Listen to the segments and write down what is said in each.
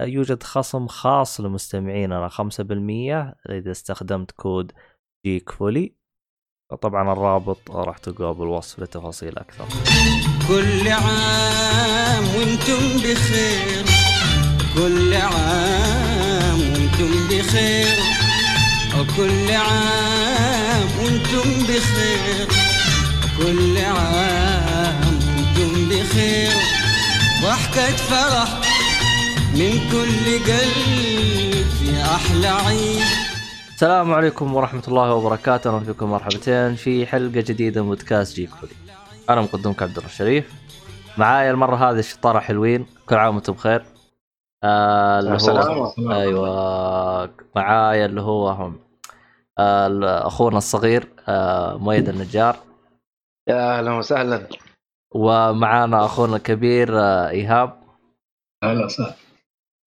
يوجد خصم خاص لمستمعيننا 5% إذا استخدمت كود جيك فولي طبعا الرابط راح تلقاه بالوصف لتفاصيل أكثر. كل عام وأنتم بخير. كل عام وأنتم بخير. وكل عام وأنتم بخير. كل عام وأنتم بخير. ضحكة فرح من كل قلب في أحلى عيد السلام عليكم ورحمة الله وبركاته. أهلا فيكم مرحبتين في حلقة جديدة من بودكاست جيك فولي. أنا مقدمك عبد الله الشريف. معايا المرة هذه الشطارة حلوين كل عام وأنتم بخير. آه اللي هو أيوه معايا اللي هو هم آه أخونا الصغير آه مؤيد النجار. يا أهلا وسهلا. ومعانا أخونا الكبير آه إيهاب. أهلا وسهلا.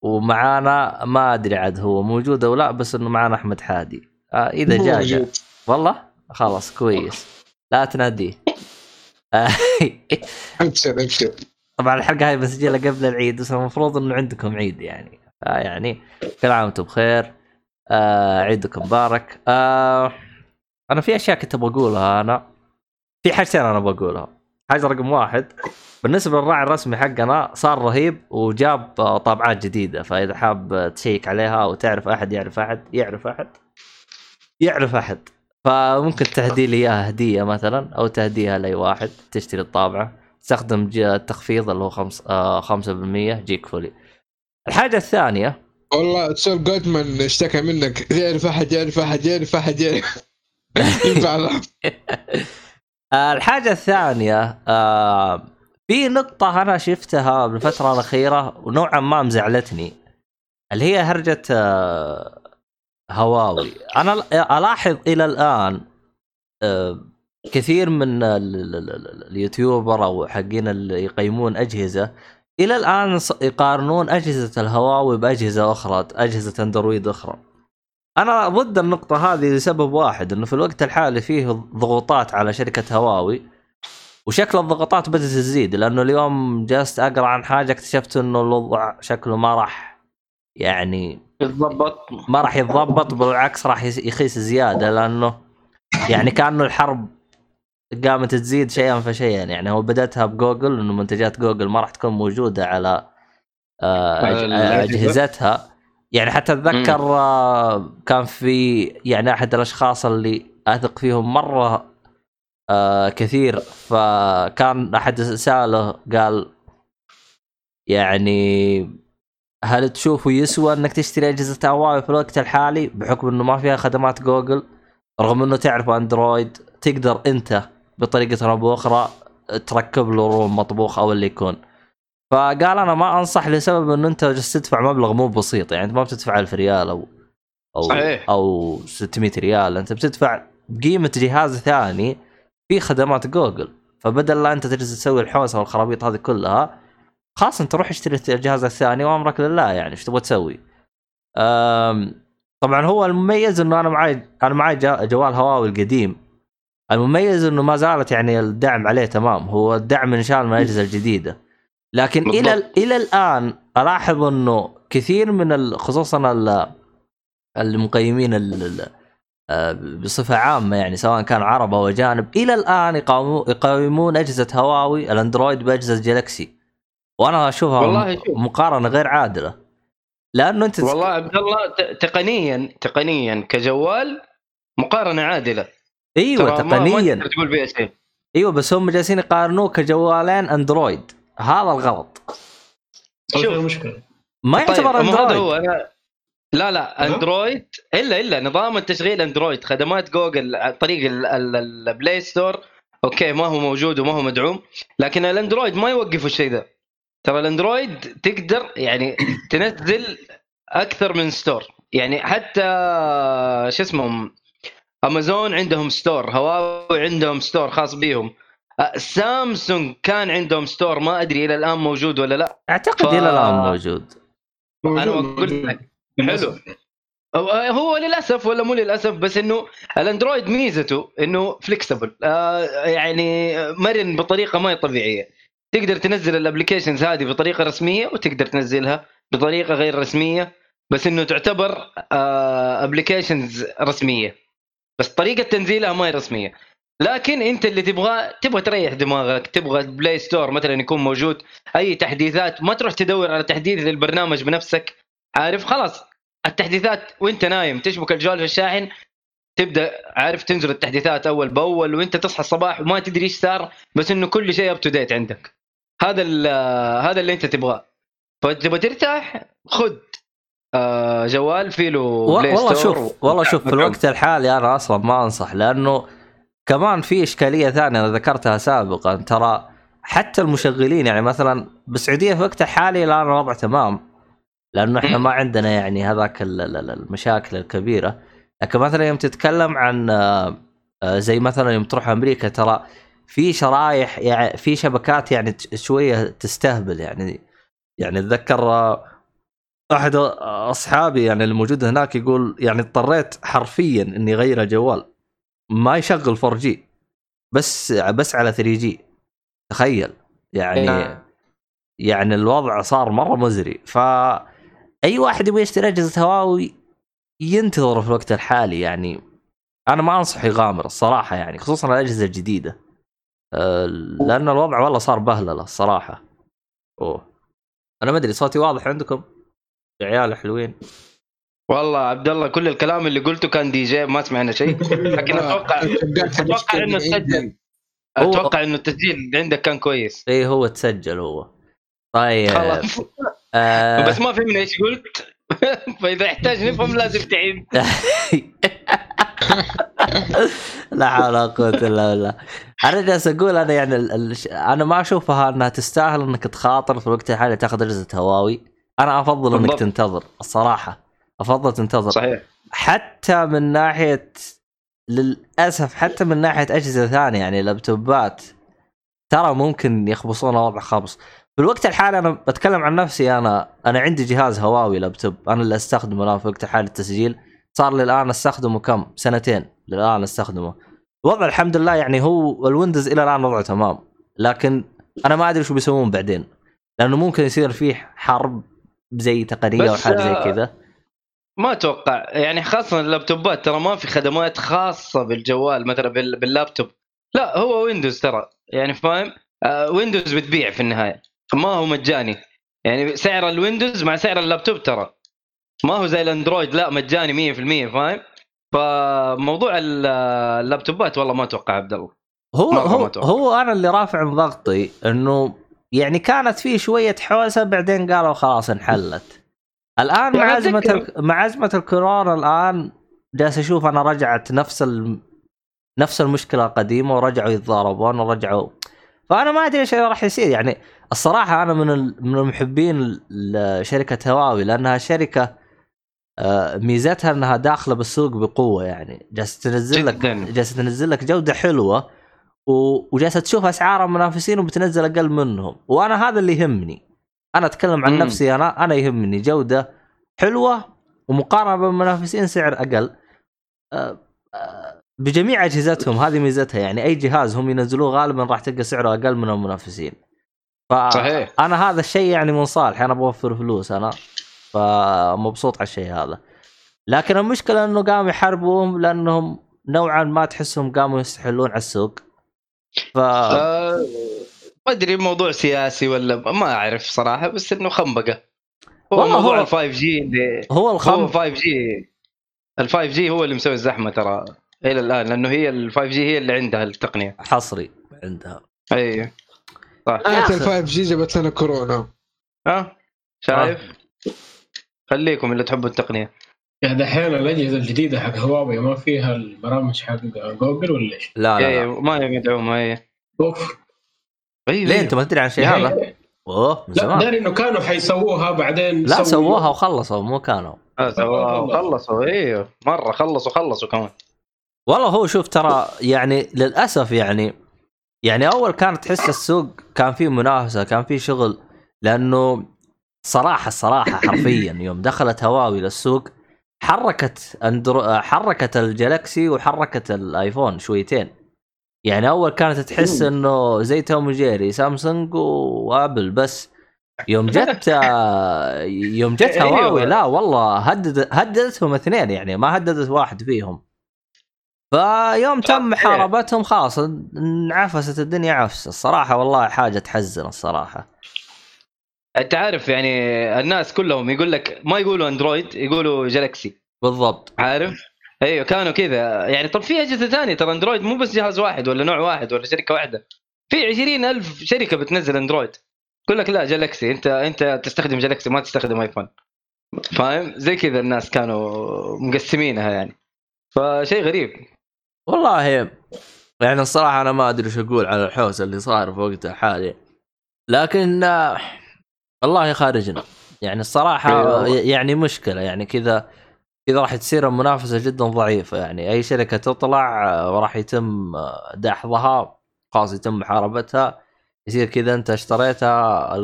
ومعانا ما أدري عاد هو موجود أو لا بس إنه معانا أحمد حادي. آه إذا جاء جاء. والله؟ خلاص كويس. لا تناديه ابشر ابشر طبعا الحلقة هاي بسجلها قبل العيد بس المفروض إنه عندكم عيد يعني. آه يعني كل عام وأنتم بخير. آه عيدكم مبارك. آه أنا في أشياء كنت بقولها أنا في حاجتين أنا بقولها حاجة رقم واحد. بالنسبة للراعي الرسمي حقنا صار رهيب وجاب طابعات جديدة فإذا حاب تشيك عليها أو تعرف أحد يعرف أحد يعرف أحد يعرف أحد. فممكن تهدي لي إياها هدية مثلا أو تهديها لأي واحد تشتري الطابعة. تستخدم التخفيض اللي هو خمس آه 5% Geek Fully. الحاجة الثانية. والله تسول جودمان اشتكى منك. يعرف أحد يعرف أحد يعرف أحد يعرف الحاجة الثانية آه في نقطة أنا شفتها بالفترة الأخيرة ونوعا ما مزعلتني اللي هي هرجة آه، هواوي. أنا ألاحظ إلى الآن آه، كثير من اليوتيوبر أو حقين اللي يقيمون أجهزة إلى الآن يقارنون أجهزة الهواوي بأجهزة أخرى أجهزة أندرويد أخرى. أنا ضد النقطة هذه لسبب واحد أنه في الوقت الحالي فيه ضغوطات على شركة هواوي. وشكل الضغطات بدأت تزيد لأنه اليوم جلست أقرأ عن حاجة اكتشفت إنه الوضع شكله ما راح يعني يتضبط. ما راح يتضبط بالعكس راح يخيس زيادة لأنه يعني كأنه الحرب قامت تزيد شيئا فشيئا. يعني هو بدأتها بجوجل إنه منتجات جوجل ما راح تكون موجودة على آه، أجهزتها. يعني حتى أتذكر آه، كان في يعني أحد الأشخاص اللي أثق فيهم مرة آه كثير. فكان أحد سأله قال يعني هل تشوفه يسوى إنك تشتري أجهزة هواوي في الوقت الحالي بحكم إنه ما فيها خدمات جوجل؟ رغم إنه تعرف أندرويد تقدر أنت بطريقة أو بأخرى تركب له ROM مطبوخ أو اللي يكون. فقال أنا ما أنصح لسبب إنه أنت جالس تدفع مبلغ مو بسيط يعني أنت ما بتدفع 1000 ريال أو أو صحيح. أو 600 ريال أنت بتدفع بقيمه جهاز ثاني في خدمات جوجل. فبدل لا انت تجلس تسوي الحوسة والخرابيط هذه كلها خلاص انت روح اشتري الجهاز الثاني وامرك لله يعني إيش تبغى تسوي؟ طبعا هو المميز إنه أنا معي أنا معي جوال هواوي القديم. المميز إنه ما زالت يعني الدعم عليه تمام هو الدعم انشال من الأجهزة الجديدة. لكن إلى إلى الآن ألاحظ إنه كثير من خصوصا المقيمين بصفة عامة يعني سواء كان عرب أو أجانب إلى الآن يقاومون أجهزة هواوي الأندرويد بأجهزة جالكسي وأنا أشوفها والله شوف. مقارنة غير عادلة. لأنه أنت والله عبد الله تقنيا تقنيا كجوال مقارنة عادلة. أيوه تقنيا. ما تقول شيء أيوه بس هم جالسين يقارنوه كجوالين أندرويد. هذا الغلط. شوف. مشكله ما طيب، يعتبر أندرويد. هو أنا لا لا أندرويد إلا إلا نظام التشغيل أندرويد خدمات جوجل عن طريق ال Play Store أوكي ما هو موجود وما هو مدعوم لكن الأندرويد ما يوقفوا الشيء ذا. ترى الأندرويد تقدر يعني تنزل أكثر من ستور يعني حتى شو اسمهم أمازون عندهم store هواوي عندهم store خاص بيهم. سامسونج كان عندهم store ما أدري إلى الآن موجود ولا لا. أعتقد ف- إلى الآن موجود. أنا موجود- قلت. لك. حلو. هو- هو للأسف ولا مو للأسف بس إنه الأندرويد ميزته إنه flexible آه يعني مرن بطريقة ما هي طبيعية. تقدر تنزل ال applications هذه بطريقة رسمية وتقدر تنزلها بطريقة غير رسمية بس إنه تعتبر applications رسمية. بس طريقة تنزيلها ما هي رسمية. لكن أنت اللي تبغاه تبغى تريح دماغك تبغى بلاي ستور مثلا يكون موجود أي تحديثات ما تروح تدور على تحديث للبرنامج بنفسك. عارف خلاص التحديثات وانت نايم تشبك الجوال في الشاحن تبدأ عارف تنزل التحديثات أول بأول وانت تصحى الصباح وما تدري إيش صار بس إنه كل شيء up to date عندك. هذا هذا اللي أنت تبغاه. فتبغى ترتاح خذ آه، جوال فيه له والله شوف والله شوف في الوقت الحالي أنا أصلا ما أنصح لأنه كمان في إشكالية ثانية أنا ذكرتها سابقا ترى حتى المشغلين يعني مثلا بالسعودية في وقت الحالي الآن الوضع تمام. لأنه إحنا ما عندنا يعني هذاك ال- ال- ال- المشاكل الكبيرة. لكن مثلا يوم تتكلم عن آه، آه، زي مثلا يوم تروح أمريكا ترى في شرايح يعني في شبكات يعني شوية تستهبل يعني. يعني أتذكر آه، أحد أصحابي يعني الموجود هناك يقول يعني اضطريت حرفيا إني أغير الجوال ما يشغل 4 جي بس بس على 3 جي تخيل. يعني نعم. يعني الوضع صار مرة مزري. ف أي واحد يبغى يشتري أجهزة هواوي ينتظر في الوقت الحالي يعني أنا ما انصح يغامر الصراحة يعني خصوصا الأجهزة الجديدة. أه، لأن الوضع والله صار بهللة الصراحة. أوه. أنا ما أدري صوتي واضح عندكم؟ يا عيال حلوين. والله عبد الله كل الكلام اللي قلته كان دي جي ما سمعنا شيء. لكن أتوقع أتوقع إنه تسجل أتوقع إنه التسجيل عندك كان كويس. إيه هو تسجل هو. طيب. خلاص. آه بس ما فهمنا إيش قلت فإذا احتاج نفهم لازم تعيد لا حول ولا قوة إلا بالله. أنا جالس أقول أنا يعني ال... ال... أنا ما أشوفها إنها تستاهل إنك تخاطر في الوقت الحالي تاخذ اجهزة هواوي. أنا أفضل إنك. تنتظر الصراحة. أفضل تنتظر صحيح حتى من ناحية للأسف حتى من ناحية أجهزة ثانية يعني لابتوبات ترى ممكن يخبصون وضع خبص. في الوقت الحالي أنا بتكلم عن نفسي أنا أنا عندي جهاز هواوي لابتوب. أنا اللي أستخدمه الآن في الوقت الحالي التسجيل. صار لي الان أستخدمه كم؟ سنتين. للآن أستخدمه. الوضع الحمد لله يعني هو الويندوز إلى الآن وضعه تمام. لكن أنا ما أدري شو بيسوون بعدين. لأنه ممكن يصير فيه حرب زي تقنية أو حاجة زي آه، كذا. ما أتوقع. يعني خاصة اللابتوبات ترى ما في خدمات خاصة بالجوال مثلا بال- باللابتوب. لا هو ويندوز ترى. يعني فاهم؟ آه ويندوز بتبيع في النهاية. ما هو مجاني. يعني سعر الويندوز مع سعر اللابتوب ترى. ما هو زي الأندرويد لا مجاني 100% فاهم؟ فموضوع ال- اللابتوبات والله ما أتوقع عبد الله. هو هو أتوقع. هو أنا اللي رافع ضغطي إنه يعني كانت فيه شوية حوسة بعدين قالوا خلاص انحلت. الآن مع يعني ازمه أتذكر- ال- مع ازمه الكورونا الآن جالس أشوف أنا رجعت نفس ال... نفس المشكلة القديمة ورجعوا يتضاربون ورجعوا فأنا ما أدري إيش راح يصير يعني الصراحة أنا من. من المحبين لشركة هواوي لأنها شركة آه، ميزتها إنها داخلة بالسوق بقوة يعني جالسة تنزل لك. جالسة تنزل لك جودة حلوة وجالسة تشوف أسعار المنافسين وبتنزل أقل منهم وأنا هذا اللي يهمني أنا أتكلم عن مم. نفسي أنا أنا يهمني جودة حلوة ومقارنة بالمنافسين سعر أقل آه، آه، بجميع أجهزتهم هذه ميزتها يعني أي جهاز هم ينزلوه غالبا راح تلقى سعره أقل من المنافسين. صحيح. أنا هذا الشيء يعني من صالحي أنا بوفر فلوس أنا فمبسوط على الشيء هذا. لكن المشكلة إنه قاموا يحاربوهم لأنهم نوعا ما تحسهم قاموا يستحلون على السوق. ف آه ما أدري موضوع سياسي ولا ما أعرف صراحة بس إنه خنبقة. هو موضوع هو- ال 5 جي هو هو الخم 5 جي ال 5 جي هو اللي مسوي الزحمة ترى. إلى الآن لأنه هي ال 5G هي اللي عندها التقنية. حصري عندها. إي. صح أخي. ال 5 جي جابت لنا كورونا. ها؟ شايف؟ خليكم اللي تحبوا التقنية. يعني دحين الأجهزة الجديدة حق هواوي ما فيها البرامج حق جوجل ولا إيش؟ لا لا, لا. ما هي مدعومة إي. أوف. أيوه ليه أنت ما تدري عن الشيء هذا؟ أوه من لا زمان. داري إنه كانوا حيسووها بعدين لا سووها وخلصوا مو كانوا. آه، سواه خلصوا إيوه. مرة خلصوا خلصوا كمان. والله هو شوف ترى يعني للأسف يعني يعني أول كانت تحس السوق كان فيه منافسة كان فيه شغل لأنه صراحة الصراحه حرفيا يوم دخلت هواوي للسوق حركت اندرو حركت الجلاكسي وحركت الآيفون شويتين. يعني أول كانت تحس إنه زي توم وجيري سامسونج وآبل بس. يوم جت آه، يوم جت أيوة. هواوي لا والله هدد هددتهم اثنين يعني ما هددت واحد فيهم. فيوم تم محاربتهم خلاص انعفست الدنيا عفس الصراحة والله حاجة تحزن الصراحة. أنت عارف يعني الناس كلهم يقول لك ما يقولوا أندرويد يقولوا جالكسي بالضبط. عارف؟ أيوه كانوا كذا. يعني طب في أجهزة ثانية ترى أندرويد مو بس جهاز واحد ولا نوع واحد ولا شركة واحدة في عشرين ألف شركة بتنزل أندرويد. يقول لك لا جالكسي أنت أنت تستخدم جالكسي ما تستخدم ايفون فاهم؟ زي كذا الناس كانوا مقسمينها يعني. فشيء غريب. والله يعني الصراحة أنا ما أدري إيش أقول على الحوسه اللي صار في وقتها حاليا لكن آه، الله يخارجنا يعني الصراحة. يعني مشكلة يعني كذا كذا راح تصير المنافسة جدا ضعيفة يعني أي شركة تطلع آه، وراح يتم آه، دحضها خلاص يتم محاربتها يصير كذا أنت اشتريتها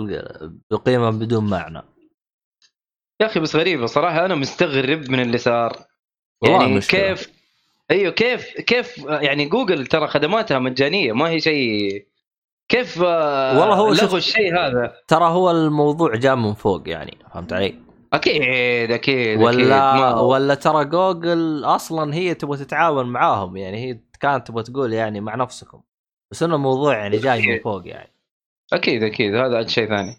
بقيمة بدون معنى يا أخي بس غريبة صراحة أنا مستغرب من اللي صار يعني مشكلة. كيف أيوه كيف كيف يعني جوجل ترى خدماتها مجانية ما هي شيء كيف آه، والله هو لغوا الشيء هذا؟ ترى هو الموضوع جاء من فوق يعني فهمت علي؟ أكيد أكيد ولا ما- ولا ترى جوجل أصلا هي تبغى تتعاون معاهم يعني هي كانت تبغى تقول يعني مع نفسكم بس إنه الموضوع يعني جاي من فوق يعني. أكيد أكيد هذا شيء ثاني.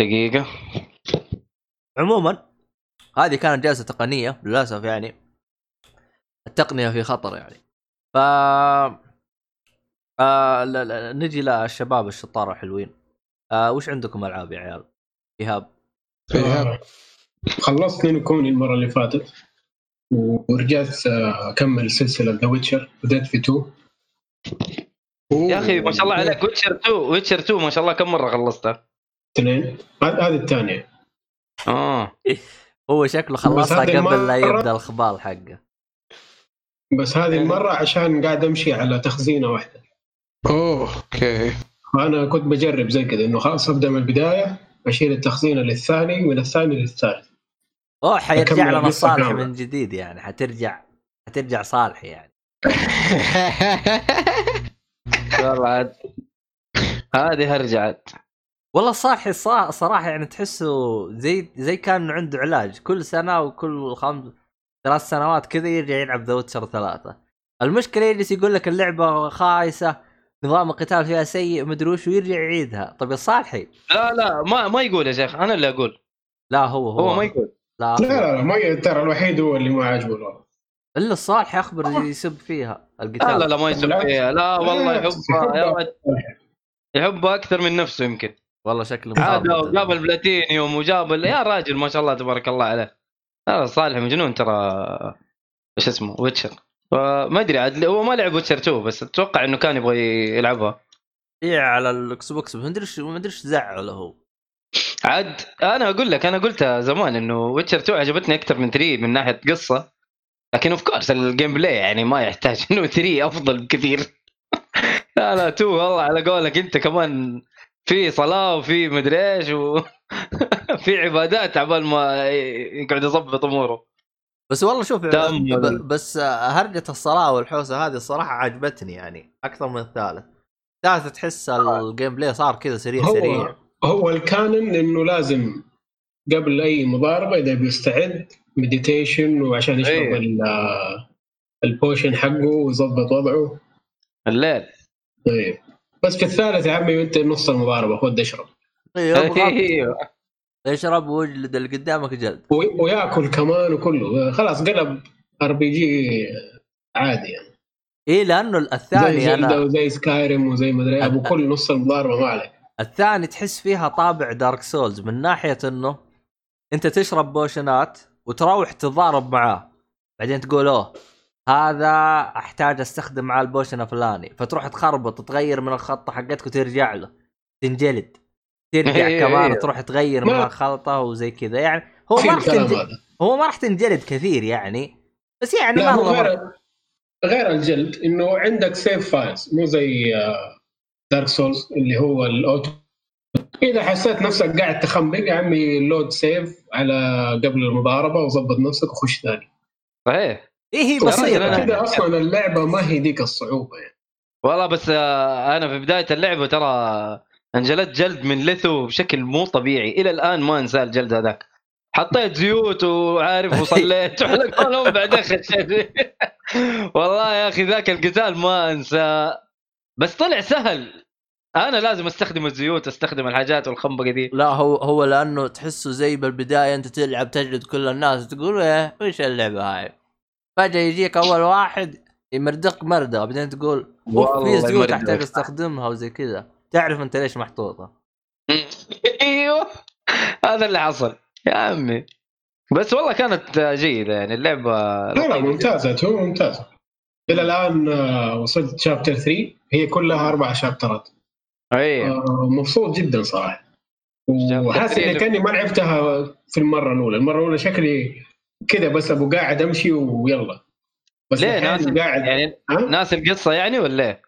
دقيقة. عموما هذه كانت جلسة تقنية للأسف يعني. التقنية في خطر يعني. ف آه لا لا نجي للشباب الشطار الحلوين. آه وش عندكم ألعاب يا عيال؟ إيهاب. إيهاب. آه، خلصت نينو كوني المرة اللي فاتت ورجعت آه، أكمل سلسلة ذا ويتشر بديت في 2 يا أخي ما شاء الله عليك ويتشر 2 ويتشر 2 ما شاء الله كم مرة خلصتها اثنين. هذه هذه الثانية. آه. هو شكله خلصها قبل لا يبدأ الخبال حقه. بس هذه المرة عشان قاعد أمشي على تخزينة واحدة. اوه أوكي. فانا كنت بجرب زي كذا إنه خلاص أبدأ من البداية أشيل التخزينة للثاني من الثاني للثالث. أوه حيرجع لنا كاملة. من جديد يعني حترجع حترجع صالح يعني. والله عاد. هذه رجعت والله الصا- صراحة يعني تحسه زي زي كان عنده علاج كل سنة وكل خمس ثلاث سنوات كذا يرجع يلعب ذا ويتشر ثلاثة. المشكلة يجلس يقول لك اللعبة خايسة نظام القتال فيها سيء مدري وش ويرجع يعيدها. طيب يا صالحي. لا لا ما ما يقول يا شيخ أنا اللي أقول. لا هو هو, هو ما يقول. لا, لا لا لا ما ترى الوحيد هو اللي ما عاجبه الوضع. إلا الصالح يخبر يسب فيها القتال. لا لا لا ما يسب. فيها. لا والله يحبها يا يحبها. ولد. يحبها أكثر من نفسه يمكن. والله شكله عاد مصاب. جاب البلاتينيوم وجاب يا راجل ما شاء الله تبارك الله عليه. لا صالح مجنون ترى إيش اسمه ويتشر. فما أدري عاد هو ما لعب ويتشر 2 بس أتوقع إنه كان يبغى يلعبها. إيه على الإكس بوكس ما أدري ما أدري إيش زعله هو. عاد أنا أقول لك أنا قلتها زمان إنه ويتشر 2 عجبتني أكثر من 3 من ناحية قصة. لكن of course ال gameplay يعني ما يحتاج إنه 3 أفضل بكثير. لا لا 2 والله على قولك أنت كمان في صلاة وفي مدري إيش وفي عبادات عبال ما يقعد يظبط اموره بس والله شوف بس هرجة الصلاة والحوسة هذه الصراحة عجبتني يعني أكثر من الثالث. الثالث تحس ال gameplay صار كذا سريع سريع. هو هو ال canon إنه لازم قبل أي مضاربة إذا بيستعد meditation وعشان يشرب. ال- ال potion حقه ويظبط وضعه. الليل. طيب. بس في الثالث يا عمي انت نص المضاربة خد اشرب أيوه يشرب ويجلد اللي قدامك جلد و- وياكل كمان وكله. خلاص قلب RPG عادي يعني. إيه لأنه زي الثاني زلدا أنا وزي سكايرم وزي مدري أبو كل نص المضاربة ما عليك. الثاني تحس فيها طابع دارك سولز من ناحية إنه أنت تشرب بوشنات وتروح تتضارب معاه. بعدين تقول أوه هذا أحتاج أستخدم معاه ال potion الفلاني. فتروح تخربط تغير من الخطة حقتك وترجع له. تنجلد. ترجع إيه، كمان إيه. تروح تغير من الخلطة وزي كذا. يعني هو ما راح الكلام تنج... هذا. هو ما راح تنجلد كثير يعني. بس يعني لا ما هو هو غير غير الجلد إنه عندك save files مو زي دارك سولز اللي هو ال auto. إذا حسيت نفسك قاعد تخنبق يا عمي load save على قبل المضاربة وظبط نفسك وخش ثاني. صحيح. إيه هي بسيطة. يعني. كذا أصلا اللعبة ما هي ذيك الصعوبة يعني. والله بس آه، أنا في بداية اللعبة ترى أنجلت جلد من لثو بشكل مو طبيعي. إلى الآن ما انسى الجلد هذاك. حطيت زيوت وعارف وصليت. وعلى قولهم بعدين خشيت والله يا أخي ذاك القتال ما أنسى. بس طلع سهل. أنا لازم أستخدم الزيوت أستخدم الحاجات والخنبقة دي لا هو هو لأنه تحسه زي بالبداية أنت تلعب تجلد كل الناس تقول إيه وش اللعبة هاي؟ فجأة يجيك أول واحد يمردق مردة بعدين تقول في والله زيوت. أحتاج أستخدمها وزي كذا. تعرف أنت ليش محطوطة. أيوه. هذا اللي حصل. يا عمي. بس والله كانت جيدة يعني اللعبة لا لا. ممتازة هو ممتازة. إلى الآن آه، وصلت شابتر 3 هي كلها أربع شابترات أيوه. آه، مبسوط جدا صراحة. وحاسس 3 اني كأني ما لعبتها في المرة الأولى، المرة الأولى شكلي كذا بس أبو قاعد أمشي ويلا. بس ليه ناس قاعد يعني؟ ناس القصة يعني ولا؟ إيه؟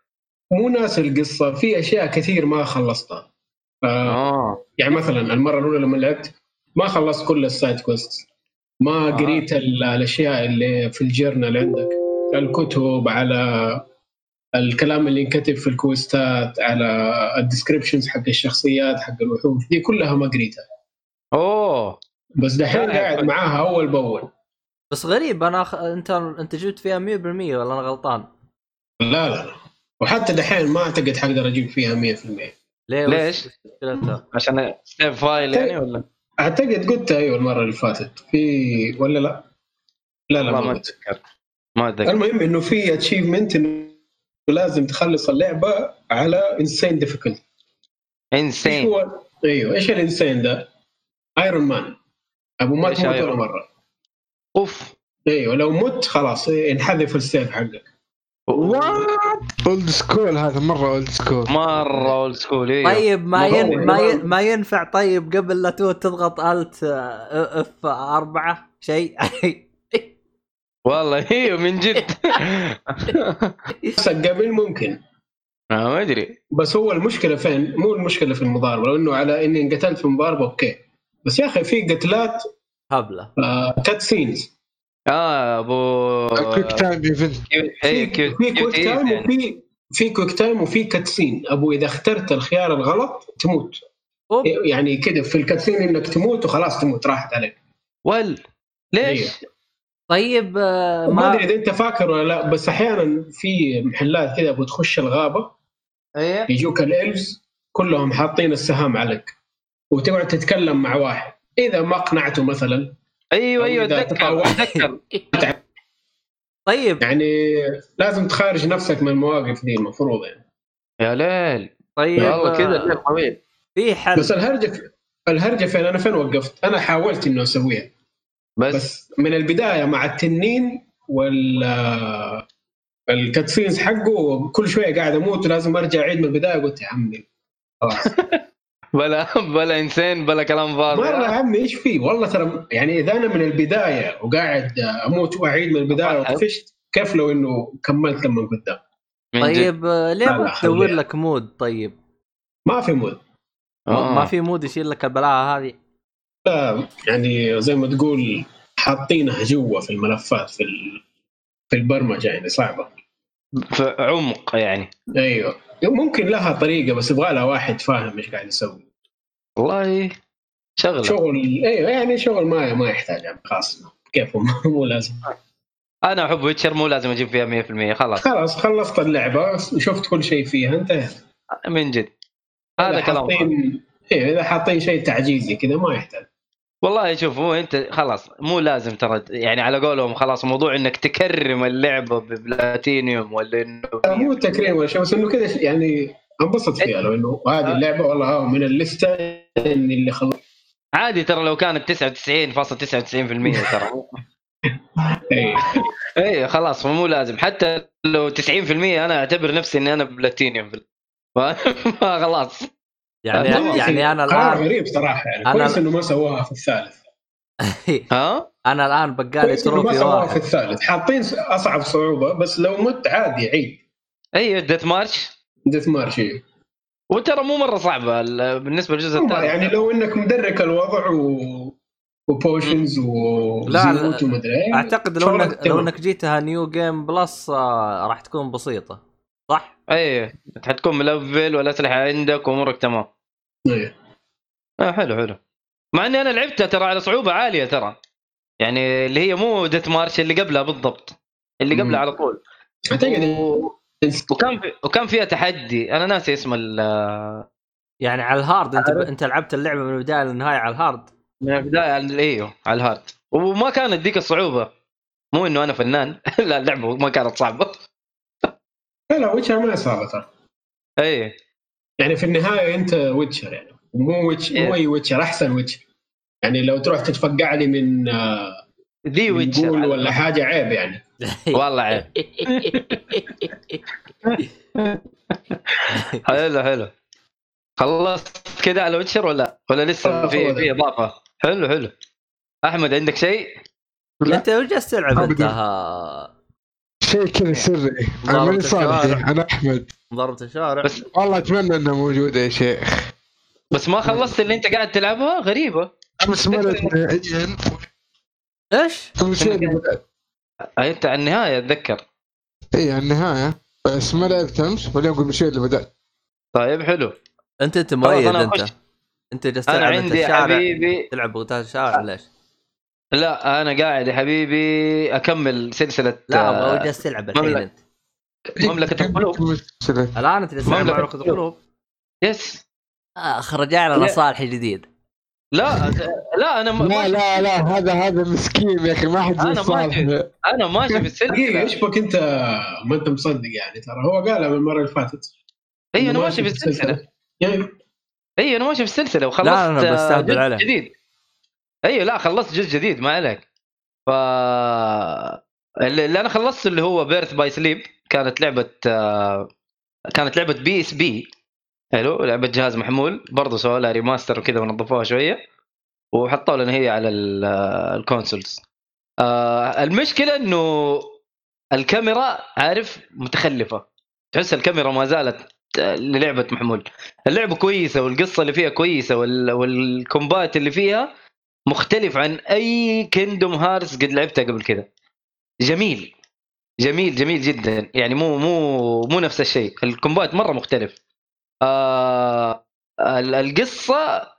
مو ناس القصة في أشياء كثير ما خلصتها. ف... آه. يعني مثلا المرة الأولى لما لعبت ما خلصت كل السايد كويست ما آه. قريت ال- الأشياء اللي في الجورنال عندك. الكتب على الكلام اللي ينكتب في الكويستات على ال descriptions حق الشخصيات حق الوحوش. دي كلها ما قريتها. أوه. بس دحين قاعد. معاها أول بأول. بس غريب أنا أخ... أنت أنت جبت فيها 100% ولا أنا غلطان؟ لا لا لا. وحتى دحين ما أعتقد حقدر أجيب فيها 100% ليه؟ ليش؟ عشان save file يعني ولا؟ أعتقد قلتها أيوه المرة اللي فاتت. في ولا لا؟ لا لا ما قلت. أتذكر. ما أتذكر. المهم إنه في achievement إنه لازم تخلص اللعبة على insane difficulty insane إيوه إيش ال insane ده؟ iron man أبو ما تموت ولا؟ مرة. أوف. أيوه لو مت خلاص انحذف ال save حقك. اولد سكول هذا مرة اولد سكول مرة اولد سكول أيوه طيب ما ين... ما, ين... ما ينفع طيب قبل لا تو تضغط Alt F 4 شيء. والله أيوه من جد. قبل ممكن. آه، ما أدري. بس هو المشكلة فين؟ مو المشكلة في المضاربة لو انه على إني انقتلت في المضاربه أوكي. بس يا أخي في قتلات هبلة. cut scenes آه أبو quick time event اي في quick time يعني. وفي في quick time وفي cut scene أبو إذا اخترت الخيار الغلط تموت. أوب. يعني كذا في الكاتسين إنك تموت وخلاص تموت راحت عليك. ول ليش؟ طيب آه، ما أدري ما إذا أنت فاكر ولا لا بس أحيانا في محلات كذا أبو تخش الغابة إيه. يجوك الالفز كلهم حاطين السهام عليك. وتقعد تتكلم مع واحد. إذا ما اقنعته مثلا أيوه أيوه اتذكر. اتذكر طيب. يعني لازم تخارج نفسك من المواقف دي المفروض يعني. يا ليل. طيب. والله كذا الليل طويل. في حل. بس الهرجه الهرجه فين أنا فين وقفت؟ أنا حاولت انه أسويها. بس. بس من البداية مع التنين وال الكاتسينز حقه كل شوية قاعد أموت ولازم أرجع أعيد من البداية. قلت يا عمي خلاص. بلا بلا انسان بلا كلام مرة يا فاضي عمي إيش في؟ والله ترى يعني إذا أنا من البداية وقاعد أموت وأعيد من البداية وطفشت كيف لو إنه كملت لما قدام. طيب آه، ليه ما تدور. لك mod؟ طيب. ما في mod. آه. ما في mod يشيل لك البلاعة هذه؟ لا يعني زي ما تقول حاطينها جوا في الملفات في ال... في البرمجة يعني صعبة. في عمق يعني. أيوه. ممكن لها طريقة بس يبغى لها واحد فاهم إيش قاعد يسوي. والله شغلة. شغل أيوه يعني شغل ما ما يحتاج يعني خلاص. كيف؟ مو- لازم. أنا أحب ويتشر مو لازم أجيب فيها 100% خلاص. خلاص خلصت اللعبة شفت كل شيء فيها انتهت من جد. هذا كلام أيوه إذا حاطين شيء تعجيزي كذا ما يحتاج. والله شوف هو انت خلاص مو لازم ترى يعني على قولهم خلاص موضوع إنك تكرم اللعبة ببلاتينيوم ولا إنه مو تكريم ولا شيء بس إنه كذا يعني انبسط فيها لو إنه هذه اللعبة والله آه من اللسته اللي خلص عادي ترى لو كانت 99.99% ترى. أيوه اي خلاص فمو لازم. حتى لو 90% أنا أعتبر نفسي إني أنا بلاتينيوم خلاص. يعني ما يعني أنا قرار الان غريب صراحة. يعني أنا- كويس إنه ما سووها في الثالث. ها؟ أنا الآن بقالي ما trophy سووها في الثالث. حاطين أصعب صعوبة بس لو مت عادي عيد. اي Death March. Death March إيه. وترى مو مرة صعبة ال- بالنسبة للجزء الثاني يعني لو إنك مدرك الوضع و... و potions لا، وزيوت ومدري إيه أعتقد لو انك لو. إنك جيتها new game plus آه، راح تكون بسيطة صح؟ اي حتكون ملفل والاسلحه عندك وأمورك تمام إيه. آه حلو حلو مع إني أنا لعبتها ترى على صعوبة عالية ترى يعني اللي هي مو Death March اللي قبلها بالضبط اللي قبلها. على طول أعتقد و... وكان في... وكان فيها تحدي. أنا ناسي اسم ال يعني على ال hard أنت عارف. أنت لعبت اللعبة من البداية للنهاية على ال hard؟ من البداية على إيوه على ال hard. وما كانت ديك الصعوبة. مو إنه أنا فنان. لا اللعبة ما كانت صعبة. لا لا Witcher ما صعبة ترى. اي يعني في النهاية أنت witcher يعني. مو witch إيه. مو أي witcher أحسن witcher يعني لو تروح تتفقع لي من آه، The Witcher ولا حاجة عيب يعني. والله عيب. حلو حلو. خلصت كذا على Witcher ولا؟ ولا لسه في في. إضافة؟ حلو حلو. أحمد عندك شيء؟ أنت وش جالس تلعب أنت؟ شيء كذا سري. أنا ماني صالح. أنا أحمد. ضربة الشارع بس والله أتمنى انها موجوده يا شيخ. بس ما خلصت اللي أنت قاعد تلعبها؟ غريبة. أمس مرت إيش؟ آه، أنت على النهاية أتذكر اي على النهاية بس ما لعبت أمس واليوم قبل شوي اللي بدأت طيب حلو أنت أنت مؤيد أنت أخش. أنت جالس أنا تلعب أنت عندي حبيبي تلعب قتال الشارع ليش؟ لا أنا قاعد يا حبيبي أكمل سلسلة لا آه، هو جالس تلعب الحين. أنت مملكة القلوب. الآن أنت جالس تلعب مملكة القلوب يس اخ رجعنا لا. لصالح جديد لا لا أنا ما لا لا لا هذا هذا مسكين يا أخي ما حد. أنا ماشي في دقيقه السلسله إيش بك أنت؟ ما أنت مصدق يعني ترى هو قالها من المرة اللي فاتت. اي أنا ماشي في السلسلة. يعني اي أنا ماشي في السلسلة وخلصت لا، أنا آه، بستهبل جزء عليه. جديد. اي لا خلصت جزء جديد ما عليك. ف اللي اللي أنا خلصت اللي هو بيرث باي سليب كانت لعبة آه، كانت لعبة PSP حلو. لعبة جهاز محمول. برضه سووا لها remaster وكذا ونظفوها شوية. وحطوا لنا هي على ال- ال consoles آه، المشكلة إنه الكاميرا عارف متخلفة. تحس الكاميرا ما زالت للعبة محمول. اللعبة كويسة والقصة اللي فيها كويسة وال... وال combat اللي فيها مختلف عن أي Kingdom Hearts قد لعبتها قبل كذا. جميل. جميل جميل جدا. يعني مو مو مو نفس الشيء. ال combat مرة مختلف. آه ال- القصة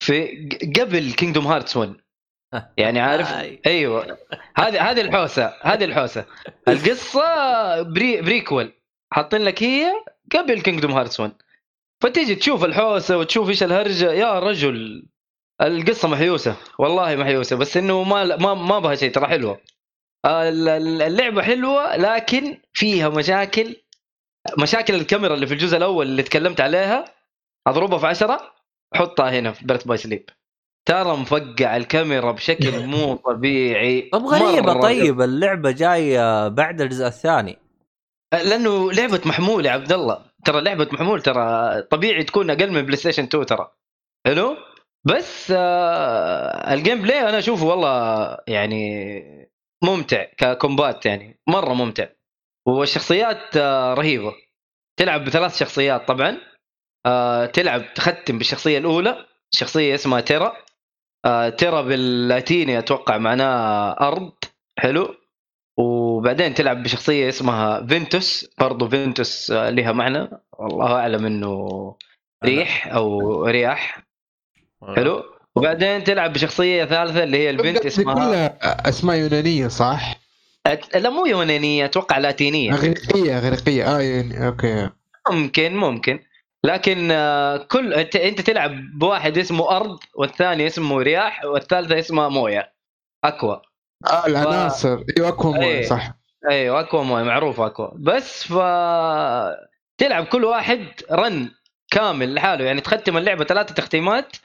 في قبل Kingdom Hearts 1 يعني عارف. أيوه. هذه هذه الحوسة هذه الحوسة. القصة pre prequel حاطين لك هي قبل Kingdom Hearts 1 فتيجي تشوف الحوسة وتشوف إيش الهرجة يا رجل القصة محيوسة. والله محيوسة بس إنه ما ما ما بها شيء ترى حلوة. ال- ال- اللعبة حلوة لكن فيها مشاكل مشاكل الكاميرا اللي في الجزء الأول اللي تكلمت عليها أضربها في عشرة حطها هنا في Birth by Sleep. ترى مفقع الكاميرا بشكل مو طبيعي. طب غريبة. مرة طيب اللعبة جاية بعد الجزء الثاني. لأنه لعبة محمول يا عبد الله. ترى لعبة محمول ترى طبيعي تكون أقل من PlayStation 2 ترى. حلو؟ بس آه ال gameplay أنا أشوفه والله يعني ممتع ككومبات يعني مرة ممتع. والشخصيات آه رهيبة. تلعب بثلاث شخصيات طبعا. آه تلعب تختم بالشخصية الأولى شخصية اسمها تيرا. آه تيرا باللاتيني أتوقع معناه أرض. حلو. وبعدين تلعب بشخصية اسمها فينتوس. برضو فينتوس آه، لها معنى. والله أعلم إنه ريح أو رياح. حلو. وبعدين تلعب بشخصية ثالثة اللي هي البنت اسمها كلها أسماء يونانية صح؟ لا مو يونانية أتوقع لاتينية. أغريقية أغريقية. آه يعني أوكي. ممكن ممكن. لكن آه، كل أنت أنت تلعب بواحد اسمه أرض والثاني اسمه رياح والثالثة اسمها موية. أكوا. آه العناصر أيوه أكوا موية إيه. صح. أيوه أكوا موية معروف أكوا. بس ف تلعب كل واحد رن كامل لحاله. يعني تختم اللعبة ثلاثة تختيمات.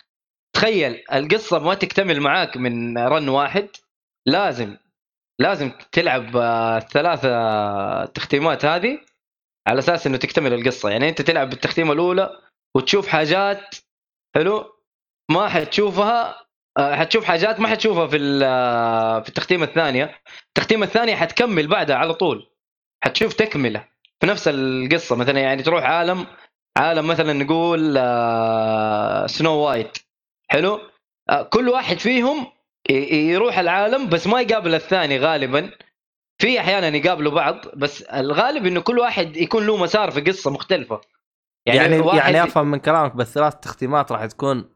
تخيل القصة ما تكتمل معاك من رن واحد. لازم لازم تلعب آه، الثلاثة تختيمات هذه على أساس إنه تكتمل القصة. يعني أنت تلعب بالتختيمة الأولى وتشوف حاجات حلو؟ ما حتشوفها آه، حتشوف حاجات ما حتشوفها في آه، في التختيمة الثانية. التختيمة الثانية حتكمل بعدها على طول. حتشوف تكملة في نفس القصة. مثلا يعني تروح عالم عالم مثلا نقول سنو وايت حلو؟ كل واحد فيهم يروح العالم بس ما يقابل الثاني غالبا. في أحيانا يقابلوا بعض بس الغالب إنه كل واحد يكون له مسار في قصة مختلفة. يعني يعني, واحد- يعني أفهم من كلامك بس ثلاث تختيمات راح تكون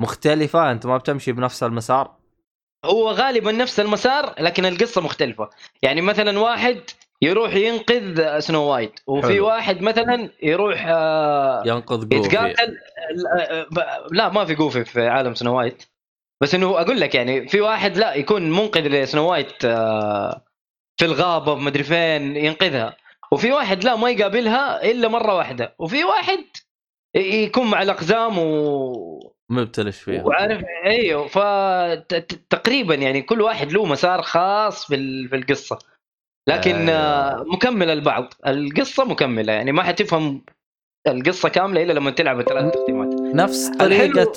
مختلفة أنت ما بتمشي بنفس المسار؟ هو غالبا نفس المسار لكن القصة مختلفة. يعني مثلا واحد يروح ينقذ Snow White وفي حلو. واحد مثلا يروح آه، ينقذ Goofy. يتقاتل آه، لا ما في Goofy في عالم Snow White. بس إنه أقول لك يعني في واحد لا يكون منقذ ل Snow White آه، في الغابة مدري فين ينقذها. وفي واحد لا ما يقابلها إلا مرة واحدة. وفي واحد يكون مع الأقزام و... مبتلش فيها. وعارف إيوه. فتقريبا يعني كل واحد له مسار خاص في ال- في القصة. لكن. آه، مكملة لبعض. القصة مكملة. يعني ما حتفهم القصة كاملة إلا لما تلعب الثلاث تختيمات نفس طريقة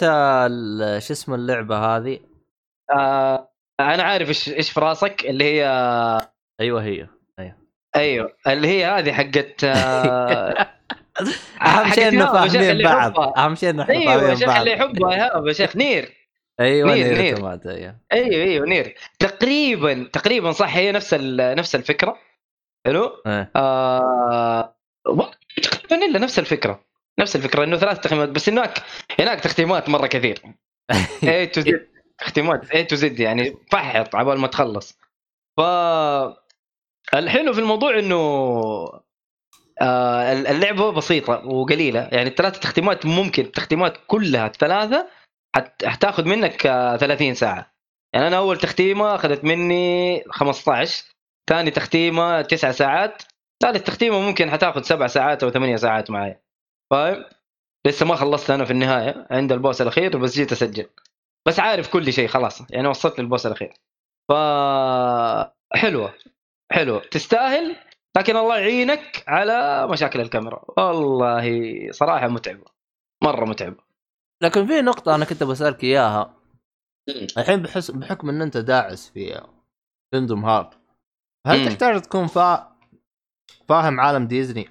شو اسم اللعبة هذه؟ آه أنا عارف إيش إيش في راسك اللي هي أيوه هي. أيوه. اللي هي هذه حقت آه أهم شيء انه شيخ فاهمين بعض. أهم شيء انه إحنا أيوه يا فاهمين شيخ بعض. اللي يحبها يا شيخ NieR. أيوه NieR، NieR NieR. أيوه. أيوه أيوه NieR. تقريبا تقريبا صح هي نفس نفس الفكرة. حلو؟ إيه. آه تقريبا إلا نفس الفكرة. نفس الفكرة إنه ثلاث تختيمات بس هناك هناك تختيمات مرة كثير. A to Z تختيمات A to Z يعني فحط عبال ما تخلص. ف الحلو في الموضوع إنه آه اللعبة بسيطة وقليلة. يعني الثلاث تختيمات ممكن التختيمات كلها الثلاثه حت- حتاخذ منك آه 30 ساعة. يعني أنا أول تختيمه أخذت مني 15 ثاني تختيمه 9 ساعات ثالث تختيمه ممكن حتاخذ 7 ساعات أو 8 ساعات معي فاهم لسه ما خلصت أنا في النهاية عند البوس الأخير بس جيت أسجل. بس عارف كل شيء خلاص يعني وصلت للبوس الأخير. ف حلوة حلوة. تستاهل لكن الله يعينك على مشاكل الكاميرا. والله صراحة متعبة مرة متعبة. لكن في نقطة أنا كنت بسألك إياها. الحين بحس بحكم إن أنت داعس في Kingdom Hearts هل. تحتاج تكون فا... فاهم عالم ديزني؟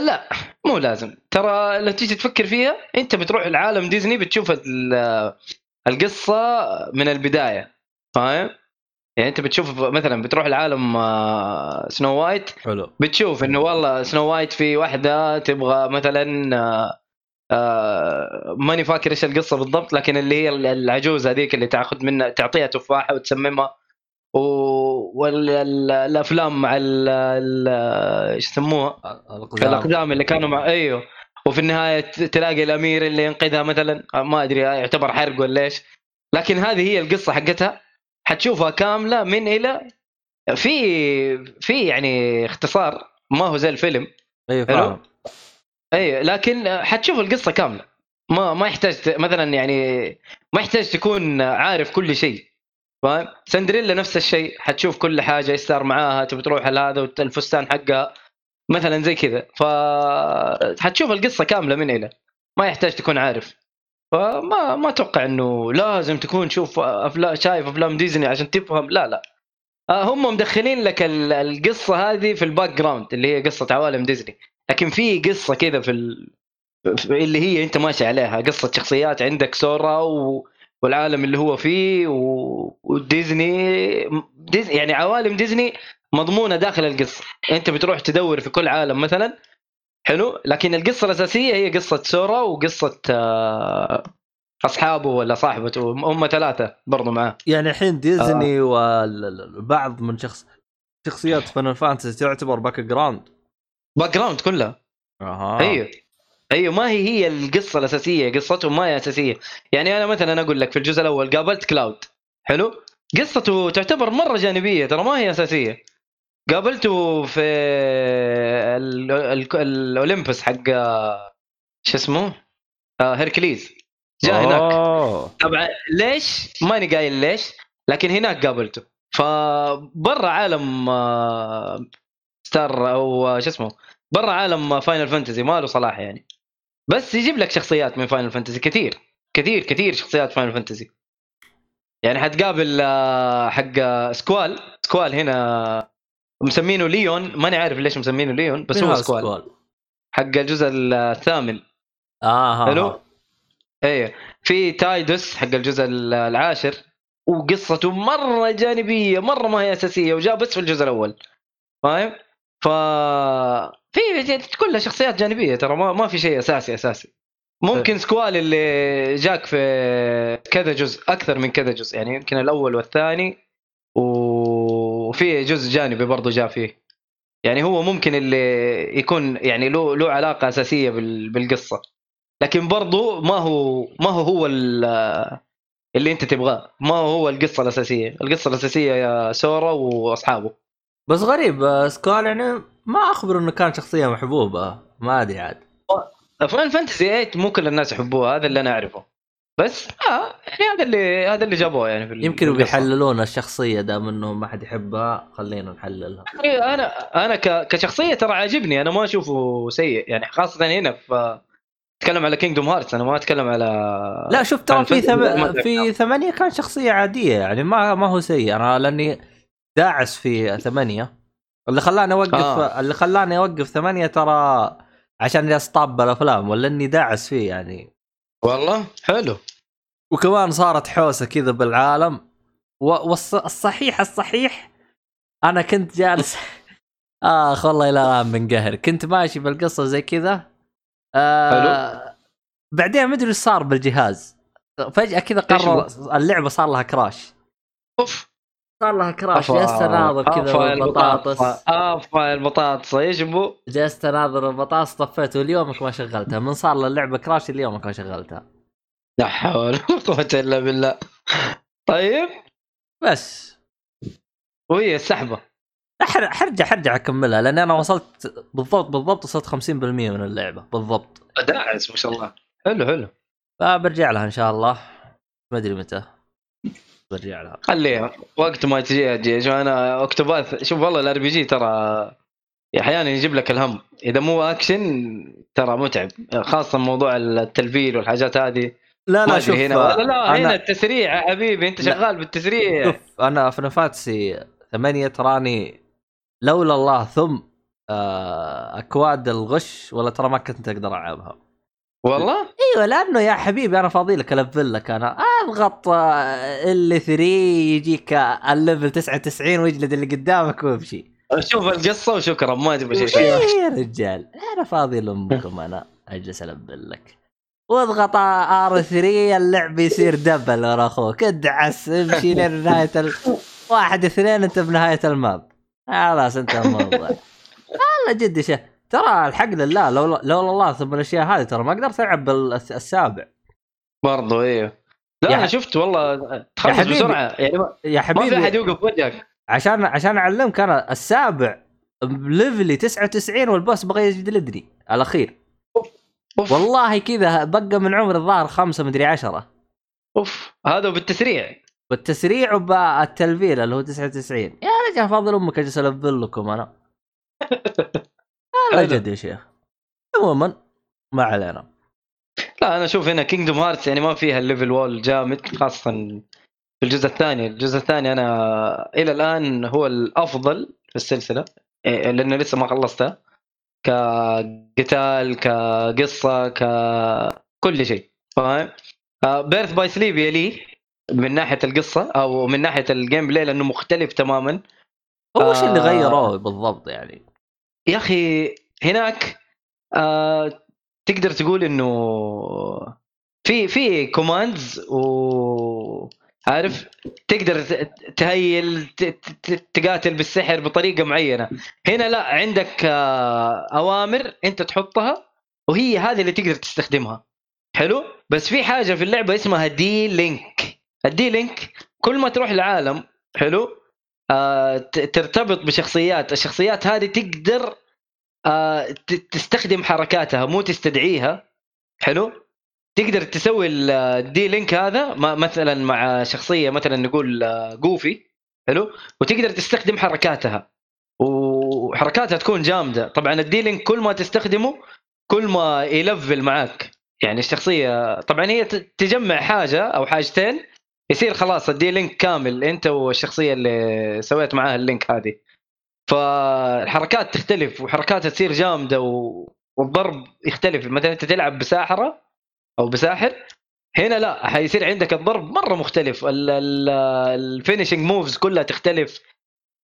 ولا مو لازم. ترى لو تيجي تفكر فيها انت بتروح العالم ديزني بتشوف ال- القصة من البداية فاهم؟ يعني انت بتشوف مثلا بتروح العالم آه، Snow White حلو. بتشوف انه والله سنو وايت في واحدة تبغى مثلا آه، آه، ماني فاكر إيش القصة بالضبط لكن اللي هي العجوز هذيك اللي تاخذ منها تعطيها تفاحة وتسممها. والافلام مع إيش يسموها؟ الأقدام. اللي كانوا مع أيوه. وفي النهاية تلاقي الأمير اللي ينقذها مثلا ما أدري يعتبر حرق ولا إيش. لكن هذه هي القصة حقتها. حتشوفها كاملة من إلى في في يعني اختصار ما هو زي الفيلم. أيوه. فاهم. اي لكن حتشوف القصة كاملة. ما ما يحتاج مثلا يعني ما يحتاج تكون عارف كل شيء. فاهم سندريلا نفس الشيء حتشوف كل حاجة إيش صار معاها تبي تروح لهذا والفستان حقها مثلا زي كذا. ف حتشوف القصة كاملة من إلى ما يحتاج تكون عارف. فما ما أتوقع إنه لازم تكون شوف افلام شايف أفلام ديزني عشان تفهم. لا لا. آه، هم مدخلين لك ال- القصة هذه في ال background اللي هي قصة عوالم ديزني. لكن في قصة كذا في ال... في- اللي هي أنت ماشي عليها قصة شخصيات عندك سورا و... والعالم اللي هو فيه. وديزني ديز... يعني عوالم ديزني مضمونة داخل القصة. أنت بتروح تدور في كل عالم مثلا حلو؟ لكن القصة الأساسية هي قصة سورا وقصة آه، أصحابه ولا صاحبته هم ثلاثة برضو معاه. يعني الحين ديزني وبعض من شخص شخصيات Final Fantasy تعتبر background background كلها. أها. أيوه. أيوه ما هي هي القصة الأساسية قصتهم ما هي أساسية. يعني أنا مثلا أقول لك في الجزء الأول قابلت Cloud. حلو؟ قصته تعتبر مرة جانبية ترى ما هي أساسية. قابلته في ال- ال- الأولمبس حق شو اسمه؟ آه، Hercules. جاء هناك. أوه. طبعا ليش؟ ماني قايل ليش لكن هناك قابلته. فبرا عالم آه، ستار أو شو اسمه؟ برا عالم Final Fantasy ما له صلاح يعني. بس يجيب لك شخصيات من Final Fantasy كثير. كثير كثير شخصيات Final Fantasy يعني حتقابل آه، حق آه، Squall. Squall هنا مسمينه ليون. ماني عارف ليش مسمينه ليون بس هو Squall. Squall؟ حق الجزء الثامن. آه ها حلو. إيه. في تايدوس حق الجزء العاشر وقصته مرة جانبية مرة ما هي أساسية وجاء بس في الجزء الأول. فاهم؟ ف في كلها شخصيات جانبية ترى ما, ما في شيء أساسي أساسي. ممكن سكوال اللي جاك في كذا جزء أكثر من كذا جزء يعني يمكن الأول والثاني وفي جزء جانبي برضه جاء فيه. يعني هو ممكن اللي يكون يعني له له علاقة أساسية بال- بالقصة. لكن برضو ما هو ما هو هو ال- اللي أنت تبغاه. ما هو هو القصة الأساسية. القصة الأساسية يا سورا وأصحابه. بس غريب آه، Squall يعني ما أخبر إنه كان شخصية محبوبة. ما أدري عاد. Final Fantasy 8 مو كل الناس يحبوها هذا اللي أنا أعرفه. بس آه يعني هذا اللي هذا اللي جابوه يعني في يمكن. بيحللون الشخصية دام إنه ما حد يحبها خلينا نحللها. أنا أنا كشخصية ترى عاجبني أنا ما أشوفه سيء. يعني خاصة هنا في أتكلم على Kingdom Hearts أنا ما أتكلم على لا شوف ترى في ثم... في ثمانية كان شخصية عادية يعني ما ما هو سيء. أنا لأني داعس في ثمانية. اللي خلاني أوقف آه. اللي خلاني أوقف ثمانية ترى عشان جالس طاب بالأفلام ولا إني داعس فيه يعني. والله؟ حلو. وكمان صارت حوسة كذا بالعالم والصحيح الصحيح أنا كنت جالس آخ والله إلى الآن منقهر. كنت ماشي بالقصة زي كذا. آه بعدين ما أدري إيش صار بالجهاز. فجأة كذا قرر اللعبة صار لها كراش أوف. صار لها كراش جلست أناظر كذا بالبطاطس. أفا البطاطس إيش بو؟ جلست أناظر البطاطس طفيته ليومك ما شغلتها. من صار اللعبة كراش ليومك ما شغلتها. لا حول ولا قوة إلا بالله. طيب. بس. وهي السحبة. حر- حرجع حرجع أكملها لأن أنا وصلت بالضبط بالضبط وصلت 50% من اللعبة بالضبط. داعس ما شاء الله. حلو حلو. فبرجع لها إن شاء الله. ما أدري متى. برجع لها خليها وقت ما تجي أجي شوف أنا Octopath شوف والله ال RPG ترى أحيانا يجيب لك الهم. إذا مو أكشن ترى متعب. خاصة موضوع التلفيل والحاجات هذه. لا ما لا شوف هنا لا, لا هنا التسريع يا حبيبي. أنت لا. شغال بالتسريع. شوف أنا في نفاتسي ثمانية تراني لولا الله ثم آه، أكواد الغش ولا ترى ما كنت أقدر ألعبها. والله؟ إيوه لأنه يا حبيبي أنا فاضي لك ألفل لك. أنا أضغط ال 3 يجيك الليفل 99 ويجلد اللي قدامك ويمشي. شوف القصة وشكرا ما تبغى شيء إيه يا رجال. أنا فاضي لأمكم أنا أجلس البل لك. واضغط آر 3 اللعب يصير دبل ورا أخوك. ادعس امشي لين نهايه ال... واحد اثنين أنت بنهاية الماب. خلاص أنت الموضوع والله جد شيء ترى الحق لله لو لولا الله ثم الأشياء هذه ترى ما قدرت العب بالسابع برضو أيوه لا أنا شفت والله تخلص حبيبي. بسرعة. يعني ما يا ما في حبيبي احد يوقف وجهك عشان عشان أعلمك أنا السابع ليفلي 99 والبوس بغى يجلدني الأخير. أوف والله كذا بقى من عمر الظاهر خمسة مدري عشرة. أوف هذا بالتسريع. والتسريع وبالتلفيل اللي هو 99 يا رجال فاضل أمك أجلس ألفل لكم أنا. حلو. جد يا شيخ. عموما ما علينا. لا أنا أشوف هنا Kingdom Hearts يعني ما فيها ال level wall جامد خاصة في الجزء الثاني. الجزء الثاني أنا إلى الآن هو الأفضل في السلسلة إيه، لأنه لسه ما خلصتها كقتال كقصة ككل شيء فاهم؟ Birth by Sleep يليه من ناحية القصة أو من ناحية ال gameplay لأنه مختلف تماما. هو وش اللي آه. غيروه بالضبط يعني؟ يا أخي هناك آه تقدر تقول إنه في في commands و عارف تقدر تهيل تقاتل بالسحر بطريقة معينة. هنا لا عندك آه أوامر أنت تحطها وهي هذه اللي تقدر تستخدمها. حلو؟ بس في حاجة في اللعبة اسمها D-Link ال D-Link كل ما تروح لعالم حلو؟ آه ترتبط بشخصيات. الشخصيات هذه تقدر آه تستخدم حركاتها مو تستدعيها. حلو؟ تقدر تسوي ال- ال D-Link هذا مثلا مع شخصية مثلا نقول آه، Goofy. حلو؟ وتقدر تستخدم حركاتها. وحركاتها تكون جامدة. طبعا ال D-Link كل ما تستخدمه كل ما يلفل معاك. يعني الشخصية طبعا هي تجمع حاجة أو حاجتين يصير خلاص ال D-Link كامل. أنت والشخصية اللي سويت معاها ال link هذه. فالحركات تختلف وحركاتها تصير جامدة و... والضرب يختلف. مثلا أنت تلعب بساحرة أو بساحر هنا لا حيصير عندك الضرب مرة مختلف. ال finishing moves كلها تختلف.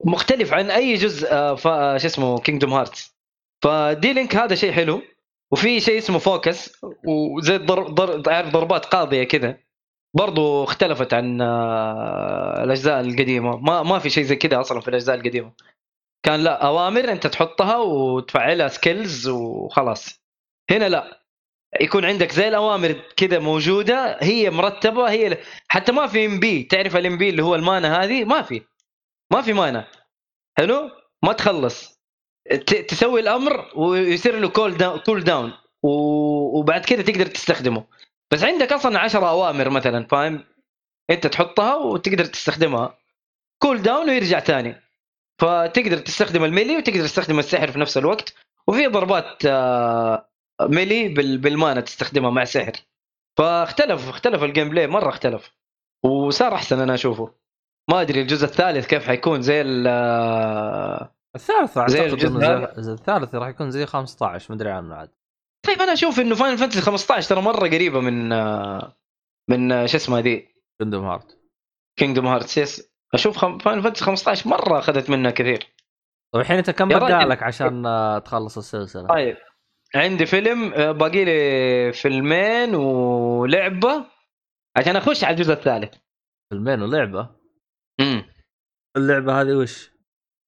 مختلف عن أي جزء آه، شو اسمه Kingdom Hearts ف D-Link هذا شيء حلو وفي شيء اسمه focus وزي الضرب ضرب تعرف ضربات قاضية كذا. برضو اختلفت عن آه، الأجزاء القديمة. ما ما في شيء زي كذا أصلا في الأجزاء القديمة. كان لا أوامر أنت تحطها وتفعلها skills وخلاص. هنا لا يكون عندك زي الأوامر كذا موجودة هي مرتبة هي حتى ما في MP تعرف ال MP اللي هو ال mana هذه؟ ما في. ما في mana. حلو؟ ما تخلص. تسوي الأمر ويصير له cool down cool down وبعد كذا تقدر تستخدمه. بس عندك أصلا 10 أوامر مثلا فاهم؟ أنت تحطها وتقدر تستخدمها. cool down ويرجع ثاني فتقدر تستخدم ال melee وتقدر تستخدم السحر في نفس الوقت وفي ضربات آه، melee بال- بال mana تستخدمها مع سحر. فاختلف اختلف ال gameplay مرة اختلف. وصار أحسن أنا أشوفه. ما أدري الجزء الثالث كيف حيكون زي ال الثالث زي الجزء الثالث. راح يكون زي 15 ما أدري عنه عاد. طيب أنا أشوف إنه Final Fantasy 15 ترى مرة قريبة من آه، من آه، شو اسمها the Kingdom Heart Kingdom Hearts yes أشوف خم... Final Fantasy 15 مرة أخذت منها كثير طيب الحين أنت كم بقى. لك عشان تخلص السلسلة؟ طيب عندي فيلم آه، باقي لي فيلمين ولعبة عشان أخش على الجزء الثالث فيلمين ولعبة امم اللعبة هذه وش؟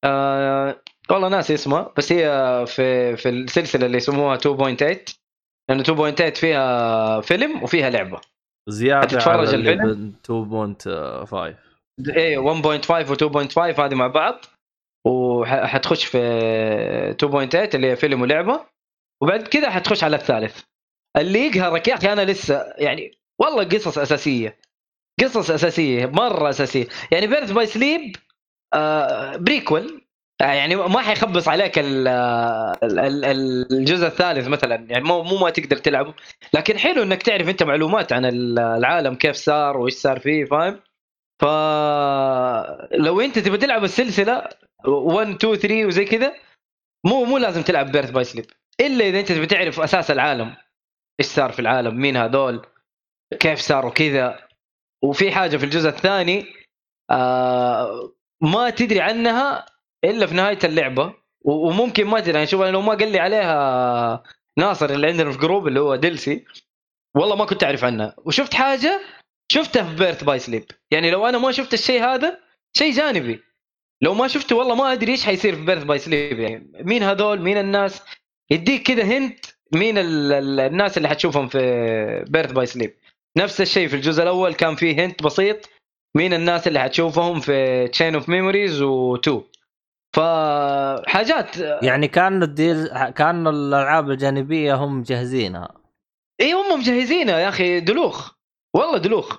آه والله ناسي اسمها بس هي في في السلسلة اللي يسموها 2.8 لأنه 2.8 فيها فيلم وفيها لعبة زيادة على الفيلم؟ ب 2.5 إيه 1.5 و2.5 هذه مع بعض. وحتخش في 2.8 اللي هي فيلم ولعبة. وبعد كذا حتخش على الثالث. اللي يقهرك يا أخي أنا لسه يعني والله قصص أساسية. قصص أساسية مرة أساسية. يعني Birth by Sleep prequel يعني ما حيخبص عليك ال- ال- ال- الجزء الثالث مثلا. يعني مو مو ما تقدر تلعبه. لكن حلو إنك تعرف أنت معلومات عن ال- العالم كيف صار وإيش صار فيه فاهم؟ فلو انت تبي تلعب السلسلة 1 2 3 وزي كذا مو مو لازم تلعب Birth by Sleep إلا إذا أنت تبي تعرف أساس العالم إيش صار في العالم مين هذول كيف صاروا كذا. وفي حاجة في الجزء الثاني آه ما تدري عنها إلا في نهاية اللعبة. وممكن ما تدري يعني شوف أنا لو ما قال لي عليها ناصر اللي عندنا في group اللي هو دلسي والله ما كنت أعرف عنها. وشفت حاجة؟ شفتها في Birth by Sleep يعني لو أنا ما شفت الشيء هذا شيء جانبي. لو ما شفته والله ما أدري إيش حيصير في Birth by Sleep يعني مين هذول؟ مين الناس؟ يديك كذا hint مين ال ال الناس اللي حتشوفهم في Birth by Sleep نفس الشيء في الجزء الأول كان فيه hint بسيط. مين الناس اللي حتشوفهم في Chain of Memories و2 فحاجات يعني كان ال deal كان الألعاب الجانبية هم مجهزينها اي هم مجهزينها يا أخي دلوخ. والله دلوخ.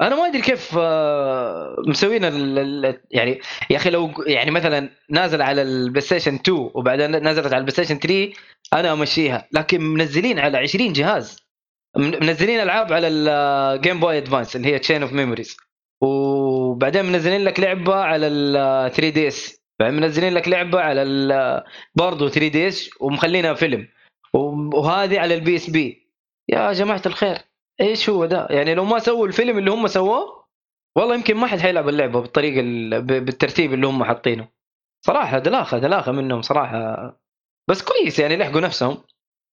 أنا ما أدري كيف آه، مسوين ال- ال- يعني يا أخي لو يعني مثلا نازل على ال PlayStation 2 وبعدين نزلت على ال PlayStation 3 أنا أمشيها. لكن منزلين على 20 جهاز. من- منزلين ألعاب على ال Game Boy Advance اللي هي Chain of Memories وبعدين منزلين لك لعبة على ال 3DS بعدين منزلين لك لعبة على برضه 3DS ومخلينها فيلم. وهذه على ال PSP يا جماعة الخير. إيش هو ده؟ يعني لو ما سووا الفيلم اللي هم سووه والله يمكن ما حد حيلعب اللعبة بالطريقة بالترتيب اللي هم حاطينه. صراحة دلاخة دلاخة منهم صراحة. بس كويس يعني لحقوا نفسهم.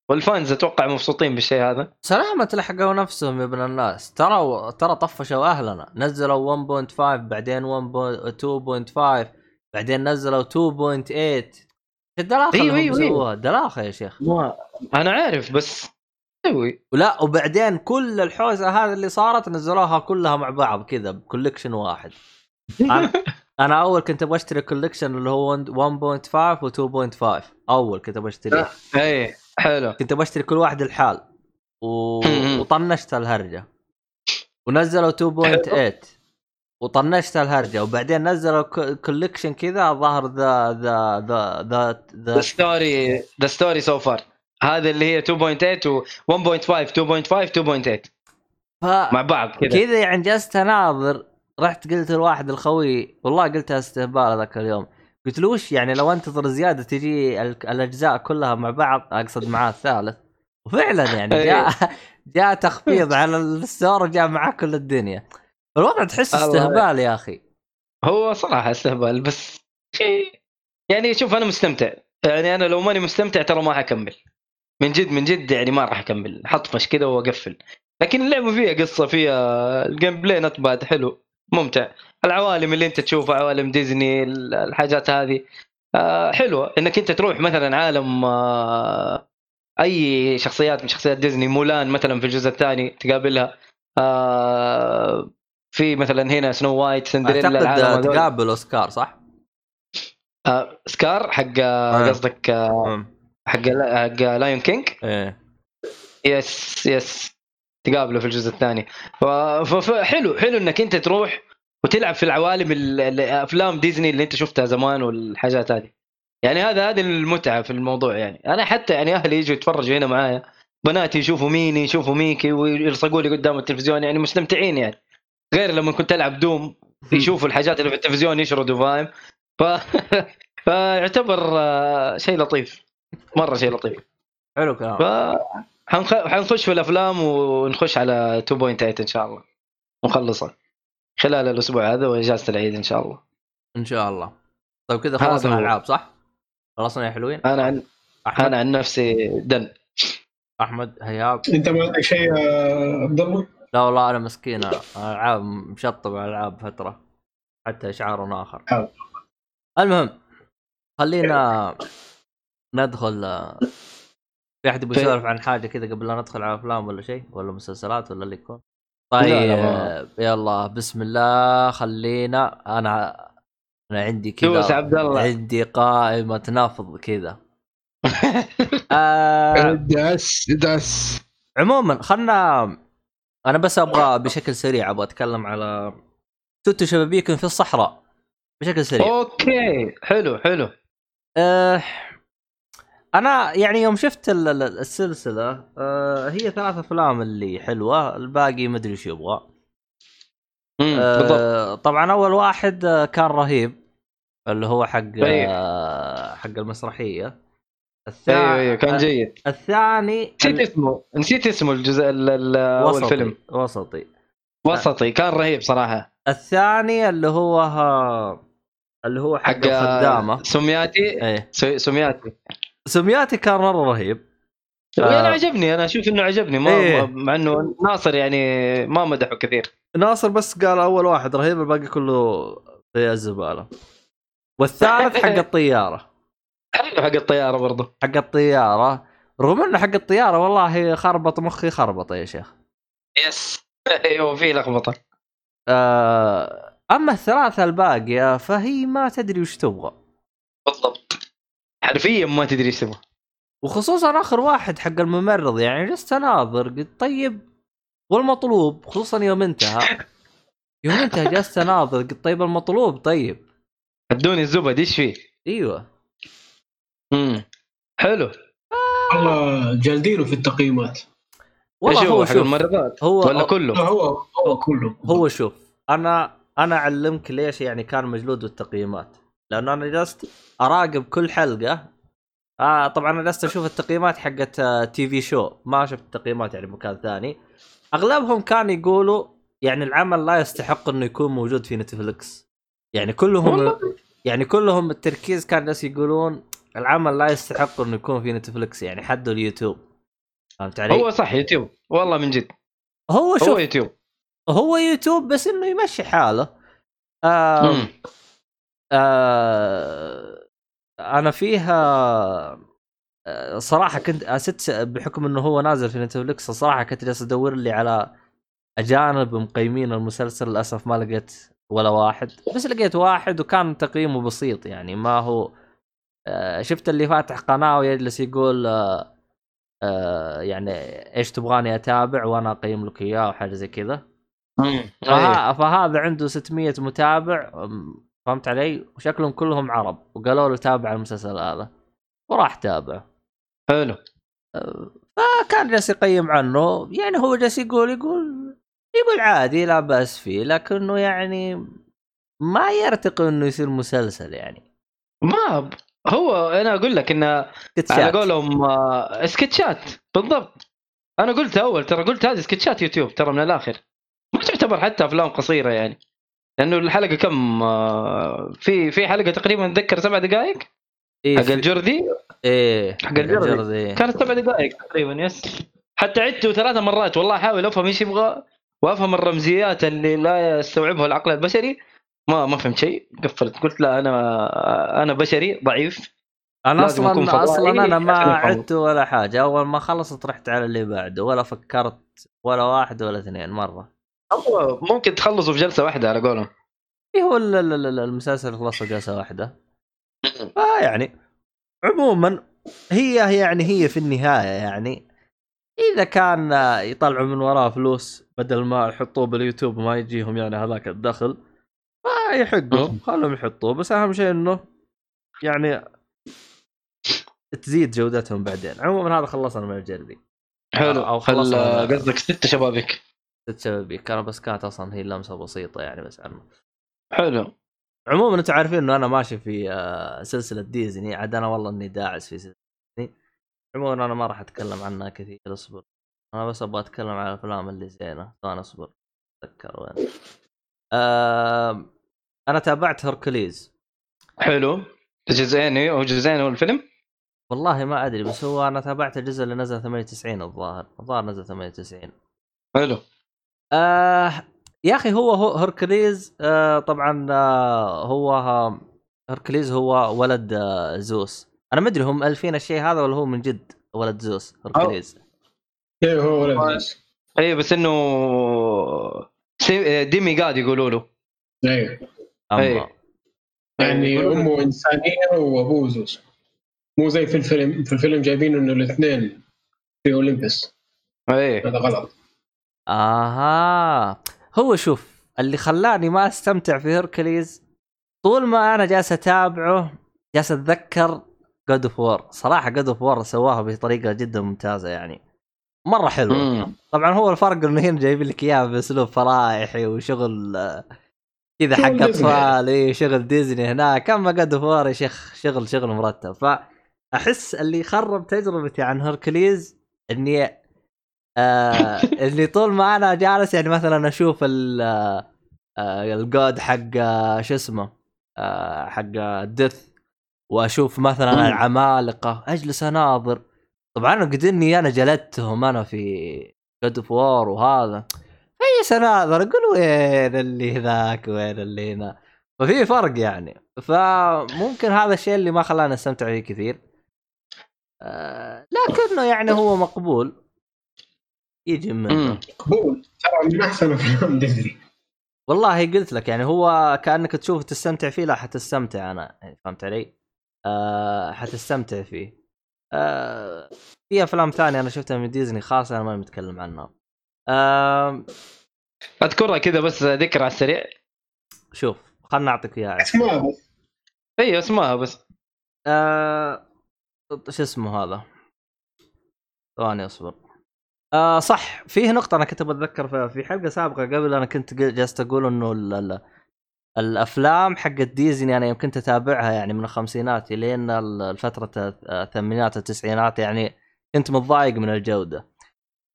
وال fans أتوقع مبسوطين بالشيء هذا. سلامة لحقوا نفسهم يا ابن الناس. ترى ترى طفشوا أهلنا. نزلوا 1.5 بعدين 1.2.5 بعدين نزلوا 2.8 الدلاخة أيوة، أيوة، دلاخة يا شيخ. ما أنا عارف بس سوي ولا وبعدين كل الحوسة هذه اللي صارت نزلوها كلها مع بعض كذا ب collection واحد. أنا أنا أول كنت أبغى أشتري collection اللي هو 1.5 و2.5 أول كنت أبغى أشتريه. اي إيه، حلو. كنت بشتري كل واحد الحال. و... وطنشت الهرجة. ونزلوا 2.8 وطنشت الهرجة. وبعدين نزلوا collection كذا ظهر the the the the the. story the story so far هذا اللي هي 2.8 و 1.5 2.5 2.8 مع بعض كذا. كذا يعني جلست اناظر رحت قلت لواحد الخوي والله قلتها استهبال ذاك اليوم. قلت له وش يعني لو انتظر زيادة تجي ال- الأجزاء كلها مع بعض أقصد معاه الثالث. وفعلا يعني جاء جاء تخفيض على ال store وجاء معاه كل الدنيا. الوضع تحس. استهبال يا أخي. هو صراحة استهبال بس شيء يعني شوف أنا مستمتع. يعني أنا لو ماني مستمتع ترى ما حكمل. من جد من جد يعني ما راح أكمل حطفش كذا وأقفل لكن اللعبة فيها قصة فيها ال gameplay not bad حلو ممتع العوالم اللي أنت تشوفها عوالم ديزني ال- الحاجات هذه آه، حلوة إنك أنت تروح مثلا عالم آه، أي شخصيات من شخصيات ديزني مولان مثلا في الجزء الثاني تقابلها آه، في مثلا هنا سنو وايت سندريلا العالم اعتقد. تقابل سكار صح؟ آه، سكار حق. قصدك آه،. حق حق Lion King إيه. yes yes تقابله في الجزء الثاني. فحلو حلو إنك أنت تروح وتلعب في العوالم ال- ال- أفلام ديزني اللي أنت شفتها زمان والحاجات هذه. يعني هذا هذه المتعة في الموضوع يعني. أنا حتى يعني أهلي يجوا يتفرجوا هنا معايا. بناتي يشوفوا ميني يشوفوا ميكي ويلصقوا لي قدام التلفزيون يعني مستمتعين يعني. غير لما كنت ألعب دوم يشوفوا الحاجات اللي في التلفزيون يشردوا فاهم؟ ف... فيعتبر آه، شيء لطيف. مرة شيء لطيف. حلو كلام ف. حنخش في الأفلام ونخش على 2.8 إن شاء الله. ونخلصها خلال الأسبوع هذا وإجازة العيد إن شاء الله. إن شاء الله. طيب كذا خلصنا. الألعاب صح؟ خلصنا يا حلوين؟ أنا عن أحمد؟ أنا عن نفسي دن. أحمد هياب أنت ما عندك شيء يا عبد الله؟ لا والله أنا مسكين ألعاب مشطب على ألعاب فترة. حتى اشعار آخر. المهم خلينا ندخل في أحد يبغى يسولف عن حاجة كذا قبل لا ندخل على أفلام ولا شيء؟ ولا مسلسلات ولا اللي يكون؟ طيب ما- يلا بسم الله. خلينا أنا أنا عندي كذا عبد الله. عندي قائمة نفض كذا. آه داس داس عموما خلنا أنا بس أبغى بشكل سريع أبغى أتكلم على توتو شبابيك في الصحراء. بشكل سريع. okay حلو حلو. أه أنا يعني يوم شفت ال- ال- السلسلة أه هي ثلاث أفلام اللي حلوة الباقي ما أدري إيش يبغى. أه طبعا أول واحد آه، كان رهيب اللي هو حق. أه حق المسرحية. أيوه الثاني أيوه كان جيد. الثاني نسيت اسمه نسيت اسمه الجزء ال- ال- وسطي فيلم. وسطي. وسطي كان رهيب صراحة. الثاني اللي هو ها اللي هو حق حق الخدامة. سمياتي؟ إيه. سمياتي. سمياتي كان مرة رهيب. أنا آه. عجبني أنا أشوف إنه عجبني ما إيه. مع إنه ناصر يعني ما مدحه كثير. ناصر بس قال أول واحد رهيب الباقي كله زي الزبالة. والثالث حق الطيارة. حلو حق الطيارة برضه حق الطيارة. رغم إنه حق الطيارة والله خربط مخي خربط يا شيخ. يس. أيوه في لخبطة. آه أما الثلاثة الباقية فهي ما تدري وش تبغى. حرفيا ما تدري إيش تبغى وخصوصا آخر واحد حق الممرض يعني جلست أناظر قلت طيب والمطلوب خصوصا يوم انتهى. يوم انتهى جلست أناظر قلت طيب المطلوب طيب. ادوني الزبد إيش فيه؟ أيوه. امم حلو. والله جالدينه في التقييمات. والله هو حق شوف الممرضات هو ولا لا كله؟ هو هو كله. هو شوف أنا أنا أعلمك ليش يعني كان مجلود بالتقييمات لأنه أنا جلست أراقب كل حلقة. آه طبعا أنا جلست أشوف التقييمات حقت TV show ما شفت التقييمات يعني بمكان ثاني. أغلبهم كانوا يقولوا يعني العمل لا يستحق إنه يكون موجود في نتفلكس يعني كلهم. يعني كلهم التركيز كان ناس يقولون العمل لا يستحق إنه يكون في نتفلكس يعني حدوا اليوتيوب. فهمت علي؟ هو صح يوتيوب. والله من جد. هو شوف هو يوتيوب. هو يوتيوب بس إنه يمشي حاله. آه. آه أنا فيها آه، صراحة كنت اسست بحكم إنه هو نازل في نتفلكس صراحة كنت جالس أدور لي على أجانب مقيمين المسلسل للأسف ما لقيت ولا واحد. بس لقيت واحد وكان تقييمه بسيط يعني ما هو آه، شفت اللي فاتح قناة ويجلس يقول آه، يعني إيش تبغاني أتابع وأنا أقيم لك إياه وحاجة زي كذا. فهذا عنده 600 متابع فهمت علي؟ وشكلهم كلهم عرب وقالوا له تابع المسلسل هذا. وراح تابع. حلو. آه، فكان جالس يقيم عنه. يعني هو جالس يقول يقول يقول عادي لا بأس فيه لكنه يعني ما يرتقي إنه يصير مسلسل يعني. ما هو أنا أقول لك إنه على. قولهم سكتشات بالضبط. أنا قلت أول ترى قلت هذه سكتشات يوتيوب ترى من الآخر. ما تعتبر حتى أفلام قصيرة يعني. لأنه الحلقة كم آه، في في حلقة تقريبا اتذكر سبع دقائق؟ إيه حق الجردي؟ إيه حق الجردي. الجرد، إيه. كانت سبع دقائق تقريبا يس. حتى عدته ثلاث مرات والله أحاول أفهم إيش يبغى وأفهم الرمزيات اللي لا يستوعبها العقل البشري. ما ما فهمت شيء. قفلت قلت لا أنا أنا بشري ضعيف. أنا أصلا أصلا أنا ما. عدت ولا حاجة. أول ما خلصت رحت على اللي بعده ولا فكرت ولا واحد ولا اثنين مرة. هو ممكن تخلصوا في جلسة واحدة على قولهم. إيه هو ال- ال- ال- المسلسل خلص جلسة واحدة. فيعني عموما هي يعني هي في النهاية يعني إذا كان يطلعوا من وراه فلوس بدل ما يحطوه باليوتيوب وما يجيهم يعني هذاك الدخل فيحقهم خلهم يحطوه. بس أهم شيء إنه يعني تزيد جودتهم بعدين. عموما هذا خلصنا من الجربي حلو. أو خلصنا. قصدك ست شبابيك أنا بس كانت أصلا هي لمسه بسيطة يعني بس عنه حلو. عموما أنتم عارفين إنه أنا ماشي في آه، سلسلة ديزني عاد أنا والله إني داعس في سلسلة ديزني. عموما أنا ما راح أتكلم عنها كثير أصبر. أنا بس أبغى أتكلم عن الأفلام اللي زينة ثاني أصبر. أتذكر وين. آه أنا تابعت هركليز. حلو. جزئين هو جزئين هو الفيلم؟ والله ما أدري بس هو أنا تابعت الجزء اللي نزل 98 الظاهر. الظاهر نزل 98 حلو. آه يا أخي هو هو- هركليز آه طبعا آه هو آه هركليز هو ولد آه زوس. أنا ما أدري هم ألفين الشيء هذا ولا هو من جد ولد زوس هركليز إيه هو ولد زوس. اي بس إنه demigod يقولوا له. أيوه إيه. يعني له- أمه إنسانية وأبوه زوس. مو زي في الفيلم في الفيلم جايبين إنه الاثنين في اولمبس اي هذا غلط. آها. هو شوف اللي خلاني ما أستمتع في هركليز طول ما أنا جالس أتابعه جالس أتذكر God of War صراحة God of War سواها بطريقة جدا ممتازة يعني. مرة حلوة. مم. طبعا هو الفرق إنه هنا جايبين لك اياها بأسلوب فرايحي وشغل كذا حق. أطفال اي شغل ديزني هناك. أما God of War يا شيخ شغل شغل مرتب. فأحس اللي خرب تجربتي عن هركليز إني آه اللي طول ما أنا جالس يعني مثلا أشوف ال آه آه، ال God حق شو اسمه حق ال death وأشوف مثلا. العمالقة أجلس أناظر. طبعا قد اني أنا جلدتهم أنا في God of War وهذا. اي أناظر أقول وين اللي ذاك وين اللي هنا. ففي فرق يعني. فممكن هذا الشيء اللي ما خلاني أستمتع فيه كثير. لكنه يعني هو مقبول. يجي. مقبول ترى من أحسن أفلام ديزني والله قلت لك يعني هو كأنك تشوف تستمتع فيه لا حتستمتع أنا يعني فهمت علي؟ آه حتستمتع فيه. آه في أفلام ثانية أنا شفتها من ديزني خاصة أنا ما متكلم عنها. آه أذكرها كذا بس ذكر على السريع شوف خلنا نعطيك إياها. اسمها بس اي اسمها بس آه شو اسمه هذا؟ ثواني أصبر. آه صح فيه نقطة أنا كنت بتذكر فيها في حلقة سابقة قبل أنا كنت جالس أقول إنه ال- ال- الأفلام حقت ديزني أنا يمكن أتابعها يعني من الخمسينات لين ال- الفترة الثمانينات والتسعينات يعني كنت متضايق من الجودة.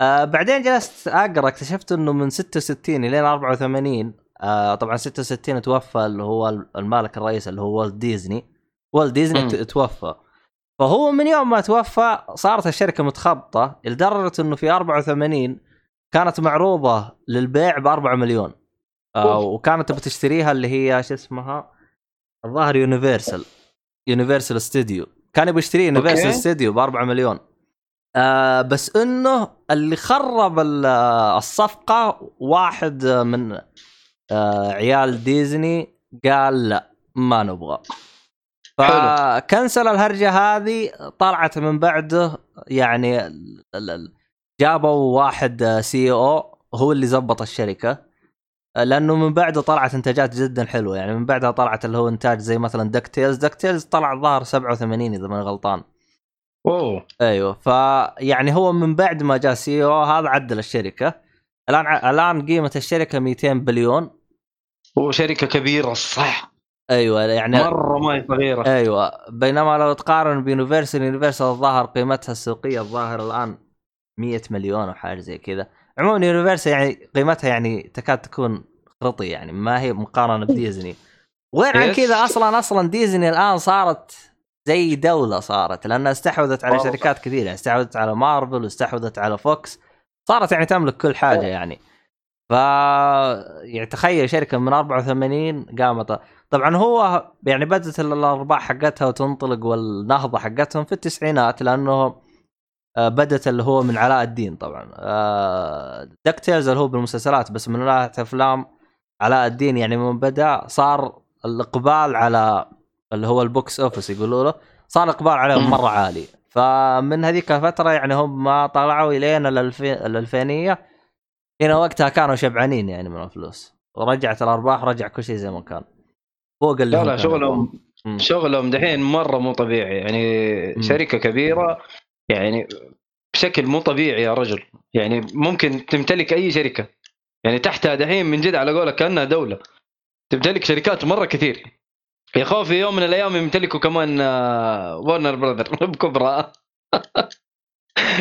آه بعدين جلست أقرأ اكتشفت إنه من 66 لين 84 آه طبعا 66 توفى اللي هو المالك الرئيس اللي هو والت ديزني. والت ديزني. ت- توفى. فهو من يوم ما توفى صارت الشركة متخبطة. لدرجة إنه في 84 كانت معروضة للبيع ب 4 مليون. آه وكانت بتشتريها اللي هي شو اسمها؟ الظاهر يونيفرسال. يونيفرسال ستوديو. كان يبغى يشتري يونيفرسال. ستوديو ب 4 مليون. آه بس إنه اللي خرب ال- الصفقة واحد من آه عيال ديزني قال لا ما نبغى. فكنسل الهرجة هذه طلعت من بعده يعني جابوا واحد CEO هو اللي زبط الشركة. لأنه من بعده طلعت إنتاجات جدا حلوة يعني من بعدها طلعت اللي هو إنتاج زي مثلا DuckTales DuckTales طلع الظاهر 87 إذا ماني غلطان. اوه أيوه. فيعني هو من بعد ما جاء CEO هذا عدل الشركة. الآن الآن قيمة الشركة 200 بليون. وشركه كبيرة صح. أيوه يعني مرة ما هي صغيرة. أيوه بينما لو تقارن بيونيفرسال يونيفرسال الظاهر قيمتها السوقية الظاهر الآن 100 مليون أو حاجة زي كذا. عموما يونيفرسال يعني قيمتها يعني تكاد تكون خرطي يعني ما هي مقارنة بديزني. وغير عن. كذا أصلا أصلا ديزني الآن صارت زي دولة صارت لأنها استحوذت على. شركات كثيرة استحوذت على مارفل واستحوذت على فوكس صارت يعني تملك كل حاجة يعني. ف يعني تخيل شركة من 84 قامت طبعا هو يعني بدات الأرباح حقتها وتنطلق والنهضة حقتهم في التسعينات لأنه آه، بدت اللي هو من علاء الدين طبعا DuckTales اللي هو بالمسلسلات بس من ناحية أفلام علاء الدين يعني من بدأ صار الإقبال على اللي هو ال box office يقولوا له صار الاقبال عليهم. مرة عالي فمن هذيك الفترة يعني هم ما طلعوا الين الالفينيه هنا وقتها كانوا شبعانين يعني من الفلوس. ورجعت الأرباح رجع كل شيء زي ما كان. فوق اللي لا لا. شغلهم مم. شغلهم دحين مرة مو طبيعي. يعني مم. شركة كبيرة يعني بشكل مو طبيعي يا رجل. يعني ممكن تمتلك أي شركة. يعني تحتها دحين من جد على قولك كأنها دولة. تمتلك شركات مرة كثير. يا خوفي يوم من الأيام يمتلكوا كمان ورنر براذر بكبرى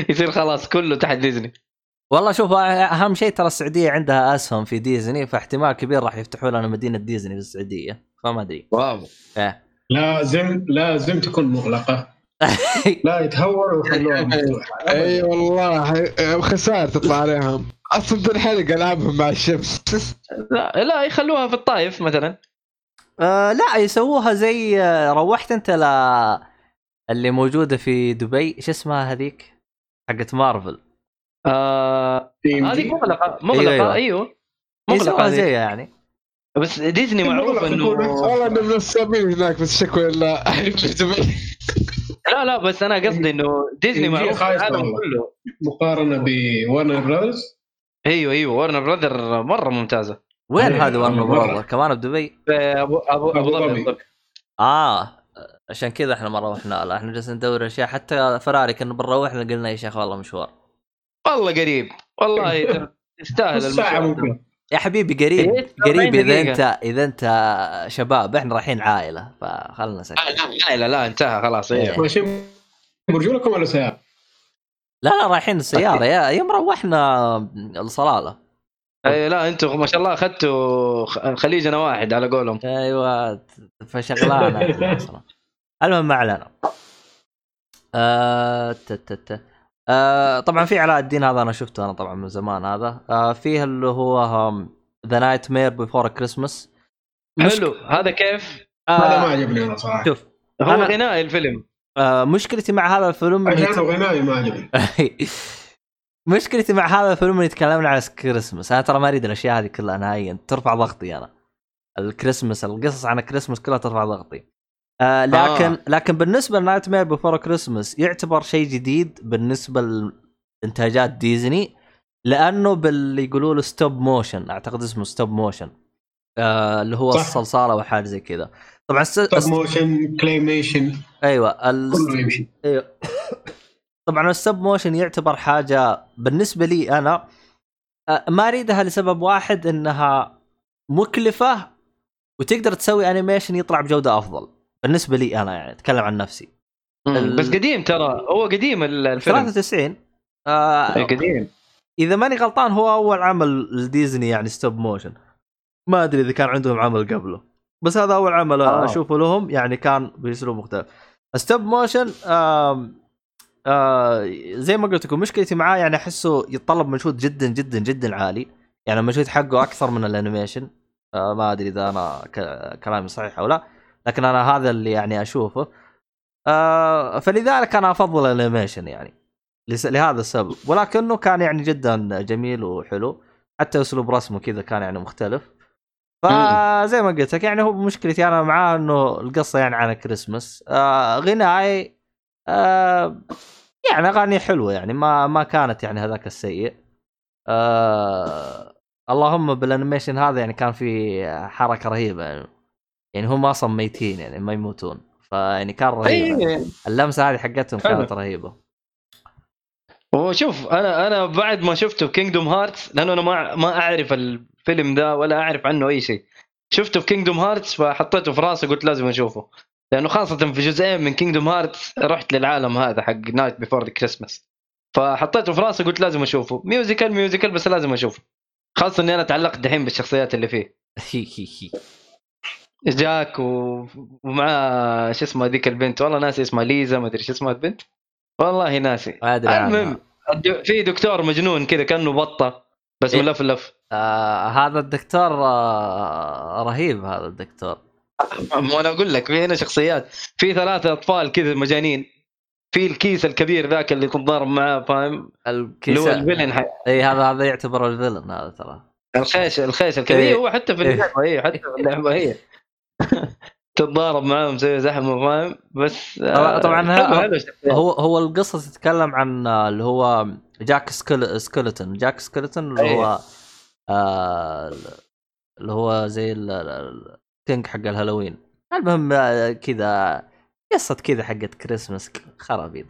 يصير خلاص كله تحت ديزني والله شوف أهم شيء ترى السعودية عندها آسهم في ديزني فاحتمال كبير راح يفتحوا لنا مدينة ديزني في السعودية. فما أدري. واو. إيه. لازم لازم تكون مغلقة. لا يتهور ويخلوها مفتوحة. أي والله خسارة تطلع عليهم. أصلا ذا الحلقة ألعبهم مع الشمس. لا لا يخلوها في الطايف مثلا. آه لا يسووها زي آه، روحت أنت ل اللي موجودة في دبي. شو اسمها هذيك؟ حقت مارفل. آه هذه مغلقة مغلقة أيوة. أيوه. مغلقة يسووها هذه. زيها يعني. بس ديزني معروف إنه والله انهم نصابين هناك بس شكوى لا لا لا بس أنا قصدي إنه ديزني معروف العالم. كله. مقارنة بورنر براذرز أيوه أيوه ورنر براذر مرة ممتازة. وين أيوة، هذه ورنر. براذر كمان بدبي في ابو ابو أبو ظبي. آه عشان كذا إحنا ما روحنا لا إحنا جالسين ندور اشياء حتى فراري كنا بنروح قلنا يا شيخ والله مشوار. والله قريب والله يستاهل. ممكن يا حبيبي قريب إيه، قريب 40 اذا. انت إذا أنت شباب إحنا رايحين عائلة فخلنا سكت لا لا لا انتهى خلاص إيه. أيوه ماشيين برجولكم ولا سيارة؟ لا لا رايحين السيارة يا يوم روحنا الصلالة أي لا أنتم ما شاء الله أخذتوا خليجنا واحد على قولهم أيوه فشغلانة. المهم ما علينا آه ت- ت- ت. آه طبعا في علاء الدين هذا أنا شفته أنا طبعا من زمان هذا. آه فيه اللي هو The Nightmare Before Christmas حلو. هذا كيف؟ هذا ما آه عجبني أنا صراحة. شوف هو أنا- غنائي الفيلم. آه مشكلتي مع هذا الفيلم إنه عشان غنائي ما عجبني. مشكلتي مع هذا الفيلم انه يتكلمون على كريسماس أنا ترى ما أريد الأشياء هذه كلها نهائيا ترفع ضغطي أنا. الكريسماس القصص عن الكريسماس كلها ترفع ضغطي. آه لكن آه. لكن بالنسبة ل Nightmare Before Christmas يعتبر شيء جديد بالنسبة لإنتاجات ديزني لأنه باللي يقولوا له stop motion أعتقد اسمه stop motion آه اللي هو صح. الصلصالة وحاجة زي كذا طبعا. stop motion claymation أيوه ال... أيوه طبعا ال stop motion يعتبر حاجة بالنسبة لي أنا أه، ما أريدها لسبب واحد إنها مكلفة وتقدر تسوي animation يطلع بجودة أفضل بالنسبة لي أنا يعني أتكلم عن نفسي. ال- بس قديم ترى هو قديم ال- الفيلم. 93 آه إيه، قديم. إذا ماني غلطان هو أول عمل لديزني يعني stop motion ما أدري إذا كان عندهم عمل قبله. بس هذا أول عمل آه. أشوفه لهم يعني كان بأسلوب مختلف. stop motion آم آه زي ما قلت لكم مشكلتي معاه يعني أحسه يتطلب مجهود جدا جدا جدا عالي. يعني المجهود حقه أكثر من ال animation. آه ما أدري إذا أنا كلامي صحيح أو لا. لكن أنا هذا اللي يعني أشوفه. آه فلذلك أنا أفضل ال animation يعني لهذا السبب. ولكنه كان يعني جدا جميل وحلو. حتى أسلوب رسمه كذا كان يعني مختلف. فزي ما قلت لك يعني هو مشكلتي أنا معاه إنه القصة يعني عن كريسمس آه غنائي آه يعني أغاني حلوة يعني ما ما كانت يعني هذاك السيء. آه اللهم بال animation هذا يعني كان في حركة رهيبة يعني, يعني هم أصلا ميتين يعني ما يموتون. فيعني كان رهيب أي. اللمسة هذه حقتهم حلو. كانت رهيبة. وشوف أنا أنا بعد ما شفته في Kingdom Hearts لأنه أنا ما ما أعرف الفيلم ده ولا أعرف عنه أي شيء. شفته في Kingdom Hearts فحطيته في راسي قلت لازم أشوفه. لأنه خاصة في جزئين من Kingdom Hearts رحت للعالم هذا حق Night Before the Christmas فحطيته في راسي قلت لازم أشوفه. musical musical بس لازم أشوفه. خاصة إني أنا تعلقت دحين بالشخصيات اللي فيه. جاك و... ومعاه شو اسمه ذيك البنت. والله ناسي اسمها ليزا ما أدري شو اسمها البنت. والله ناسي. المهم في دكتور مجنون كذا كأنه بطة بس إيه. ملفلف آه هذا الدكتور آه رهيب هذا الدكتور. ما أنا أقول لك في هنا شخصيات. في ثلاثة أطفال كذا مجانين. في الكيس الكبير ذاك اللي تتضارب معاه فاهم؟ اللي هو الفيلن اي هذا هذا يعتبر ال villain هذا ترى. الخيش الخيش الكبير. إيه. هو حتى في إيه. اللعبة هي حتى في اللعبة هي تتضارب معاهم مسوي زحمة فاهم؟ بس آه، طبعا- طبعا. هو هو القصة تتكلم عن آه، اللي هو جاك سكيل سكيلتون جاك سكيلتون اللي أيه. هو آه اللي هو زي ال- ال- ال king حق الهالوين. المهم آه، كذا قصة كذا حقت كريسماس خرابيط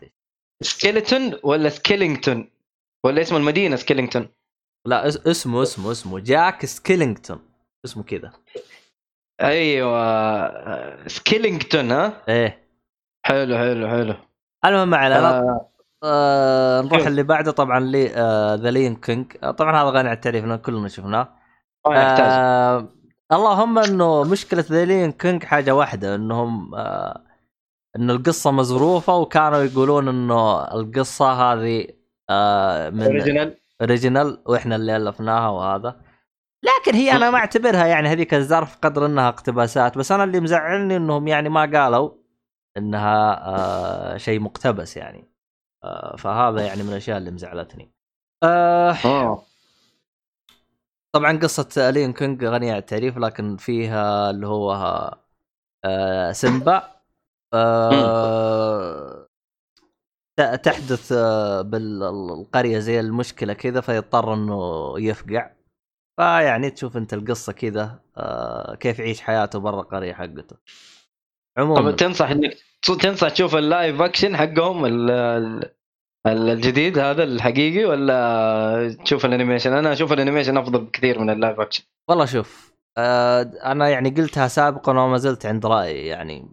سكيلتون ولا سكيلينغتون؟ ولا اسم المدينة سكيلينغتون؟ لا اس- اسمه اسمه اسمه جاك سكيلينغتون. اسمه كذا. أيوه. سكيلينغتون ها؟ إيه. حلو حلو حلو. المهم ما علينا آه آه نروح. اللي بعده. طبعا لي The Lion King آه طبعا هذا غني عن التعريف كلنا شفناه. يحتاج. آه اللهم إنه مشكلة The Lion King حاجة واحدة إنهم آه انه القصة مزروفة وكانوا يقولون إنه القصة هذه آه من original original وإحنا اللي ألفناها وهذا. لكن هي أنا ما أعتبرها يعني هذيك الزرف قدر إنها اقتباسات بس أنا اللي مزعلني إنهم يعني ما قالوا إنها آه شيء مقتبس يعني. آه فهذا يعني من الأشياء اللي مزعلتني. آه آه. طبعا قصة ألين كينج غنية عن التعريف لكن فيها اللي هو آه سيمبا. آه تحدث آه، بالقرية زي المشكلة كذا فيضطر إنه يفقع. فيعني تشوف انت القصة كذا آه، كيف يعيش حياته برا القرية حقته عموما طب تنصح إنك تنصح تشوف ال live action حقهم ال- ال- ال- الجديد هذا الحقيقي ولا تشوف ال animation؟ أنا أشوف ال animation أفضل بكثير من ال live action. والله شوف آه، أنا يعني قلتها سابقا وما زلت عند رأيي يعني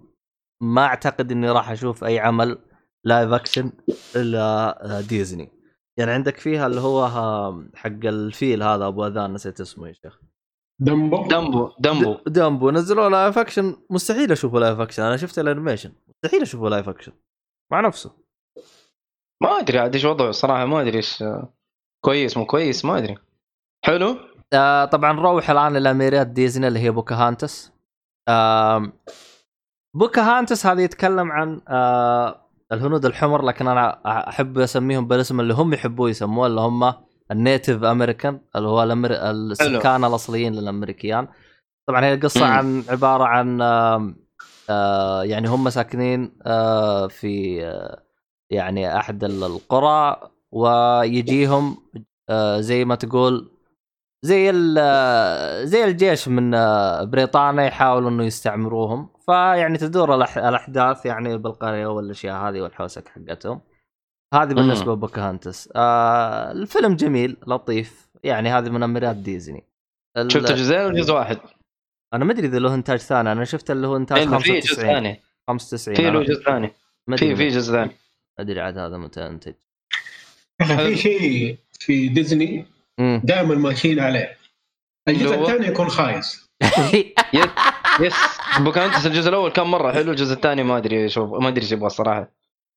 ما أعتقد إني راح أشوف أي عمل live action إلا آه، ديزني يعني عندك فيها اللي هو ها- حق الفيل هذا أبو أذان نسيت اسمه يا شيخ. دمبو؟ دمبو دمبو. د- دامبو نزلوا live action مستحيل أشوفه live action أنا شفت ال animation مستحيل أشوفه live action مع نفسه. ما أدري عاد إيش وضعه الصراحه ما أدري إيش كويس مو كويس ما أدري. حلو؟ آه طبعا نروح الآن لأميرات ديزني اللي هي بوكاهانتس. آه بوكاهانتس هذا يتكلم عن آه الهنود الحمر لكن أنا أحب أسميهم بالاسم اللي هم يحبوه يسموه اللي هم النيتف أمريكان اللي هو الأمر... السكان الأصليين للأمريكيان. طبعا هي القصة. عن عبارة عن آه يعني هم ساكنين آه في آه يعني أحد القرى ويجيهم زي ما تقول زي ال- زي الجيش من بريطانيا يحاولوا إنه يستعمروهم. فيعني تدور الأح- الاحداث يعني بالقرية والأشياء هذه والحوسك حقتهم. هذه بالنسبة لبوكاهانتس آه الفيلم جميل لطيف. يعني هذه من أميرات ديزني. ال- شفت جزئين ولا جزء واحد؟ أنا ما أدري إذا له إنتاج ثاني. أنا شفت اللي هو انتاج إنه في جزء 95 ثاني 95 في له جزء ثاني. في في جزء ثاني. ما أدري عاد هذا متى انتج في شيء في ديزني. دائما ماشيين عليه. الجزء؟ الثاني يكون خايس. yes. بوكانتس الجزء الأول كان مرة؟ حلو. الجزء الثاني ما أدري شوف ما أدري إيش يبغى الصراحة.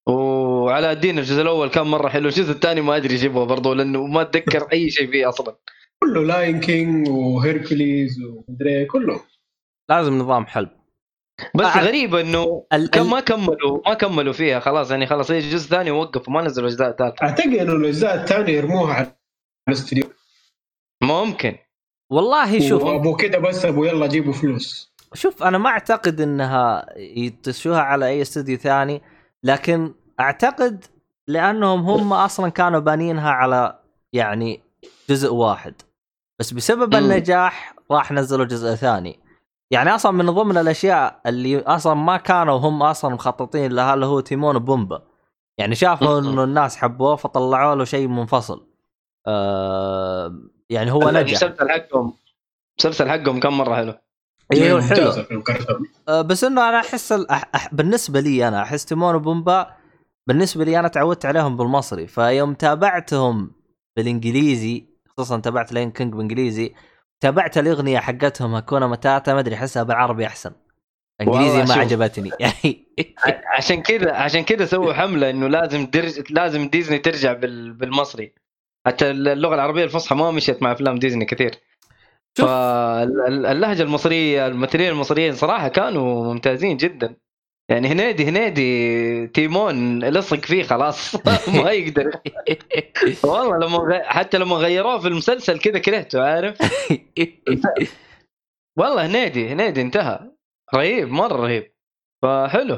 وعلاء الدين الجزء الأول كان مرة حلو. الجزء الثاني ما أدري إيش يبغى برضه لأنه ما أتذكر أي شيء فيه أصلا. كله Lion King و Hercules ومدري كله. لازم نظام حلب. بس أع- غريب إنه ال- كم ال- ما كملوا ما كملوا فيها خلاص يعني خلاص. هي جزء ثاني ووقفوا ما نزلوا أجزاء ثالثة. أعتقد إنه الأجزاء الثانية يرموها على الاستوديو. ممكن. والله شوف. وأبو كده بس أبو يلا جيبوا فلوس. شوف أنا ما أعتقد إنها يدسوها على أي استوديو ثاني لكن أعتقد لأنهم هم أصلا كانوا بانينها على يعني جزء واحد. بس بسبب. النجاح راح نزلوا جزء ثاني. يعني أصلا من ضمن الأشياء اللي أصلا ما كانوا هم أصلا مخططين لها اللي هو تيمون وبومبا يعني شافوا. إنه الناس حبوه فطلعوا له شيء منفصل. آه يعني هو نجح. المسلسل حقهم المسلسل حقهم كم مرة حلو. أيوه حلو. ممتاز الفيلم كرتون آه، بس إنه أنا أحس ال- أح... أح... بالنسبة لي أنا أحس تيمون وبومبا بالنسبة لي أنا تعودت عليهم بالمصري. فيوم تابعتهم بالإنجليزي خصوصا تابعت Lion King بالانجليزي تابعت الأغنية حقتهم هكونا متاتا ما أدري أحسها بالعربي أحسن. إنجليزي ما شوف. عجبتني. يعني عشان كذا عشان كذا سووا حملة إنه لازم درج لازم ديزني ترجع بال... بالمصري. حتى اللغة العربية الفصحى ما مشيت مع أفلام ديزني كثير. شوف. فاللهجة المصرية الممثلين المصريين صراحة كانوا ممتازين جدا. يعني هنيدي هنيدي تيمون لصق فيه خلاص. ما يقدر. والله لما. حتى لما غيروه في المسلسل كذا كرهته عارف؟ والله هنيدي هنيدي انتهى. رهيب مرة رهيب. فحلو.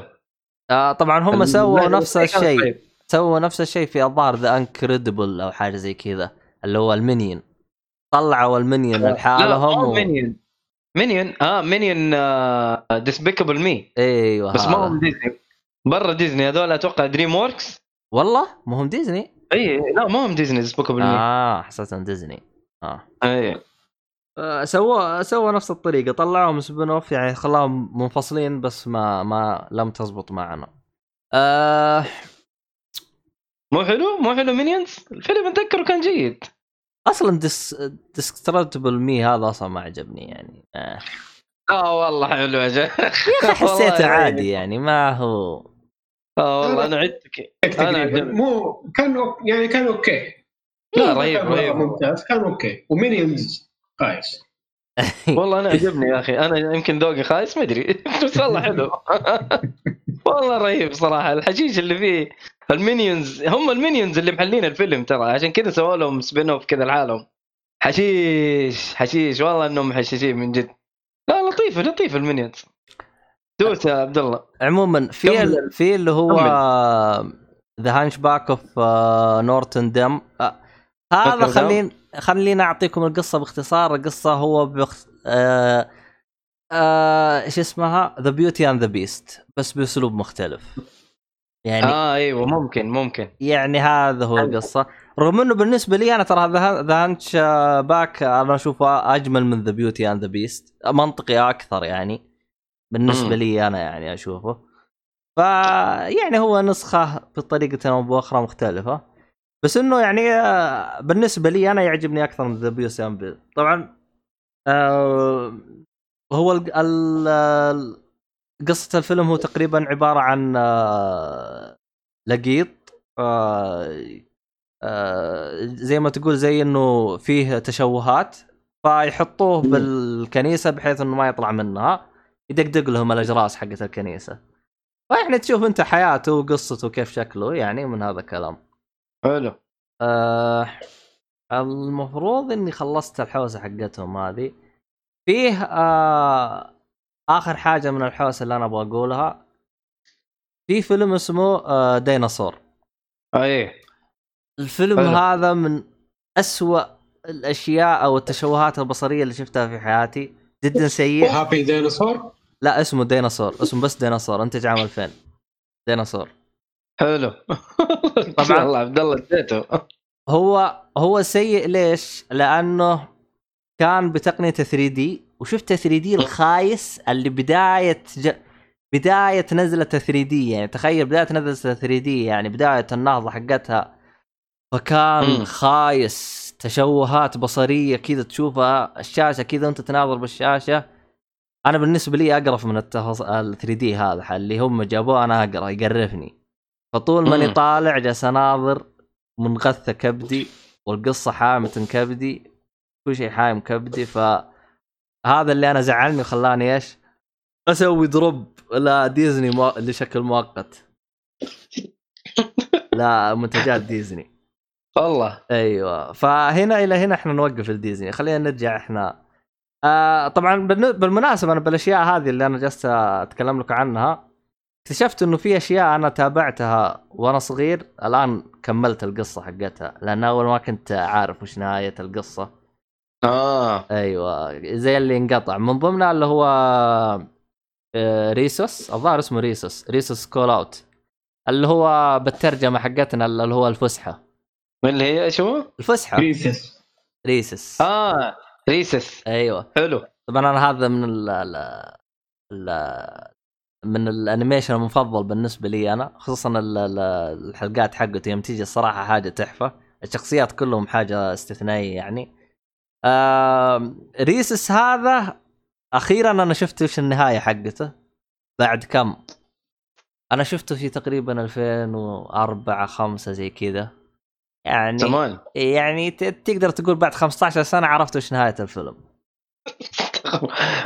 آه طبعا هم سووا نفس الشيء. طيب. سووا نفس الشيء في الظاهر The Incredible أو حاجة زي كذا اللي هو ال Minion طلعوا ال Minion لحالهم لا و... Minion. Minion آه Minion Despicable Me أيوه. بس ما. هم ديزني. برا ديزني هذول أتوقع DreamWorks والله؟ مو هم ديزني؟ إي لا ما هم ديزني ديسبيكابل مي آه حسيتهم ديزني. آه. إي. آه، سووا سووا نفس الطريقة. طلعوهم spin off يعني خلاهم منفصلين بس ما ما لم تزبط معنا. آه. مو حلو؟ مو حلو Minions الفيلم أتذكره كان جيد. أصلا Des- Despicable Me هذا أصلا ما عجبني يعني. آه. آه والله حلو يا أخي حسيته عادي يعني ما هو. آه والله أنا عدتك مو كان يعني كان okay. لا ما رهيب رهيب. ممتاز كان okay. و Minions خايس. والله أنا عجبني يا أخي. أنا يمكن ذوقي خايس ما أدري. بس والله حلو. والله رهيب صراحة. الحشيش اللي فيه ال Minions هم ال Minions اللي محلين الفيلم ترى. عشان كذا سووا لهم spin off كذا لحالهم. حشيش حشيش. والله إنهم محششين من جد. لا لطيف لطيف ال Minions. دوس يا عبد الله. عموما في. في اللي هو The Hunchback of Notre Dame هذا نوتردام. خلين خلينا أعطيكم القصة باختصار. القصة هو بخ... آه... آه... إيش اسمها؟ The Beauty and the Beast بس بأسلوب مختلف. يعني آه. آه إيوه ممكن ممكن. يعني هذا هو القصة. رغم إنه بالنسبة لي أنا ترى The Hunchback أنا أشوفه أجمل من The Beauty and the Beast منطقي أكثر يعني. بالنسبة مم. لي أنا يعني أشوفه. ف يعني هو نسخة بطريقة أو بأخرى مختلفة. بس إنه يعني آه، بالنسبة لي أنا يعجبني أكثر من The Beauty and طبعا آه هو ال ال قصة الفيلم هو تقريبا عبارة عن آه لقيط آه آه زي ما تقول زي إنه فيه تشوهات فيحطوه مم. بالكنيسة بحيث إنه ما يطلع منها يدقدق لهم الأجراس حقت الكنيسة. فيعني تشوف أنت حياته وقصته كيف شكله يعني من هذا الكلام. حلو. آه المفروض إني خلصت الحوسة حقتهم هذه. فيه آه آخر حاجة من الحوسة اللي أنا أبغى أقولها. في فيلم اسمه آه ديناصور. اي الفيلم حلو. هذا من أسوأ الأشياء أو التشوهات البصرية اللي شفتها في حياتي. جدا سيء. وهابي ديناصور؟ لا اسمه ديناصور. اسمه بس ديناصور. انتج عام 2000 ديناصور. حلو. طبعاً. والله عبد الله اديته هو هو سيء ليش؟ لأنه كان بتقنيه 3 دي وشفت 3 دي الخايس اللي بداية ج... بداية نزله 3 دي يعني تخيل بداية نزله 3 دي يعني بداية النهضة حقتها. فكان. خايس تشوهات بصرية كذا تشوفها الشاشة كذا وانت تناظر بالشاشة. أنا بالنسبة لي أقرف من التفاص... ال 3D هذا اللي هم جابوه أنا أقرأ يقرفني. فطول ماني. طالع جالس أناظر منغثة كبدي والقصة حايمة كبدي. كل شيء حايم كبدي ف هذا اللي أنا زعلني وخلاني إيش؟ أسوي drop لديزني مو... لشكل مؤقت. لا منتجات ديزني والله. أيوه. فهنا إلى هنا إحنا نوقف الديزني خلينا نرجع إحنا. آه طبعا بالمناسبة أنا بالأشياء هذه اللي أنا جالس أتكلم لكم عنها اكتشفت إنه في أشياء أنا تابعتها وأنا صغير الآن كملت القصة حقتها لأن أول ما كنت عارف وش نهاية القصة. آه. أيوه زي اللي انقطع. من ضمنها اللي هو آه، ريسوس الظاهر اسمه ريسوس ريسوس كول أوت. اللي هو بالترجمة حقتنا اللي هو الفسحة. من اللي هي شو؟ الفسحة. Recess Recess آه Recess أيوه. حلو. طبعا أنا هذا من ال ال من ال animation المفضل بالنسبة لي أنا خصوصا ال- ال- الحلقات حقته. يوم تيجي الصراحة حاجة تحفة. الشخصيات كلهم حاجة استثنائية يعني. Recess هذا أخيرا أنا شفت وش النهاية حقته. بعد كم؟ أنا شفته في تقريبا 2004 5 زي كذا. يعني زمان. يعني تقدر تقول بعد 15 سنة عرفت وش نهاية الفيلم.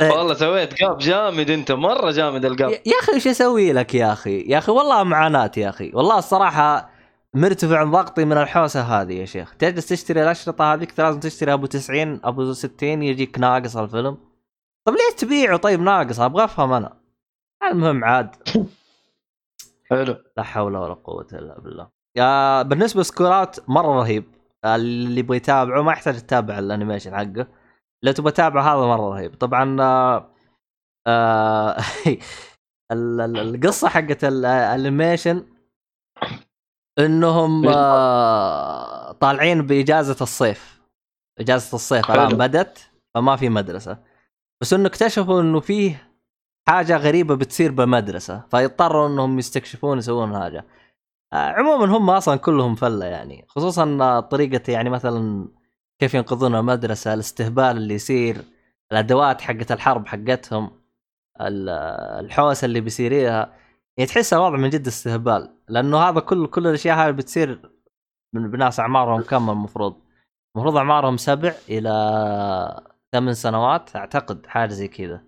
والله سويت قاب جامد أنت مرة جامد القاب يا يا أخي وش أسوي لك يا أخي؟ يا أخي والله معاناة يا أخي، والله الصراحة مرتفع ضغطي من الحوسة هذه يا شيخ، تجلس تشتري الأشرطة هذيك لازم تشتري أبو 90 أبو 60 يجيك ناقص الفيلم. طيب ليش تبيعه طيب ناقص؟ أبغى أفهم أنا. المهم عاد حلو لا حول ولا قوة إلا بالله. يا بالنسبة سكورات مرة رهيب، اللي يبغى يتابعه ما يحتاج تتابع ال animation حقه. لو تبغى تتابع هذا مرة رهيب، طبعا آه آه ال- ال- القصة حقت ال- ال animation انهم آه طالعين بإجازة الصيف. إجازة الصيف. الآن بدت فما في مدرسة. بس إنه اكتشفوا إنه فيه حاجة غريبة بتصير بالمدرسة فيضطروا إنهم يستكشفون يسوون حاجة. آه عموما هم أصلا كلهم فلة يعني. خصوصا طريقة يعني مثلا كيف ينقذون المدرسة الاستهبال اللي يصير الأدوات حقت الحرب حقتهم ال- الحوسة اللي بيصيريها يعني تحس الوضع من جد استهبال لأنه هذا كل كل الأشياء هذه بتصير من بناس أعمارهم كم المفروض؟ المفروض أعمارهم سبع إلى ثمان سنوات أعتقد حاجة زي كذا.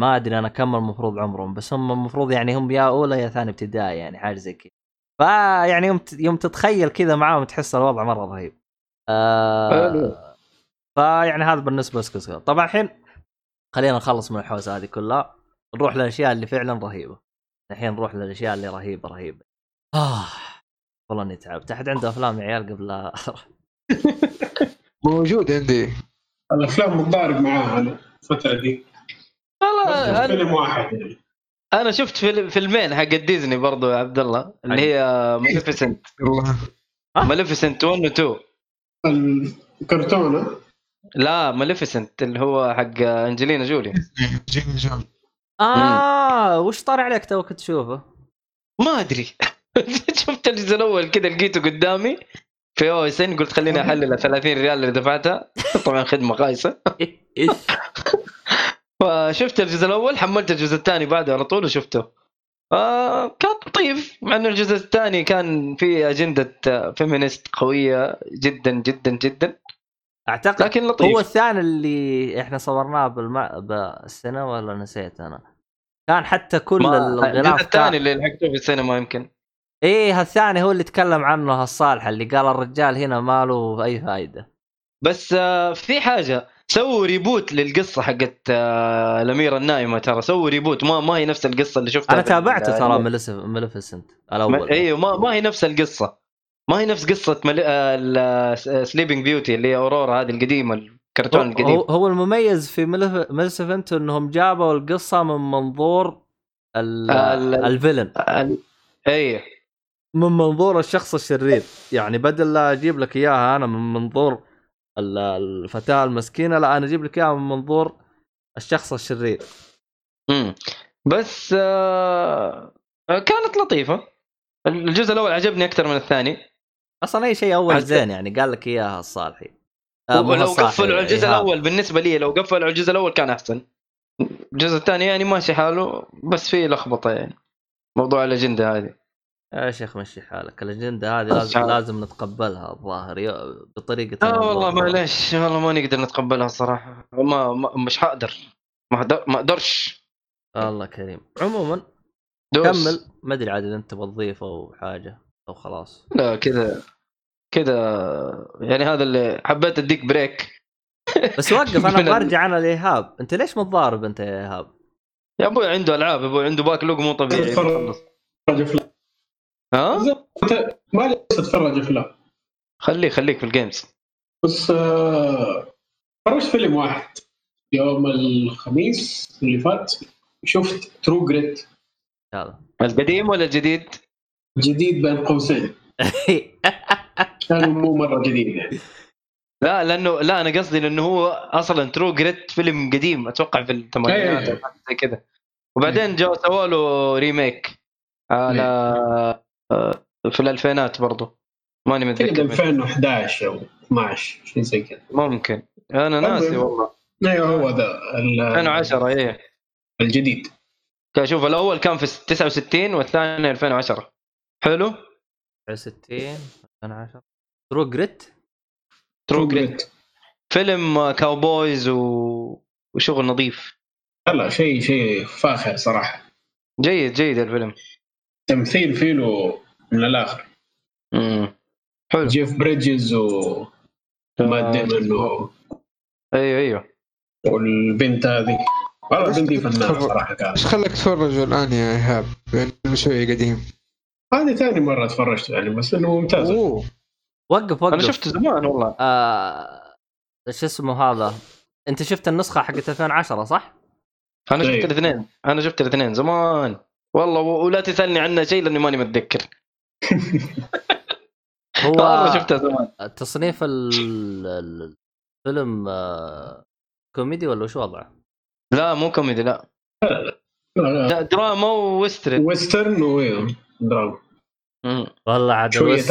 ما أدري أنا كم المفروض عمرهم بس هم المفروض يعني هم يا أولى يا ثاني ابتدائي يعني حاجة زي كذا. فيعني يوم يوم تتخيل كذا معاهم تحس الوضع مرة رهيب. آه. فيعني هذا بالنسبة لسكوسكو طبعا الحين خلينا نخلص من الحوسة هذه كلها نروح للأشياء اللي فعلا رهيبة. الحين نروح للأشياء اللي رهيبة رهيبة. آه. والله إني تعبت. احد عنده أفلام يا عيال قبل لا موجود عندي. الأفلام متضارب معاها أنا الفترة دي. والله فيلم واحد يعني. أنا شفت فيلم فيلمين حق ديزني برضو يا عبد الله اللي هي Maleficent والله Maleficent 1 و 2 الكرتونه لا Maleficent اللي هو حق أنجلينا جولي جيمي جون. آه وش طار عليك توك تشوفه؟ ما أدري. شفت الجزء الأول كذا لقيته قدامي في OSN قلت خليني أحلل ال 30 ريال اللي دفعتها. طبعا خدمة خايسة. فشفت الجزء الأول حملت الجزء الثاني بعده على طول وشفته. آه كان لطيف مع إنه الجزء الثاني كان فيه أجندة feminist قوية جدا جدا جدا. أعتقد لكن لطيف. هو الثاني اللي إحنا صورناه بالم... بالسنه ولا نسيت أنا؟ كان حتى كل ما- الغلاف الثاني كان... اللي لحقته في السينما يمكن. إيه الثاني هو اللي تكلم عنه الصالح اللي قال الرجال هنا ما له أي فائده بس آه، في حاجة. سووا reboot للقصة حقت آه، الأميرة النايمة ترى. سووا reboot ما ما هي نفس القصة اللي شفتها أنا تابعته ترى Malef- Maleficent الأول. إيوه ما ما هي نفس القصة. ما هي نفس قصة Sleeping Beauty اللي هي أورورا هذه القديمة الكرتون القديم. هو, المميز في Male Maleficent إنهم جابوا القصة من منظور ال... ال- ال villain. ال- إيه. من منظور الشخص الشرير. يعني بدل لا أجيب لك إياها أنا من منظور ال- الفتاة المسكينة لا أنا أجيب لك إياها من منظور الشخص الشرير. امم بس آه كانت لطيفة. الجزء الأول عجبني أكثر من الثاني. أصلا أي شيء أول زين يعني قال لك إياها الصالحي آه، ولو الصالحي، قفلوا على الجزء إيهاب. الأول بالنسبة لي لو قفلوا على الجزء الأول كان أحسن. الجزء الثاني يعني ماشي حاله بس فيه لخبطة يعني. موضوع الأجندة هذه. يا شيخ مشي حالك. الأجندة هذه لازم, حالك. لازم نتقبلها الظاهر. بطريقة آه والله معلش والله ما نقدر نتقبلها صراحة. ما, ما مش حقدر. ما أقدرش. الله كريم. عموما دوس. كمل. ما أدري عاد أنت وظيفه أو حاجة. أو خلاص. لا كذا كذا يعني هذا اللي حبيت أديك break بس وقف أنا برجع أنا لإيهاب. أنت ليش متضارب أنت يا إيهاب؟ يا أبوي عنده ألعاب يا أبوي عنده backlog مو طبيعي. تتفرج. أفلام. ها؟ ما لي اتفرج أفلام؟ خليه خليك في ال games بس آه، فرجت فيلم واحد. يوم الخميس اللي فات شفت True Grit هذا القديم ولا الجديد؟ جديد بين قوسين. كان مو مرة جديد يعني لا لأنه لا أنا قصدي لأنه هو أصلا True Grit فيلم قديم أتوقع في الثمانينات إيه. أو حاجة زي كذا. وبعدين جوا سووا له remake على في الألفينات برضو. ماني متذكر 2011 أو 12 شيء زي كذا. ممكن. أنا ناسي. والله. أيوه هو ذا ال- 2010 إيه. الجديد. كان شوف الأول كان في 69 والثاني 2010 حلو. 60 12 True Grit True Grit فيلم آه، cowboys و... وشغل نظيف. لا شيء شيء فاخر صراحة. جيد جيد الفيلم. تمثيل فيه له من الآخر. امم حلو. جيف بريدجز و مات ديمون و- أيوه أيوه. والبنت هذه. والله البنت دي فنانة صراحة كانت. إيش خلاك تتفرج الآن يا إيهاب؟ شوي قديم. هذه ثاني مرة تفرجت يعني بس إنه ممتازه أوه. وقف وقف. أنا شفته زمان والله. آه... شو اسمه هذا؟ أنت شفت النسخة حقت 2010 صح؟ أنا شفت طيب. الاثنين. أنا شفت الاثنين زمان. والله ولا تسألني عنه شيء لأني ماني متذكر. هو شفتها زمان. تصنيف ال- ال- الفيلم آه... كوميدي ولا وش وضعه؟ لا مو كوميدي لا. لا دراما و western western ودراما مم. والله عاد ال wes...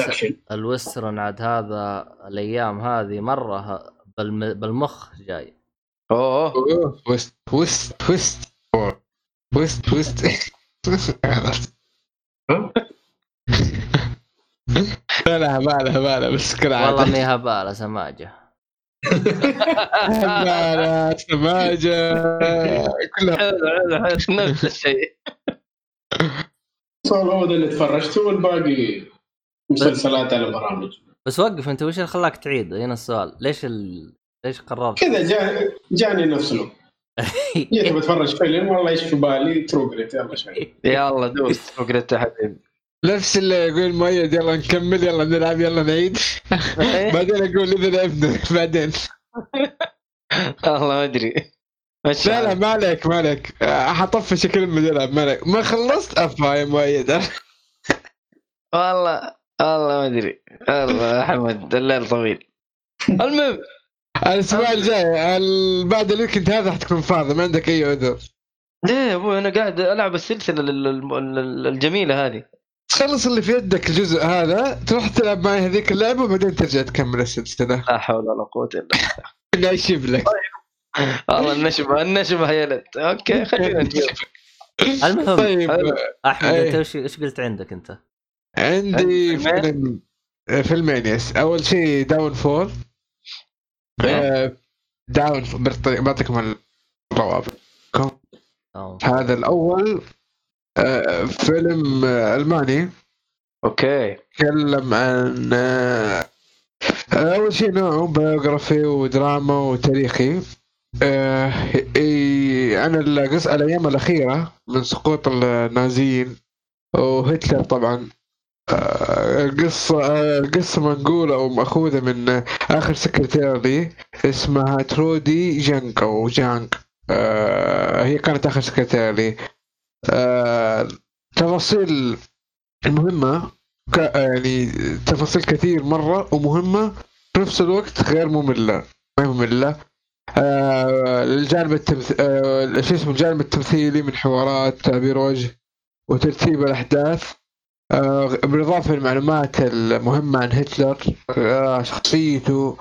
ال western عاد هذا الأيام هذه مرة بالم... بالمخ جاي. أوه. ويست ويست ويست ويست ها؟ لا لا هبالة هبالة بس كل والله عادة اني هباله سماجه هبالة سماجة. كلها. حلو حلو حلو نفس الشيء. هو ده اللي تفرجته والباقي مسلسلات على برامج. بس وقف انت وش اللي خلاك تعيد؟ هنا السؤال. ليش ال... ليش قررت؟ كذا جا جاني نفس الوقت. جيت بتفرج فيلم والله إيش في بالي؟ True Grit يلا شوي يلا دوس. فقرت يا حبيبي. نفس اللي يقول مؤيد يلا نكمل يلا نلعب يلا نعيد. بعدين أقول إذا لعبنا بعدين. والله ما أدري. مشي لا لا. ما عليك ما عليك آه، حطنش كلمة نلعب ما عليك ما خلصت؟ افا يا مؤيد والله والله ما أدري. والله احمد الليل طويل. المهم. الأسبوع الجاي ال- بعد ال weekend هذا حتكون فاضي ما عندك أي عذر. ليه يا أبوي أنا قاعد ألعب السلسلة ال- ال- ال- الجميلة هذه. تخلص اللي في يدك الجزء هذا تروح تلعب معي هذيك اللعبة وبعدين ترجع تكمل السلسلة. لا حول ولا قوة إلا بالله. نشب لك والله النشبه النشبه يا ولد okay خلينا نجيب المهم طيب. أحمد أي. أنت وش إيش قلت عندك أنت؟ عندي فيلمين؟ فيلم آه، فيلمين yes أول شيء Downfall Down بعطيكم الروابط أو. هذا الأول آه، فيلم آه، ألماني okay يتكلم عن آه، أول شيء نوعه biography ودراما وتاريخي آه، إي- عن القص الأيام الأخيرة من سقوط النازيين وهتلر طبعا. آه، القصة آه، القصة منقولة أو مأخوذة من آه، آخر سكرتير لي اسمها ترودي جانك أو جانك. آه، هي كانت آخر سكرتير لي آه، تفاصيل المهمة ك- يعني تفاصيل كثير مرة ومهمة في نفس الوقت غير مملة. ما هي مملة؟ آه، الجانب التمث... آه، شو اسمه الجانب التمثيلي من حوارات تعبير وجه وترتيب الأحداث. آه، بالإضافة للمعلومات المهمة عن هتلر آه، شخصيته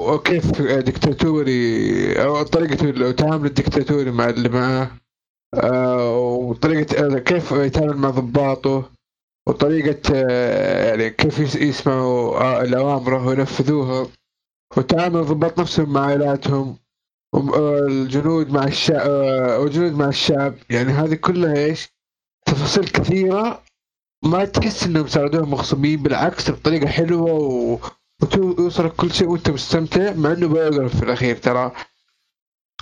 وكيف دكتاتوري أو طريقة التعامل الدكتاتوري مع اللي معاه آه، وطريقة آه، كيف يتعامل مع ضباطه وطريقة آه، يعني كيف يس- يسمعوا آه، الأوامر وينفذوها. وتعامل الضباط نفسهم مع عائلاتهم والجنود مع الشعب والجنود مع الشعب. يعني هذه كلها إيش؟ تفاصيل كثيرة. ما تحس إنهم ساعدوهم مغصوبين بالعكس بطريقة حلوة و... ويوصلك كل شيء وأنت مستمتع مع إنه بيوغرف في الأخير ترى.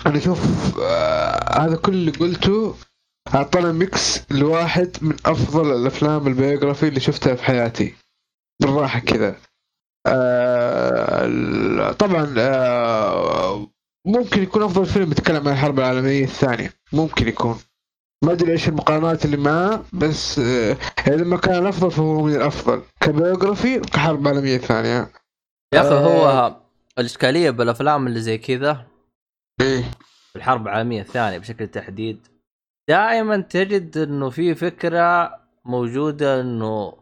أنا أشوف آه هذا كل اللي قلته أعطانا mix لواحد من أفضل الأفلام ال biography اللي شفتها في حياتي. بالراحة كذا. آه طبعا آه ممكن يكون أفضل فيلم يتكلم عن الحرب العالمية الثانية. ممكن يكون. ما أدري إيش المقارنات اللي معاه بس آه إذا ما كان الأفضل فهو من الأفضل. ك biography وكحرب عالمية ثانية. يا أخي آه. هو الإشكالية بالأفلام اللي زي كذا. إيه. في الحرب العالمية الثانية بشكل تحديد. دائما تجد إنه في فكرة موجودة إنه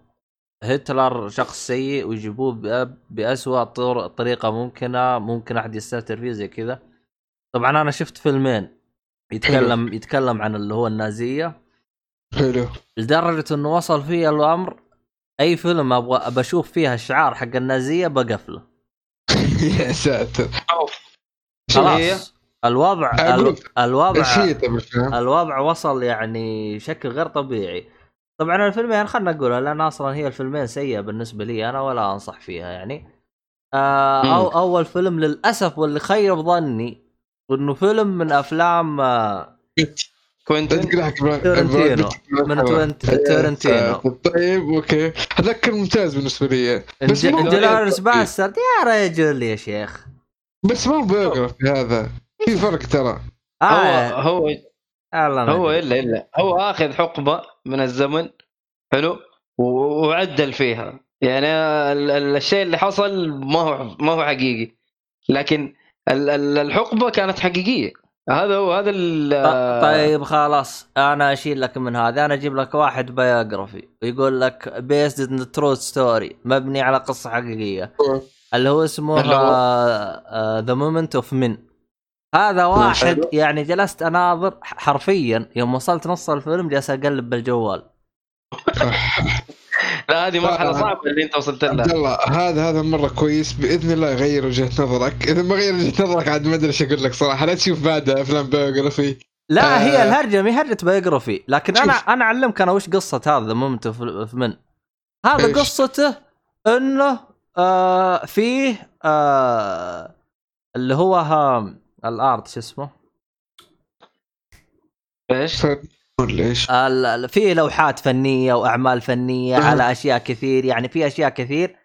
هتلر شخص سيء ويجيبوه بأ- بأسوأ طر- طريقة ممكنة ممكن أحد يستهتر فيه زي كذا طبعا أنا شفت فيلمين يتكلم يتكلم عن اللي هو النازية. حلو. لدرجة إنه وصل فيه الأمر أي فيلم أبغى ابى أشوف فيها الشعار حق النازية بقفله. يا ساتر؟ خلاص. الوضع الوضع بالفهم الوضع وصل يعني شكل غير طبيعي. طبعا الفيلمين خلنا نقولها لأن أصلا هي الفيلمين سيئة بالنسبة لي أنا ولا أنصح فيها يعني. آه أو أول فيلم للأسف واللي خيب ظني إنه فيلم من أفلام آه كمان تارانتينو. من تارانتينو. طيب okay. هذاك كان ممتاز بالنسبة لي. بس Inglourious Basterds. يا رجل يا شيخ. بس مو biography هذا. في فرق ترى. آه هو هو يلا هو. إلا إلا. هو آخذ حقبة من الزمن حلو؟ وعدل فيها. يعني ال- ال- الشيء اللي حصل ما هو ما هو حقيقي. لكن ال- ال- الحقبة كانت حقيقية. هذا هو هذا طيب خلاص. أنا أشيل لك من هذا. أنا أجيب لك واحد biography يقول لك based on true story مبني على قصة حقيقية. اللي هو اسمه؟ The Monuments Men هذا واحد حلو. يعني جلست أناظر حرفيا يوم وصلت نص الفيلم جالس أقلب بالجوال لا هذه مرحلة آه. صعبة اللي أنت وصلت عبد لها الله هذا هذا مرة كويس بإذن الله يغير وجهة نظرك إذا ما غير وجهة نظرك عاد ما أدري إيش أقول لك صراحة لا تشوف بعدها أفلام biography لا آه. هي الهرجة مي هرجة biography لكن أنا شوف. أنا أعلمك أنا وش قصة هذا The Monuments Men هذا إيش؟ قصته إنه آه فيه آه اللي هو ها الارت شو اسمه إيش؟ ولا إيش؟ في لوحات فنية وأعمال فنية أه. على أشياء كثير يعني في أشياء كثير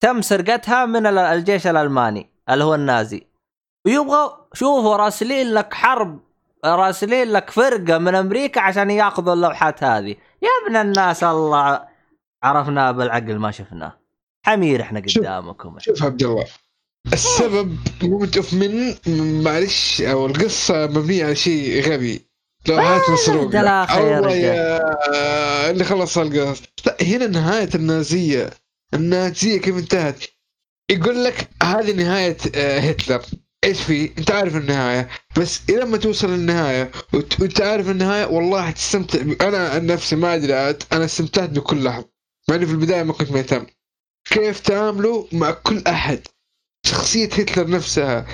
تم سرقتها من ال- الجيش الألماني اللي هو النازي ويبغى شوفوا راسلين لك حرب راسلين لك فرقة من أمريكا عشان يأخذوا اللوحات هذه يا ابن الناس الله عرفناه بالعقل ما شفناه حمير إحنا. قدامكم شوف عبد الله السبب Monuments Men معلش أو القصة مبنية على شيء غبي. لوحات ده مسروقه الله. يا اللي خلص القصة. لا هنا نهاية النازية. النازية كيف انتهت؟ يقول لك هذه نهاية آه، هتلر. إيش في؟ أنت عارف النهاية. بس إلى ما توصل للنهاية وأنت عارف النهاية والله حتستمتع ب- أنا عن نفسي ما أدري أنا استمتعت بكل لحظة. مع إني في البداية ما كنت مهتم. كيف تعاملوا مع كل أحد؟ شخصية هتلر نفسها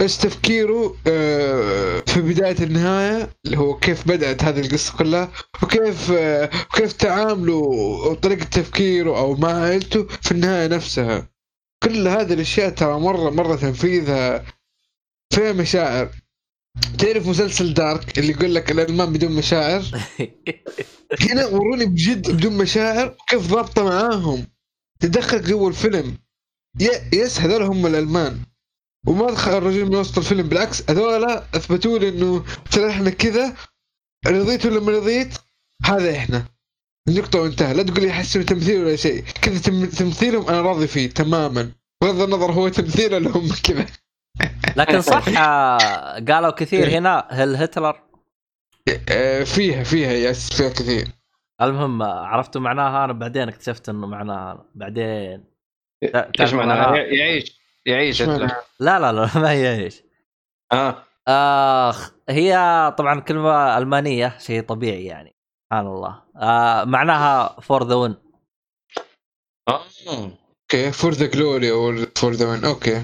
إيش تفكيره آه، في بداية النهاية اللي هو كيف بدأت هذه القصة كلها وكيف آه، وكيف تعامله وطريقة تفكيره أو مع عائلته في النهاية نفسها. كل هذه الأشياء ترى مرة مرة تنفيذها فيها مشاعر. تعرف مسلسل دارك اللي يقول لك الالمان بدون مشاعر؟ هنا وروني بجد بدون مشاعر كيف ضابطة معاهم. تدخل جوا الفيلم. يس هذول هم الألمان. وما الرجل من وسط الفيلم بالعكس هذول أثبتوا لي إنه ترى إحنا كذا رضيت ولا ما رضيت؟ هذا إحنا. النقطة وانتهى. لا تقول لي يحسنوا تمثيل ولا شيء. كذا تم- تمثيلهم أنا راضي فيه تماما. بغض النظر هو تمثيل ولا هم كذا. لكن صح آه، قالوا كثير هنا. Heil هتلر؟ آه، فيها فيها yes فيها كثير. المهم عرفتوا معناها أنا بعدين اكتشفت إنه معناها بعدين. إيش معناها؟ يعيش يعيش؟ لا لا لا ما هي إيش آه. آخ هي طبعا كلمة ألمانية شيء طبيعي يعني. سبحان الله. آه معناها for the win آه. okay. for the glory أو for the win okay.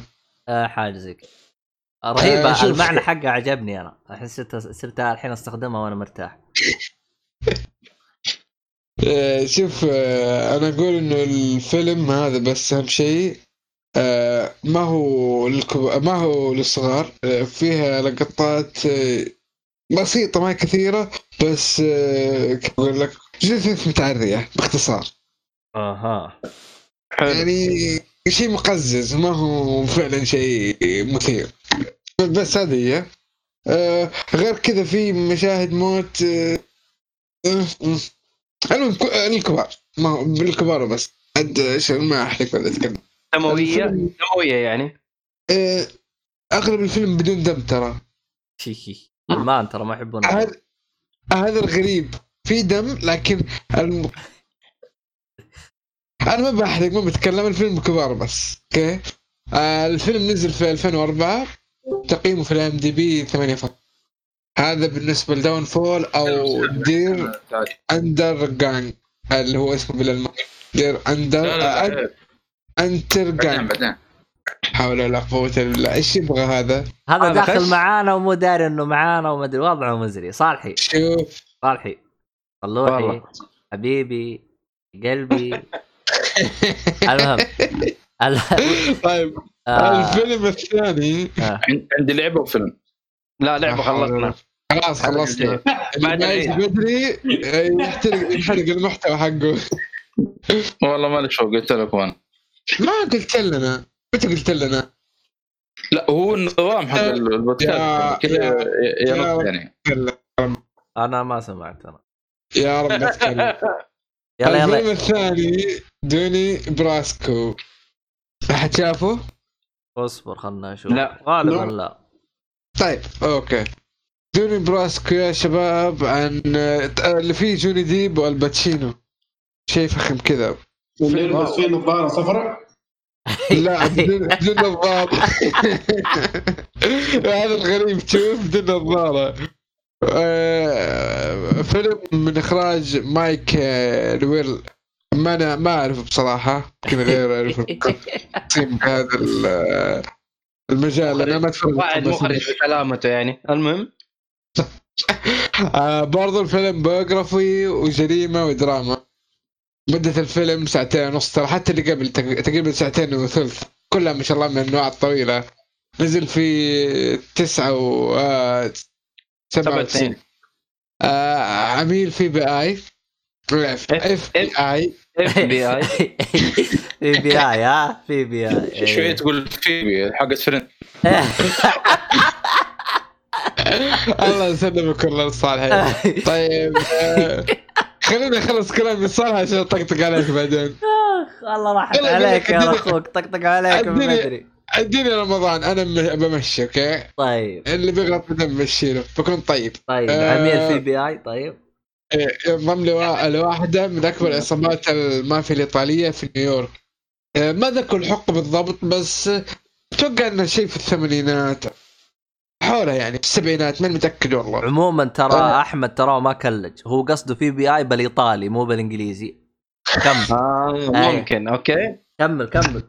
حاجة زي كذا رهيبة. آه،. المعنى حقها عجبني أنا. أحس صرت صرت الحين أستخدمها وأنا مرتاح. آه، شوف آه، أنا أقول إنه الفيلم هذا بس أهم شيء آه، ما هو للكب... ما هو للصغار فيها لقطات بسيطة ما كثيرة بس أقول لك جثث متعرية باختصار. أها. حلو. يعني شيء مقزز ما هو فعلا شيء مثير. بس هذه هي. غير كذا في مشاهد موت المهم ك- الكبار ما هو بالكبار بس عد إيش ما أحرق ولا أتكلم. دموية؟ الفيلم- دموية يعني؟ آه أغلب الفيلم بدون دم ترى. المان ترى ما يحبون هذا هذا الغريب. في دم لكن الم... أنا ما بحرق ما بتكلم. الفيلم كبار بس. okay؟ آه الفيلم نزل في 2004 تقييمه في ال IMDb 8 فقط هذا بالنسبة ل Downfall أو Der Untergang. اللي هو اسمه بالالماني Der Unter لا لا لا Untergang. بعدين. حول ولا قوة الا بالله إيش يبغى هذا؟ هذا داخل. معانا ومو داري إنه معانا وما أدري. وضعه مزري. صالحي. شوف. صالحي. صلوحي. حبيبي. قلبي. المهم. ال- طيب. آه، الفيلم الثاني. آه. عن- عندي لعبة وفيلم. لا لعبة خلصنا. خلاص خلصنا بعد ما. بدري آه، يحترق ينحرق المحتوى حقه. والله مالي شوق قلت لكم أنا. ما قلت لنا. متى قلت لنا؟ لا هو النظام حق البودكاست كذا يا- نص يعني أنا ما سمعت أنا. يا رب لا تتكلم. يلا الفيلم يلا الثاني دوني براسكو. أحد شافه؟ اصبر خلنا نشوف. لا. غالبا لا. لا. طيب okay. دوني براسكو يا شباب عن اللي فيه جوني ديب والباتشينو. شيء فخم كذا اللي يلبس فيه نظاره صفراء لا بدون بدون نظارة هذا الغريب تشوف بدون نظارة آه، فيلم من إخراج مايك آه، لويل ما أنا ما أعرفه بصراحة. يمكن غير اعرف التقسيم بهذا ال- المجال أنا ما أتفرج واحد مخرج بسلامته يعني. المهم؟ آه برضو الفيلم biography وجريمة ودراما. مدة الفيلم ساعتين ونص ترى حتى اللي قبل تق- تقريبا ساعتين وثلث كلها ما شاء الله من النوع الطويلة. نزل في تسعة و آه، سبعة وتسعين. آه عميل في بي آي. اف إف بي آي. اف بي اي في بي اي ها في بي اي شوية تقول فيبي حقت فريند الله يسلمك والله الصالحين طيب آه، خليني أخلص كلامي. الصالح عشان أطقطق عليك بعدين. والله راحت يلا، عليك يا أخوك. طقطق عليك ما أدري. أديني رمضان أنا بمشي أوكي؟ طيب. اللي بيغلط بدم بمشيله بكون طيب. طيب. عميل في بي اي طيب. وا- لواحدة من أكبر عصابات المافيا الإيطالية في نيويورك. آه، ما ذكر الحق بالضبط بس آه، أتوقع إنه شيء في الثمانينات. حولها يعني في السبعينات ماني متأكد والله. عموما ترى آه. أحمد تراه ما كلج. هو قصده VBI بالايطالي مو بالإنجليزي. كمل. آه ممكن okay. كمل كمل.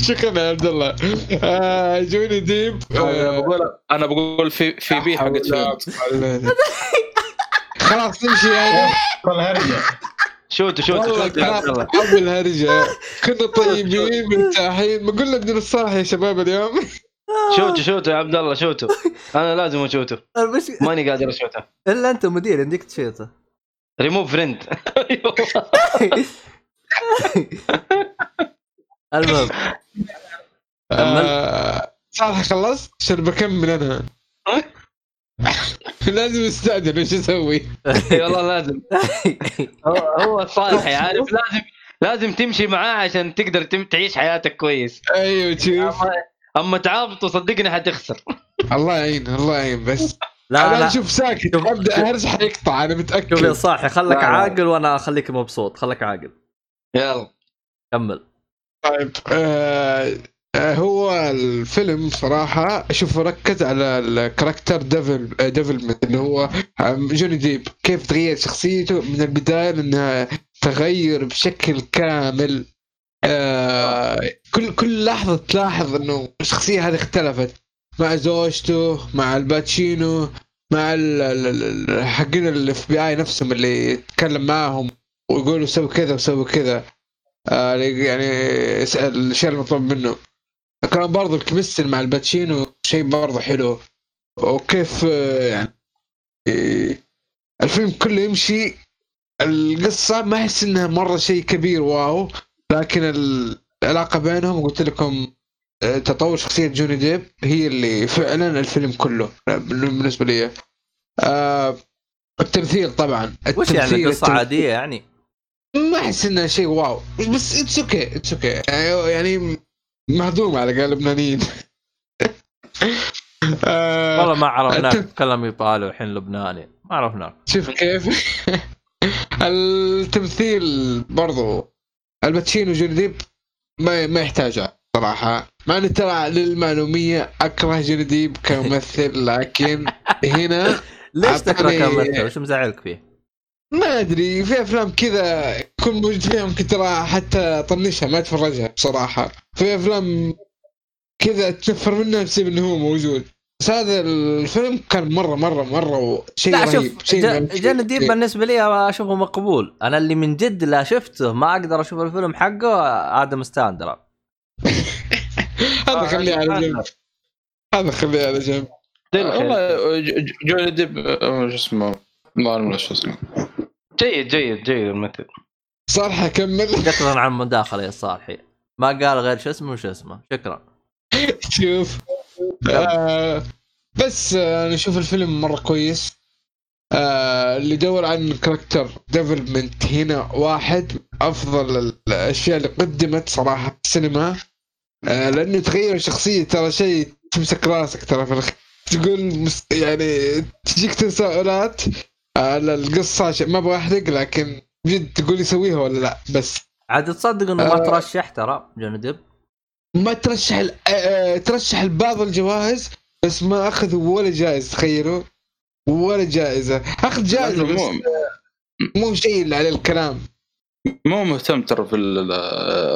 شكرا يا عبد الله. آه، جوني ديب. أنا آه، بقول أنا بقول Phoebe حقت خلاص يعني والهرجه شوتوا شوتوا شوتوا. يا عبد الله ابو الهرجه كنا طيبين مرتاحين ما قلنا بدون الصراحه يا شباب اليوم. شوتوا شوتوا يا عبد الله شوتوا. أنا لازم اشوته المشكلة ماني قادر اشوته إلا أنت مدير عندك تشيته ريموف فريند المهم. آه، صالح خلصت عشان بكمل أنا لازم استأذن إيش أسوي؟ والله لازم. هو صالحي عارف لازم لازم تمشي معاه عشان تقدر تعيش حياتك كويس. أيوه شوف. اما أما تعابطه صدقني حتخسر. الله يعين الله يعين بس. لا أنا لا. أشوف ساكت شوف- أبدأ شوف. اهرج حيقطع أنا شوف يا متاكد صاحي خلك لا،. عاقل وأنا أخليك مبسوط خلك عاقل. يلا. كمل. طيب آه، هو الفيلم صراحة أشوفه ركز على ال character devel آه، development اللي هو جوني ديب. كيف تغير شخصيته من البداية لأنها تغير بشكل كامل. آه كل كل لحظة تلاحظ إنه الشخصية هذه اختلفت. مع زوجته مع الباتشينو مع حقين ال FBI نفسهم اللي يتكلم معاهم ويقولوا سوي كذا وسوي كذا. آه يعني الشيء المطلوب منه. كان برضو ال chemistry مع الباتشينو شيء برضو حلو. وكيف يعني الفيلم كله يمشي. القصة ما أحس إنها مرة شيء كبير wow. لكن ال... العلاقة بينهم قلت لكم تطور شخصية جوني ديب هي اللي فعلا الفيلم كله بالنسبة لي. آه التمثيل طبعا وش يعني التمثيل- قصة التمثيل- عادية يعني؟ ما أحس إنها شيء واو بس it's okay it's okay يعني مهضوم على قال لبنانيين. آه، والله ما عرفناك تتكلم ايطالي والحين لبناني. ما عرفناك. شوف كيف؟ التمثيل برضو الباتشينو جوني ديب ما ما يحتاجها صراحة. مع اني ترى للمعلومية أكره جوني ديب كممثل لكن هنا ليش تكره كممثل؟ وش مزعلك فيه؟ ما أدري في أفلام كذا يكون موجود فيها ممكن ترى حتى اطنشها ما أتفرجها بصراحة. في أفلام كذا تنفر منها بسبب انه هو موجود. بس هذا الفيلم كان مرة مرة مرة شيء لا رهيب شوف شيء. جوني ديب بالنسبة لي أشوفه مقبول. أنا اللي من جد لا شفته ما أقدر أشوف الفيلم حقه آدم ساندلر. هذا خليه على جنب. هذا خليه على جنب. والله جوني ديب آه، شو اسمه؟ ما أعلم شو اسمه جيد جيد جيد الممثل صالح أكمل. شكرا على المداخله يا صالحي. ما قال غير شو اسمه وش اسمه. شكرا. شوف. آه بس آه أنا أشوف الفيلم مرة كويس. آه اللي يدور عن character development هنا واحد. من أفضل الأشياء اللي قدمت صراحة في السينما. آه لأنه تغير الشخصيه ترى شيء تمسك راسك ترى في الأخير. تقول مس يعني تجيك تساؤلات. على القصة ش- ما أبغى أحرق لكن جد تقول يسويها ولا لا؟ بس. عاد تصدق إنه ما آه. ترشح ترى جوني ديب؟ ما ترشح ال- آه، آه، ترشح لبعض الجوائز بس ما أخذ ولا جائزة تخيلوا؟ ولا جائزة. أخذ جائزة بس مو مو شيء اللي على الكلام. مو مهتم ترى في ال-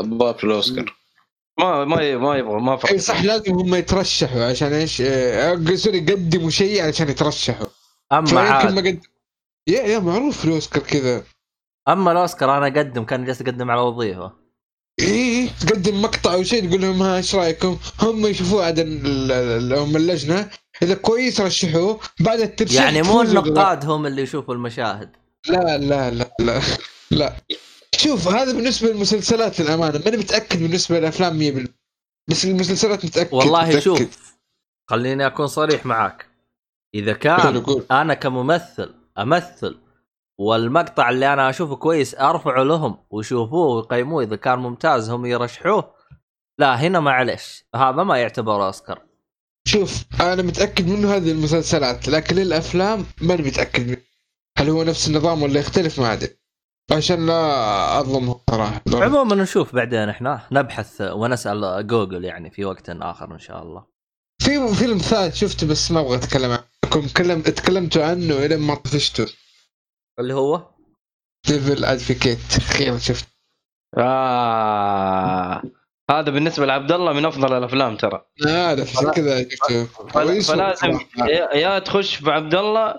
الضبط في الأوسكار. ما ما ما يبغى ما إي فكر صح لازم هم يترشحوا عشان إيش؟ آه، sorry يقدموا شيء عشان يترشحوا. أما عاد؟ ما قد يا يا معروف الأوسكار كذا. أما الأوسكار أنا أقدم كان جالس اقدم على وظيفة. اي تقدم مقطع أو شيء تقول لهم ها إيش رأيكم؟ هم يشوفوه عاد هم اللجنة. إذا كويس رشحوه بعد الترشيح يعني مو النقاد هم اللي يشوفوا المشاهد. لا لا لا لا لا. شوف هذا بالنسبة للمسلسلات للأمانة. ماني متأكد بالنسبة للأفلام 100% بس المسلسلات متأكد والله متأكد. شوف خليني أكون صريح معاك. إذا كان أنا كممثل أمثل. والمقطع اللي أنا أشوفه كويس أرفعه لهم ويشوفوه ويقيموه إذا كان ممتاز هم يرشحوه. لا هنا معلش هذا ما يعتبر أوسكار. شوف أنا متأكد منه هذه المسلسلات لكن الأفلام ماني متأكد منه. هل هو نفس النظام ولا يختلف؟ ما أدري. عشان لا اظلمهم صراحة. عموما نشوف بعدين إحنا. نبحث ونسأل جوجل يعني في وقت آخر إن شاء الله. في فيلم ثالث شفته بس ما أبغى أتكلم عنه. كم كلم تكلمتوا عنه الين ما طفشته. اللي هو؟ Devil's Advocate أخيرا شفت. آه. هذا بالنسبة لعبد الله من أفضل الأفلام ترى. عارف عشان كذا شفته. فلازم. يا, يا تخش بعبد الله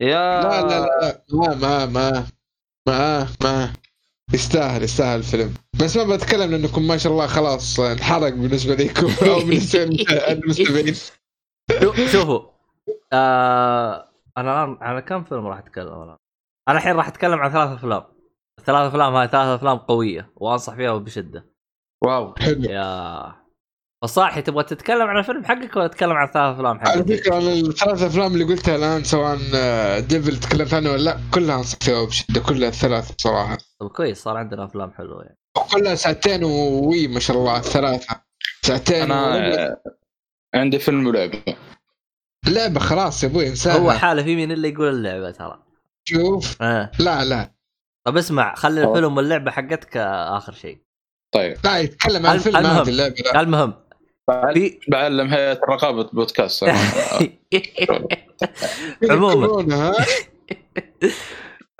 يا لا لا لا ما ما ما. ما ما. يستاهل يستاهل الفيلم. بس ما بتكلم لأنكم ما شاء الله خلاص انحرق بالنسبة لكم. أو بالنسبة للمستمعين شو- شوفوا آه أنا الآن على كم فيلم راح أتكلم؟ أنا؟ أنا الحين راح أتكلم عن ثلاث أفلام. الثلاث أفلام هاي ثلاث أفلام قوية وأنصح فيها بشدة. واو. حلو. يا. فصاحي تبغى تتكلم عن الفيلم حقك ولا تتكلم عن ثلاث أفلام على حقك؟ فكرة أنا الثلاث أفلام اللي قلتها الآن سواء آه، Devil تكلمت عنه ولا لا كلها أنصح فيها بشدة كلها الثلاث بصراحه طب كويس صار عندنا أفلام حلوة يعني. وكلها ساعتين وي ما شاء الله الثلاثه ساعتين أنا. آه، عندي فيلم ولعبه لعبة خلاص يا أبوي انساها. هو حاله في مين اللي يقول اللعبة ترى؟ شوف. آه. لا لا. طب اسمع خلي. الفيلم واللعبة حقتك آه، آخر شيء. طيب. لا يتكلم عن الفيلم المهم. هذه اللعبة لا. المهم في بعلم هيئة الرقابة بودكاست. عموما.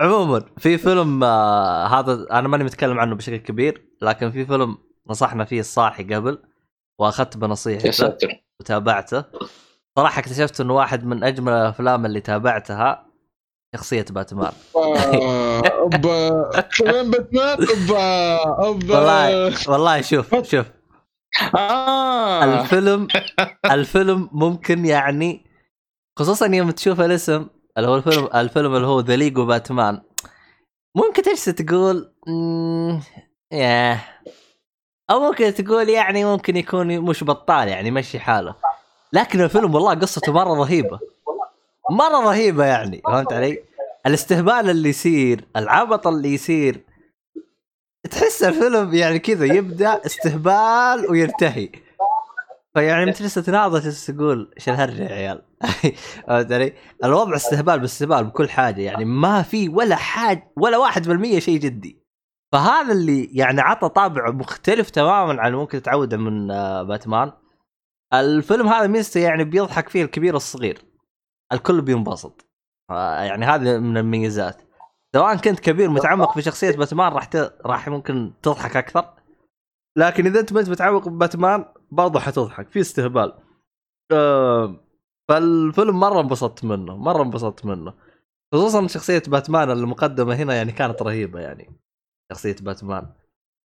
عموما في فيلم آه هذا أنا ماني متكلم عنه بشكل كبير لكن في فيلم نصحنا فيه الصاحي قبل وأخذت بنصيحته وتابعته. صراحة اكتشفت إنه واحد من أجمل الأفلام اللي تابعتها شخصية باتمان. اوبا كمان باتمان؟ اوبا اوبا والله والله شوف شوف. آه. الفيلم الفيلم ممكن يعني خصوصا يوم تشوف الاسم اللي هو الفيلم الفيلم اللي هو The Lego Batman ممكن تجلس تقول ياه. أو ممكن تقول يعني ممكن يكون مش بطال يعني يمشي حاله. لكن الفيلم والله قصته مرة رهيبة. مرة رهيبة يعني فهمت علي؟ الاستهبال اللي يصير العبط اللي يصير. تحس الفيلم يعني كذا يبدأ استهبال وينتهي. فيعني جالس تناظر تقول إيش الهرجة يا عيال؟ فهمت علي؟ الوضع استهبال باستهبال بكل حاجة يعني ما في ولا حاجة ولا واحد بالمية شيء جدي. فهذا اللي يعني عطى طابع مختلف تماما عن ممكن تعوده من آه، باتمان. الفيلم هذا ميزته يعني بيضحك فيه الكبير والصغير. الكل بينبسط. يعني هذه من المميزات. سواء كنت كبير متعمق في شخصية باتمان راح ت... راح ممكن تضحك أكثر. لكن إذا أنت ما انت متعمق بباتمان برضه حتضحك في استهبال. آه، فالفيلم مرة انبسطت منه مرة انبسطت منه. خصوصا شخصية باتمان المقدمة هنا يعني كانت رهيبة يعني شخصية باتمان.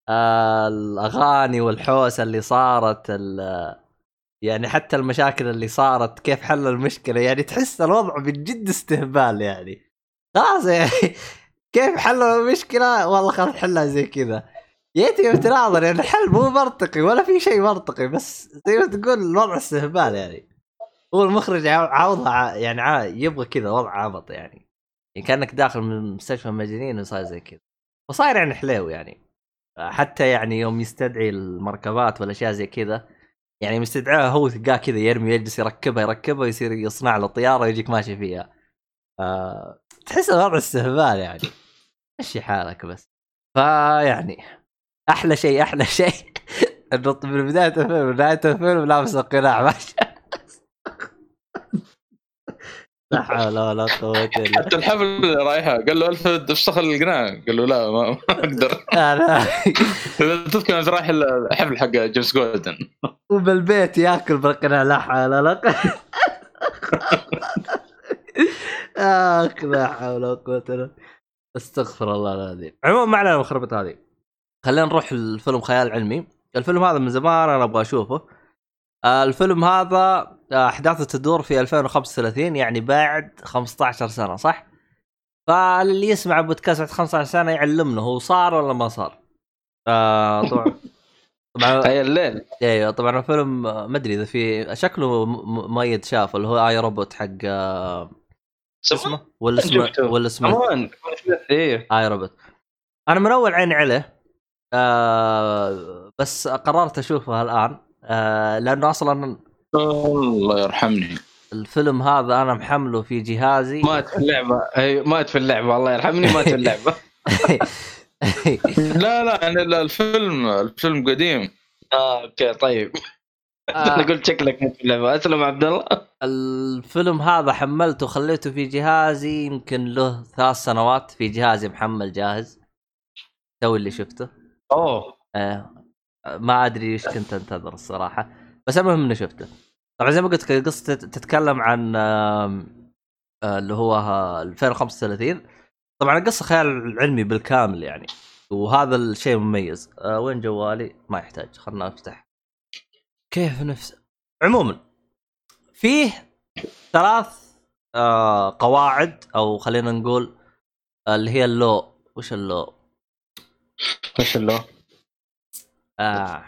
آه، الأغاني والحوسة اللي صارت ال- يعني حتى المشاكل اللي صارت كيف حل المشكلة؟ يعني تحس الوضع بجد استهبال يعني. خلاص يعني كيف حلوا المشكلة؟ والله خلاص نحلها زي كذا. يا تبي تناظر يعني الحل مو منطقي ولا في شيء منطقي بس زي ما تقول الوضع استهبال يعني. هو المخرج عاو- عاوضها ع- يعني يبغى كذا وضع عبط يعني. يعني كأنك داخل من مستشفى مجانين وصاير زي كذا. وصاير يعني حليو يعني. حتى يعني يوم يستدعي المركبات والأشياء زي كذا يعني مستدعاه هو تلقاه كذا يرمي يجلس يركبها يركبها يصير يصنع له طيارة ويجيك ماشي فيها. آه تحس الوضع استهبال يعني. مشي حالك بس. فيعني أحلى شيء أحلى شيء. انه من بداية الفيلم لنهايه الفيلم لابس القناع ماشي. لا حول ولا قوة إلا حتى الحفل رايحة. قال له الفد افسخ القناع قال له لا ما أقدر. بالله تذكر رايح الحفل حق جيمس جولدن. وبالبيت ياكل بالقناع لا حول ولا قوة. آخ لا حول ولا قوة إلا استغفر الله العظيم. عموما ما علينا من الخربط هذه. خلينا نروح الفيلم خيال علمي. الفيلم هذا من زمان أنا أبغى أشوفه. الفيلم هذا آه، أحداثه تدور في 2035 يعني بعد 15 سنة صح؟ فاللي يسمع بودكاست بعد 15 سنة يعلمنا هو صار ولا ما صار؟ آه طبعا. طبعا هي الليل أيوه طبعا الفيلم آه، ما أدري إذا في شكله م- م- مؤيد شاف اللي هو آي روبوت حق آه، اسمه؟ ولا اسمه. ولا اسمه I, Robot. أنا من اول عيني عليه. آه بس قررت أشوفه الآن. آه لأنه أصلا الله يرحمني. الفيلم هذا أنا محمله في جهازي. مات في اللعبة. أي مات في اللعبة. الله يرحمني مات في اللعبة. لا لا يعني الفيلم الفيلم قديم. آه okay طيب. أنا آه قلت شكلك مات في اللعبة. أسلم عبد الله. الفيلم هذا حملته خليته في جهازي يمكن له ثلاث سنوات في جهازي محمل جاهز. تو اللي شفته. أوه. آه. ما أدري إيش كنت أنتظر الصراحة بس المهم إني شفته. طبعا زي ما قلت القصة تت- تتكلم عن آه، اللي هو ها- 2035 طبعا القصة خيال علمي بالكامل يعني وهذا الشيء مميز. آه وين جوالي؟ ما يحتاج خلنا أفتح. كيف نفس عموما فيه ثلاث آه قواعد أو خلينا نقول اللي هي ال law. وش ال law؟ إيش ال law؟ آه.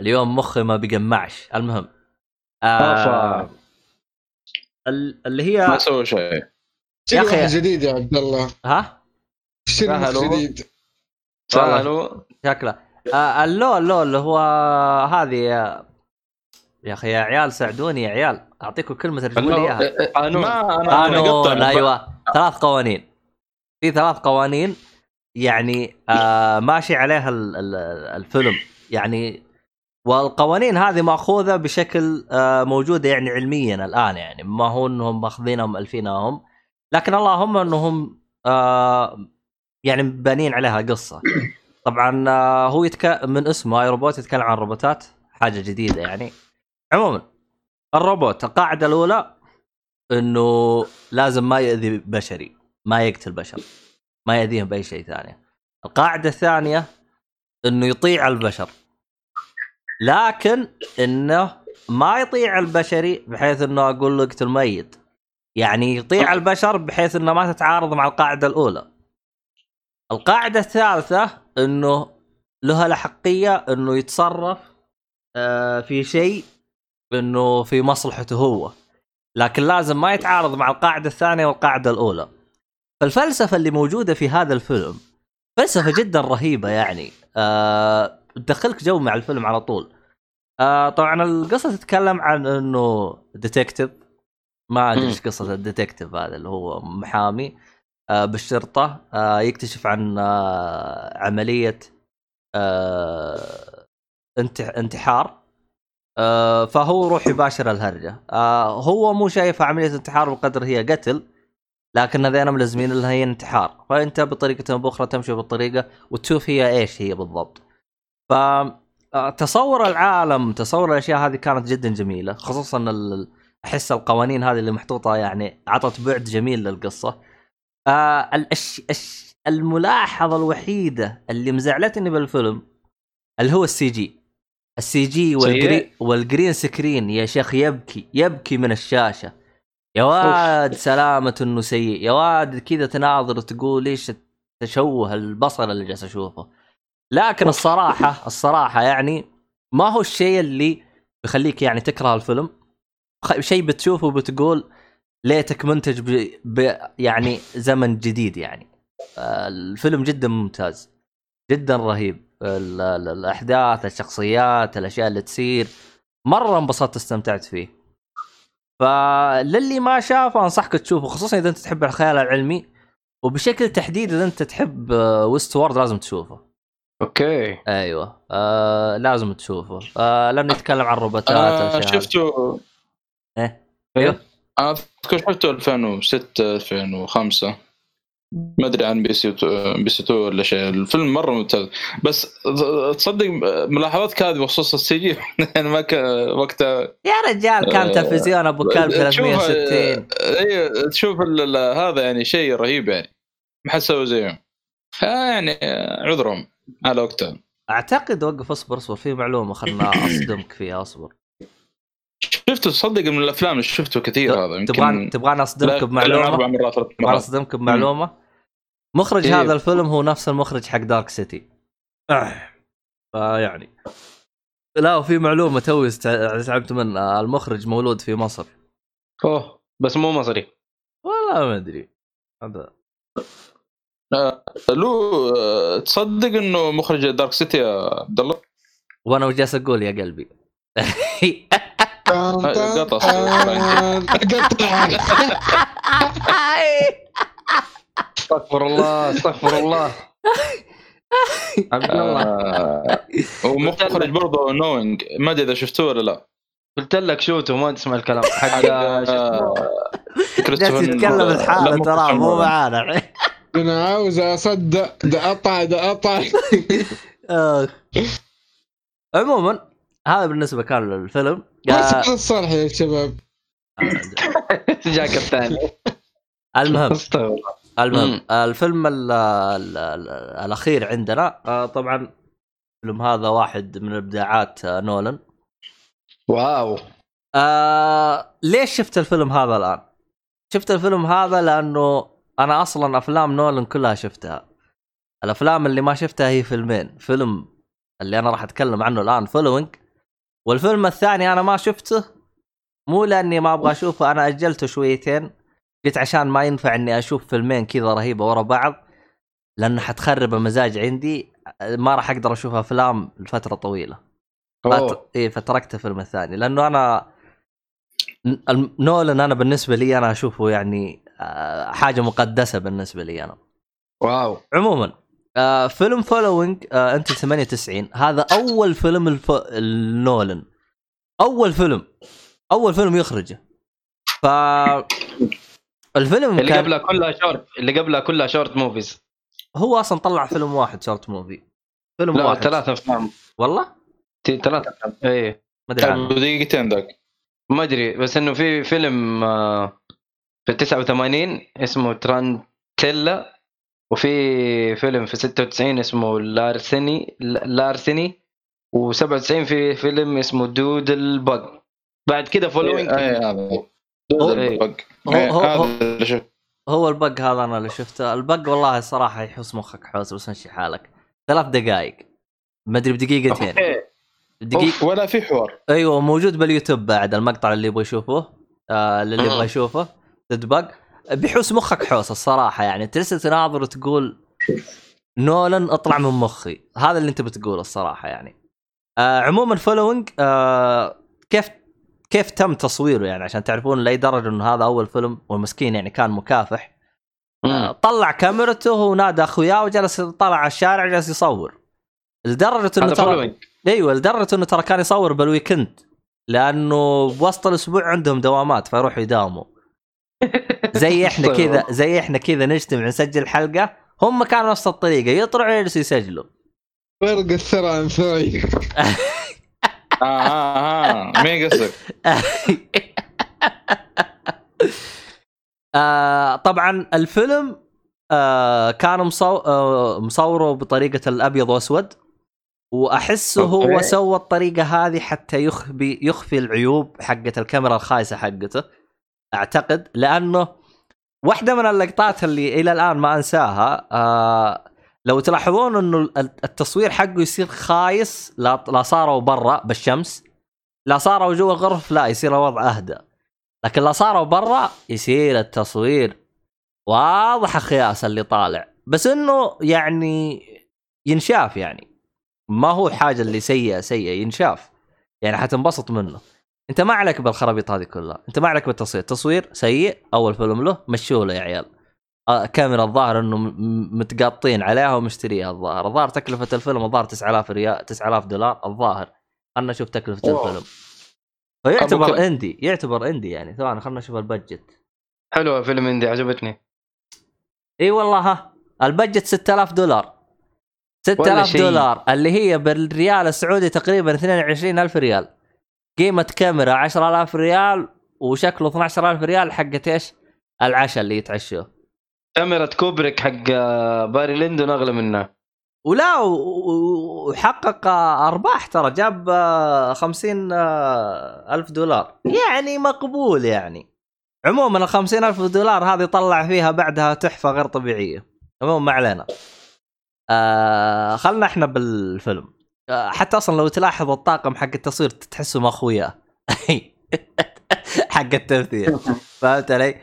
اليوم مخي ما بيجمعش. المهم. آه. ال- اللي هي ما سوى شيء. يا واحد جديد يا عبد الله. ها؟ اشتري واحد سهل هو. جديد سالوا شكله آه ال law ال law اللي هو هذه يا يا أخي يا عيال ساعدوني يا عيال. أعطيكم كلمة ترجموا لي إياها. قانون. قانون. أيوه. ثلاث قوانين. في ثلاث قوانين. يعني آه ماشي عليها ال- ال- الفيلم. يعني والقوانين هذه مأخوذة بشكل آه موجودة يعني علميا الآن يعني. ما هو إنهم ماخذينها مالفينها هم لكن اللهم إنهم آه يعني بانين عليها قصة. طبعا آه هو يتك... من اسمه اي روبوت يتكلم عن روبوتات. حاجة جديدة يعني. عموما الروبوت القاعدة الأولى إنه لازم ما يأذي بشري ما يقتل بشر. ما يأذيهم بأي شيء ثاني. القاعدة الثانية إنه يطيع البشر. لكن إنه ما يطيع البشري بحيث إنه أقول له اقتل ميت يعني يطيع البشر بحيث إنه ما تتعارض مع القاعدة الأولى. القاعدة الثالثة إنه له الأحقية إنه يتصرف آه، في شيء إنه في مصلحته هو. لكن لازم ما يتعارض مع القاعدة الثانية والقاعدة الأولى. فالفلسفة اللي موجودة في هذا الفيلم فلسفة جدا رهيبة يعني. آه تدخلك جو مع الفيلم على طول. آه طبعا القصة تتكلم عن إنه detective ما أدري. إيش قصة ال detective هذا اللي هو محامي آه بالشرطة. آه يكتشف عن عملية آه انت- انتحار. آه فهو يروح يباشر الهرجة. آه هو مو شايفها عملية انتحار بقدر هي قتل. لكن هذين ملزمين لها هي انتحار. فأنت بطريقة أو بأخرى تمشي بالطريقة وتشوف هي إيش هي بالضبط. ف آه، تصور العالم تصور الأشياء هذه كانت جدا جميلة خصوصا ال- أحس القوانين هذه اللي محطوطة يعني عطت بعد جميل للقصة. آه الأش... أش... الملاحظة الوحيدة اللي مزعلتني بالفيلم اللي هو ال CG. ال CG؟ وال gree... وال green screen يا شيخ يبكي يبكي من الشاشة. يا واد سلامة إنه سيء. يا واد كذا تناظر وتقول إيش التشوه البصر اللي جالس أشوفه. لكن الصراحة الصراحة يعني ما هو الشيء اللي بيخليك يعني تكره الفيلم. شيء بتشوفه وبتقول ليتك منتج ب... ب... يعني زمن جديد يعني. آه، الفيلم جدا ممتاز جدا رهيب. ال... ال... الأحداث الشخصيات الأشياء اللي تصير. مرة انبسطت استمتعت فيه. فللي ما شافه أنصحك تشوفه خصوصا إذا أنت تحب الخيال العلمي. وبشكل تحديد إذا أنت تحب Westworld لازم تشوفه. okay. أيوه. آه لازم تشوفه. آه لأنه يتكلم عن الأشياء هذه. شفته إيه؟ أيوه. أنا أذكر شفته 2006 2005 ما أدري عن بي سي بي سي 2 ولا شيء. الفيلم مرة ممتاز. بس تصدق ملاحظاتك هذه بخصوص ال CG. يعني ما كان وقتها. يا رجال كان آه، تلفزيون أبو كلب تشوف- 360 اي تشوف هذا يعني شيء رهيب يعني. ما حد سوى زيهم آه يعني عذرهم. على وقتها. أعتقد وقف اصبر اصبر. في معلومة خلنا أصدمك فيها اصبر. شفته تصدق من الأفلام اللي شفته كثير هذا. يمكن تبغاني تبغاني أصدمك بمعلومة؟ أربع مرات مرات. أصدمك بمعلومة؟ مخرج إيه. هذا الفيلم هو نفس المخرج حق دارك سيتي فيعني. لا وفي معلومة توي تعبت منها المخرج مولود في مصر. أوه بس مو مصري. والله ما أدري. هذا. لو آه، تصدق إنه مخرج دارك سيتي يا عبد الله؟ وأنا وجالس أقول يا قلبي؟ قطع. قطع. استغفر الله استغفر الله. عبد الله. آه، ومخرج برضه نوينج ما أدري إذا شفتوه ولا لا. قلت لك شوتو ما تسمع الكلام. حق آه، جالس يتكلم الحالة ترى مو معانا. أنا عاوز أصدق ده قطع ده قطع آه. عموما هذا بالنسبة كان للفيلم. الصالح يا شباب. جاك الثاني. المهم. استغفر الله. المهم الفيلم ال ال ال الأخير عندنا آه، طبعا الفيلم هذا واحد من إبداعات آه، نولان. wow. آه ليش شفت الفيلم هذا الآن؟ شفت الفيلم هذا لأنه أنا أصلا أفلام نولان كلها شفتها. الأفلام اللي ما شفتها هي فيلمين، فيلم اللي أنا راح أتكلم عنه الآن Following والفيلم الثاني أنا ما شفته مو لأني ما أبغى أشوفه أنا أجلته شويتين. قلت عشان ما ينفع إني أشوف فيلمين كذا رهيبة ورا بعض لأنه حتخرب المزاج عندي ما راح أقدر أشوف أفلام لفترة طويلة. فت... إيه فتركت الفيلم الثاني لأنه أنا نولن أنا بالنسبة لي أنا أشوفه يعني آه، حاجة مقدسة بالنسبة لي أنا. wow. عموما آه، فيلم Following آه، إنتاج 98 هذا أول فيلم الف... النولن أول فيلم أول فيلم يخرجه. ف الفيلم اللي كان قبلها كلها شورت اللي قبلها كلها short movies هو أصلا طلع فيلم واحد short movie فيلم لا واحد. ثلاثة أفلام. والله؟ ثلاثة. افلام إيه. ما أدري عنه. دقيقتين ذاك ما أدري بس إنه في فيلم آه، في 89 اسمه Tarantella وفي فيلم في 96 اسمه Larceny Larceny و97 في فيلم اسمه Doodlebug بعد كده Following اي هذا. هو-. البق. هو- هو- هو- هذا. هو البق هذا أنا اللي شفته. البق والله الصراحه يحوس مخك حوس بس مشي حالك. ثلاث دقائق ما أدري بدقيقتين دقيقة ولا في حوار. أيوه موجود باليوتيوب بعد المقطع اللي يبغى يشوفه. آه اللي يبغى. يشوفه. تدبق. بيحوس مخك حوس الصراحة يعني. تجلس تناظر وتقول نولن اطلع من مخي. هذا اللي أنت بتقوله الصراحة يعني. آه عموما Following آه كيف كيف تم تصويره يعني؟ عشان تعرفون لأي درجة إنه هذا أول فيلم والمسكين يعني كان مكافح. آه مم. طلع كاميرته ونادى أخوياه وجلس طلع على الشارع جالس يصور. لدرجة إنه ترى أيوه لدرجة إنه ترى كان يصور بال weekend. لأنه بوسط الأسبوع عندهم دوامات فيروحوا يداوموا. زي إحنا كذا زي إحنا كذا نجتمع نسجل حلقة هم كانوا نفس الطريقة يطلعوا يجلسوا يسجلوا. فرق الثرى عن آه آه آه مين قصدك؟ آه طبعا الفيلم آه كان مصو... آه مصوره بطريقة الأبيض وأسود وأحسه هو. سوى الطريقة هذه حتى يخفي يخفي العيوب حقت الكاميرا الخايسة حقته أعتقد لأنه واحدة من اللقطات اللي إلى الآن ما أنساها آه لو تلاحظون إنه التصوير حقه يصير خايس لا لا صاروا برا بالشمس. لا صاروا جوا الغرف لا يصير الوضع اهدى لكن لا صاروا برا يصير التصوير واضح خياس اللي طالع. بس إنه يعني ينشاف يعني. ما هو حاجة اللي سيئة سيئة ينشاف. يعني حتنبسط منه. أنت ما عليك بالخرابيط هذه كلها. أنت ما عليك بالتصوير. تصوير سيء أول فيلم له مشوا له يا عيال. كاميرا الظاهر إنه متقاطين عليها ومشتريها الظاهر. الظاهر تكلفة الفيلم الظاهر 9000 ريال 9000 دولار الظاهر. خلنا نشوف تكلفة واو. الفيلم. فيعتبر؟ إندي يعتبر إندي يعني. ثواني خلنا نشوف البادجت حلوة فيلم إندي عجبتني. إي والله ها. البادجت 6000 دولار. 6000 شيء. دولار اللي هي بالريال السعودي تقريبا 22000 ريال. قيمة كاميرا 10000 ريال وشكله 12000 ريال حقت إيش؟ العشاء اللي يتعشوه. كاميرا كوبريك حق آه، Barry Lyndon أغلى منها ولا وحقق أرباح ترى جاب آه، 50 آه، ألف دولار. يعني مقبول يعني. عموما ال 50 ألف دولار هذه طلع فيها بعدها تحفة غير طبيعية. عموما ما علينا. آه خلنا إحنا بالفيلم. آه حتى أصلا لو تلاحظ الطاقم حق التصوير تحسه ما اخويا حق التمثيل. فهمت علي؟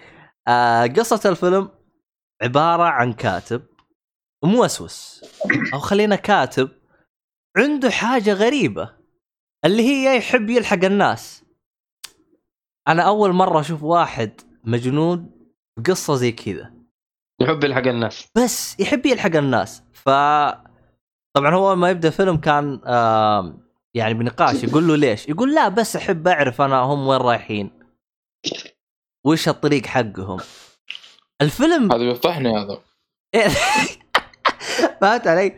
آه قصة الفيلم عبارة عن كاتب موسوس أو خلينا كاتب عنده حاجة غريبة اللي هي يحب يلحق الناس. أنا أول مرة أشوف واحد مجنون بقصة زي كذا. يحب يلحق الناس. بس يحب يلحق الناس. ف طبعا هو ما يبدأ فيلم كان يعني بنقاش يقول له ليش؟ يقول لا بس أحب أعرف أنا هم وين رايحين. وش الطريق حقهم. الفيلم هذا بيفضحني هذا. فهمت علي؟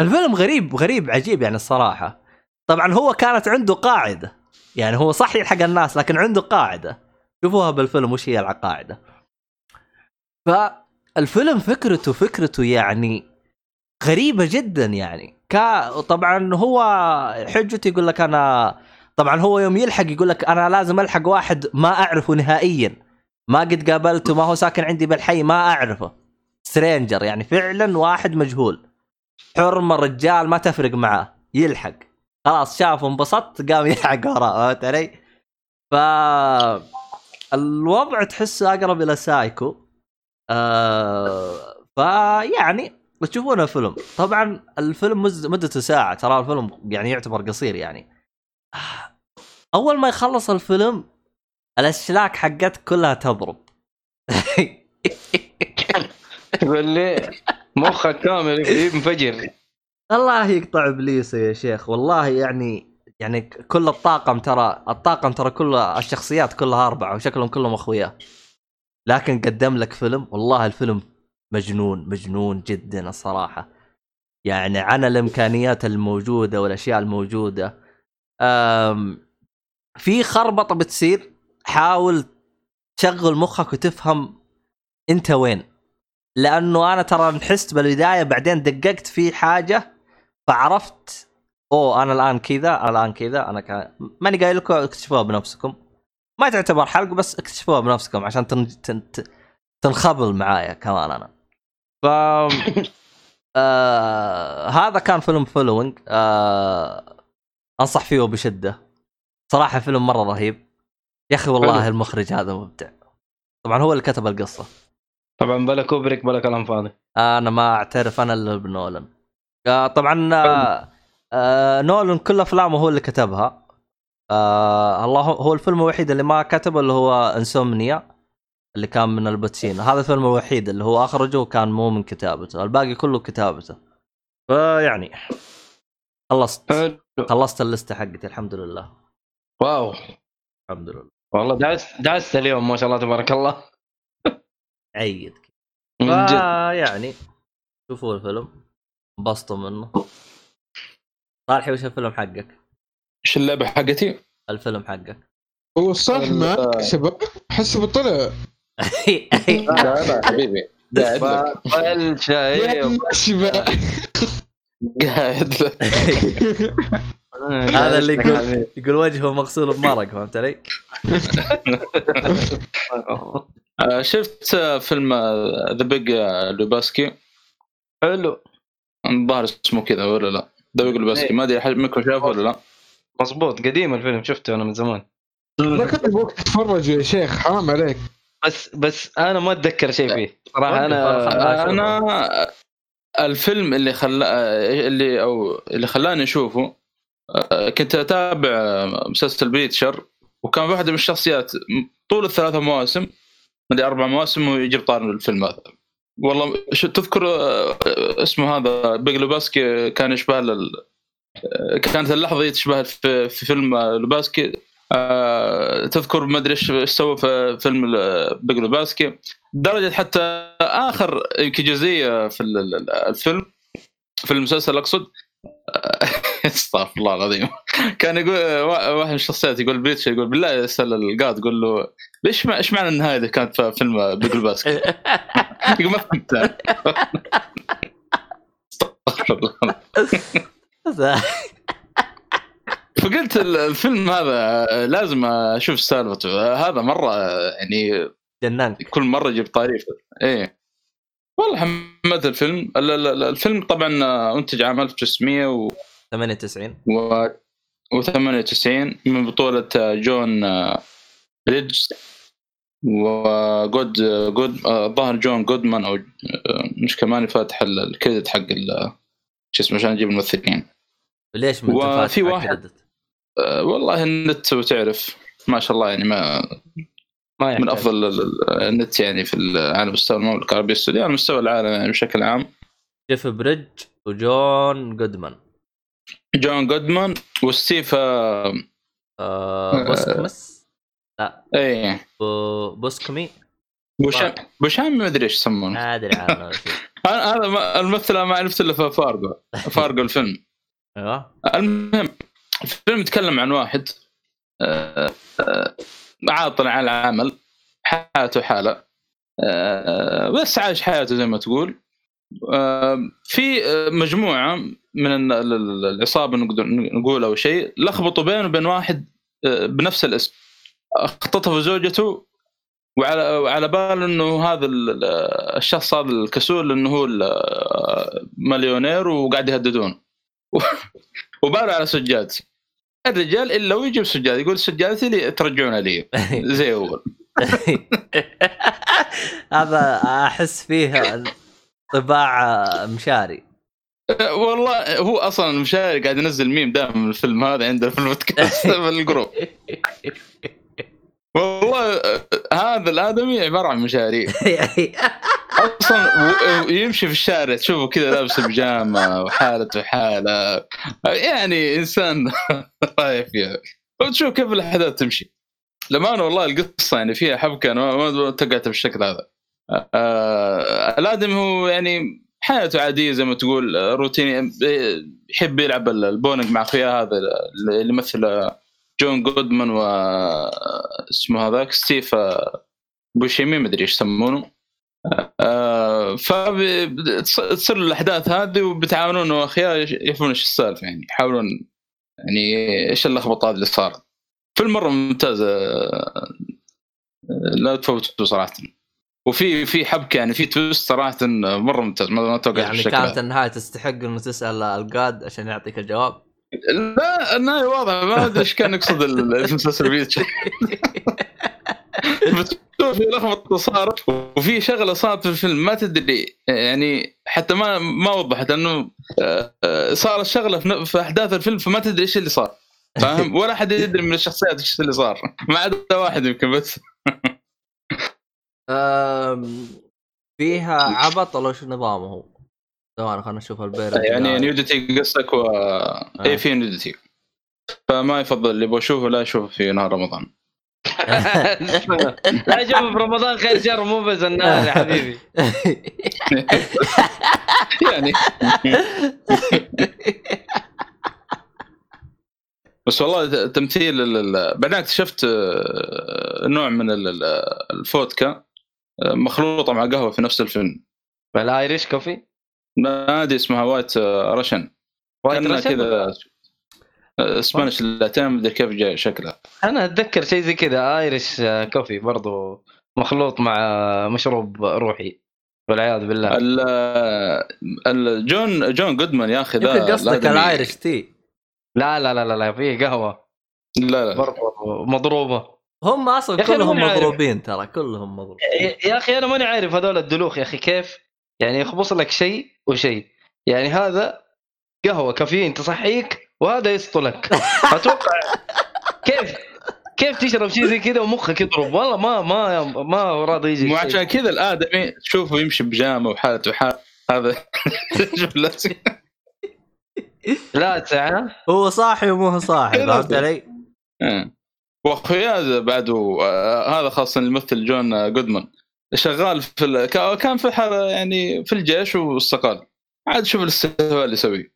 الفيلم غريب غريب عجيب يعني الصراحة. طبعا هو كانت عنده قاعدة. يعني هو صح يلحق الناس لكن عنده قاعدة. شوفوها بالفيلم وش هي القاعدة. فالفيلم فكرته فكرته يعني غريبة جدا يعني. كا طبعا هو حجته يقول لك أنا طبعا هو يوم يلحق يقول لك أنا لازم ألحق واحد ما أعرفه نهائيا. ما قد قابلته ما هو ساكن عندي بالحي ما أعرفه. سترينجر يعني فعلا واحد مجهول. حرمة رجال ما تفرق معاه يلحق. خلاص شافه انبسط قام يلحق وراه فهمت علي؟ ف الوضع تحسه أقرب إلى سايكو. آه... فيعني تشوفونه فيلم. طبعا الفيلم مدته ساعة ترى الفيلم يعني يعتبر قصير يعني. أول ما يخلص الفيلم الأشلاك حقتك كلها تضرب. يقول لي مخك كامل ينفجر. الله يقطع ابليسه يا شيخ. والله يعني يعني كل الطاقم ترى الطاقم ترى كل الشخصيات كلها أربعة وشكلهم كلهم أخويا. لكن قدم لك فيلم والله الفيلم مجنون مجنون جدا الصراحة. يعني عن الإمكانيات الموجودة والأشياء الموجودة. أم في خربطة بتصير. حاول تشغل مخك وتفهم انت وين. لأنه أنا ترى انحست بالبداية بعدين دققت في حاجة فعرفت أوه أنا الآن كذا الآن كذا أنا كان ماني قايل لكم اكتشفوها بنفسكم. ما تعتبر حلقة بس اكتشفوها بنفسكم عشان. تن... تن- تنخبل معايا كمان أنا. ف آه هذا كان فيلم فولوينج آه أنصح فيه بشدة. صراحة فيلم مرة رهيب. يا أخي والله حلو. المخرج هذا مبدع طبعا هو اللي كتب القصة. طبعا بلا كوبريك بلا كلام فاضي. أنا ما أعترف أنا الا بنولن. آه طبعا آه آه نولن كل أفلامه هو اللي كتبها. آه الله هو الفيلم الوحيد اللي ما كتبه اللي هو Insomnia اللي كان من آل باتشينو. هذا الفيلم الوحيد اللي هو آخرجه وكان مو من كتابته. الباقي كله كتابته. فيعني خلصت. خلصت اللسته حقتي الحمد لله. واو. الحمد لله. والله دعست دعست اليوم ما شاء الله تبارك الله. عيد. من جد. يعني شوفوا الفيلم. انبسطوا منه. صالحي وش الفيلم حقك؟ إيش اللعبة حقتي؟ الفيلم حقك. هو صح ال- معك شباب. حسب طلع لا لا حبيبي. قاعد. لك لك هذا اللي يقول يقول وجهه مغسول بمرق فهمت علي؟ آه، شفت آه، فيلم The Big Lebowski حلو. الظاهر اسمه كذا ولا لا؟ The Big Lebowski ما أدري منكم شافه ولا لا؟ مظبوط. قديم الفيلم شفته أنا من زمان. ما كان وقت تتفرج يا شيخ حرام عليك. بس بس أنا ما أتذكر شيء فيه. صراحة أنا خلاص. أنا الفيلم اللي خلا اللي أو اللي خلاني أشوفه آه، كنت أتابع مسلسل Preacher وكان واحدة من الشخصيات طول الثلاثة مواسم ما ادري أربع مواسم ويجيب طار الفيلم هذا. والله شو تذكر آه، اسمه هذا Big Lebowski كان يشبه لل... آه، كانت اللحظة تشبه في, في فيلم آه، Lebowski. آه، تذكر ما أدري إيش سوى في فيلم آه، Big Lebowski. درجة حتى آخر يمكن جزئية في ال- ال- الفيلم في المسلسل أقصد استغفر الله العظيم. كان يقول وا- واحد من الشخصيات يقول Preacher يقول بالله يسال القاضي يقول له ليش ما إيش معنى النهايه اذا كانت في فيلم Big Lebowski؟ يقول ما فهمت. استغفر الله فقلت ال- الفيلم هذا لازم أشوف سالفته. هذا مرة يعني جننك كل مرة يجيب طريقه إيه. والله حملت الفيلم ال- ال- ال- الفيلم طبعا أنتج عام 1900 و 98 و و98 من بطولة جيف آه، بريدج وجود جود آه، الظاهر جون جودمان أو آه، مش كمان فاتح ال- ال credit حق شو اسمه عشان أجيب الممثلين ليش ما وفي واحد-؟ آه، والله النت وتعرف ما شاء الله يعني ما ما يحتاج. من أفضل ال- ال- النت يعني في على مستوى المملكة العربية السعودية على مستوى العالم يعني بشكل عام. جيف بريدج وجون جودمان. جون جودمان وستيف آه، آه بوسكمس؟ إيه. بو- بوسكمي؟ بوشام بوشام ما أدري إيش يسمونه. ما أدري عنه. أنا هذا الممثل ما عرفت إلا في فارجو فارجو الفيلم. أيوه. المهم الفيلم يتكلم عن واحد آه، آه، عاطل عن العمل حياته حالة. آه، بس عايش حياته زي ما تقول. آه، في مجموعة من ال- ال- ال- العصابة نقدر نقول أو شيء لخبطوا بينه وبين واحد آه، بنفس الاسم. اختطفوا زوجته وعلى وعلى بال إنه هذا ال- ال- الشخص هذا الكسول إنه هو مليونير وقاعد يهددون وبالوا على سجاد الرجال إلا ويجيب سجاد يقول سجادتي لي ترجعونها لي. زي اول هذا أحس فيه طباع مشاري. والله هو أصلا مشاري قاعد ينزل ميم دائما من الفيلم هذا عنده في البودكاست في ال group. والله أه، هذا الآدمي عبارة عن مشاري أصلا يمشي في الشارع تشوفه كذا لابس بيجامة وحالته حاله يعني إنسان رايح فيها. وتشوف كيف الأحداث تمشي. للأمانة والله القصة يعني فيها حبكة أنا ما ما توقعتها بالشكل هذا. آه الآدمي هو يعني حياته عادية زي ما تقول آه، روتيني آه، يحب يلعب البونج مع اخوياه هذا اللي يمثل جون جودمان و اسمه هذاك ستيف آه، بوشيمي مدري إيش يسمونه. آه فتصير الأحداث هذه وبتعاونون واخيار يعرفون إيش السالفة يعني يحاولون يعني إيش اللخبطة هذه اللي صارت. فيلم مرة ممتاز آه، لا تفوتوا صراحة. وفي في حبكة يعني في twist صراحة مرة ممتاز ما توقعت يعني كانت. النهاية تستحق إنه تسأل الجاد عشان يعطيك الجواب. لا النهايه واضحه ما أدري إيش كان يقصد ال- المسلسل بيتش في لخبطة صارت وفي شغلة صارت في الفيلم ما تدري يعني حتى ما ما وضحت انه آه، صارت شغلة في أحداث الفيلم فما تدري إيش اللي صار فاهم؟ ولا حد يدري من الشخصيات إيش اللي صار ما عدا واحد يمكن بس. فيها عبط ولا شو نظامه؟ ثواني خلينا نشوف البير يعني نيودتي قصدك و اي في نيودتي فما يفضل اللي يبغى يشوفه لا يشوفه في نهار رمضان. لا شوف في رمضان خير شر مو بس النار يا حبيبي. يعني. بس والله تمثيل ال- ال- بعدين اكتشفت آه، نوع من ال- ال- الفودكا آه، مخلوطة مع قهوة في نفس الفيلم. ال Irish coffee؟ نادي اسمها White آه، Russian. White؟ كذا آه، Spanish latte مدري كيف جاي شكلها. أنا أتذكر شيء زي كذا Irish coffee برضو مخلوط مع مشروب روحي والعياذ بالله. ال- ال- جون جون جودمان يا أخي ذا قصدك الايرش تي؟ لا لا لا لا, لا في قهوة. لا لا. برضو مضروبة. هم أصلا كلهم. مضروبين ترى كلهم مضروبين. يا- يا أخي أنا ماني عارف هذول الدلوخ يا أخي كيف؟ يعني يخبص لك شيء وشيء يعني هذا قهوة كافيين تصحيك وهذا يسطلك أتوقع كيف كيف تشرب شيء زي كذا ومخك يضرب والله ما ما ما راضي يجي مو الشيء. عشان كذا الادمي تشوفه يمشي بجامة وحالته حال هذا شوف لا لا ساعه هو صاحي ومو هو صاحي فهمت. علي؟ إيه. واخوياه بعده آه، هذا خاصة الممثل جون آه، جودمان شغال في ال... كا- كان في حالة يعني في الجيش واستقال. عاد شوف الاستهواء اللي يسويه.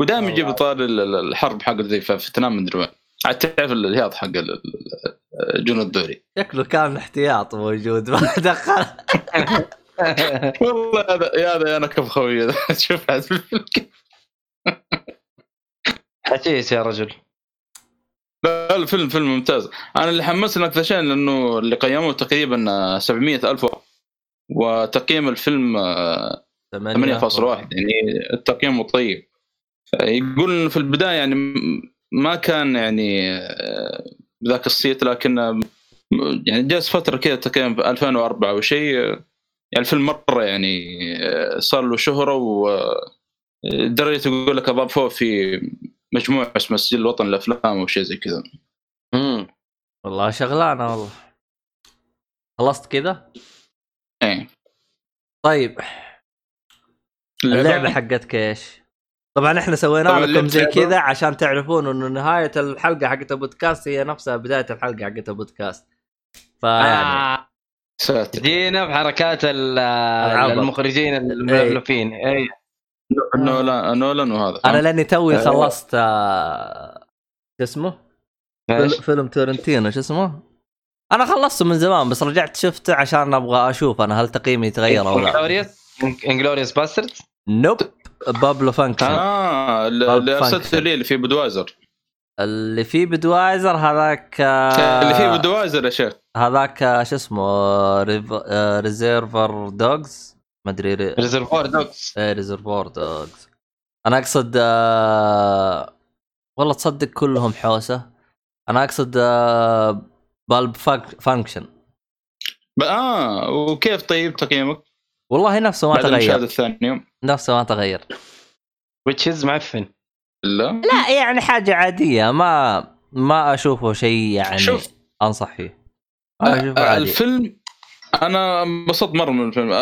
ودائما يجيب طار ال- ال- الحرب حق ذي في فيتنام مدري وين عاد تعرف الهياط حق ال- ال- الجنود الدوري. شكله كان احتياط موجود ما دخل. والله هذا يا هذا أنا كف خوي شوف. حشيش يا رجل. لا الفيلم فيلم ممتاز. أنا اللي حمسني أكثر شيء لأنه اللي قيموه تقريبا 700 ألف وتقييم الفيلم آه، 8.1 يعني التقييم طيب. يقول في البداية يعني ما كان يعني آه، ذاك الصيت لكن آه، يعني جلس فترة كذا تقريبا في 2004 أو شيء. آه، يعني الفيلم مرة يعني آه، صار له شهرة و درجة يقول لك اضاف فوق في مجموعة اسمها السجل الوطني للافلام أو شيء زي كذا. امم والله شغلانة والله. خلصت كذا؟ إيه. طيب. اللعبة؟ حقتك إيش؟ طبعا إحنا سوينا طبعاً لكم زي كذا عشان تعرفون إنه نهاية الحلقة حقت البودكاست هي نفسها بداية الحلقة حقت البودكاست. فيعني آه. جينا بحركات. المخرجين الملفلفين اي نولان نولان وهذا. أنا لأني توي آه. خلصت آه، شو اسمه؟ فيل- فيلم تورنتينو شو اسمه؟ أنا خلصته من زمان بس رجعت شفته عشان أبغى أشوف أنا هل تقييمي يتغير أو لا. انجلوريوس انجلوريوس باسترد نوب بابلو فانكشن آه اللي ارسلته. لي اللي فيه بدوايزر اللي فيه بدوايزر هذاك آه، اللي فيه بدوايزر يا شيخ. هذاك آه، شو اسمه Reservoir Dogs ما أدري ري- Reservoir Dogs إيه Reservoir Dogs أنا أقصد آه، والله تصدق كلهم حوسة. أنا أقصد آه، Pulp Fiction آه وكيف طيب تقييمك؟ والله نفسه ما بعد تغير. الثاني يوم. نفسه ما تغير. ويتشز معفن لا. لا يعني حاجة عادية ما ما أشوفه شيء يعني شوف. أنصح فيه. آه، عادي. الفيلم أنا انبسطت مرة من الفيلم.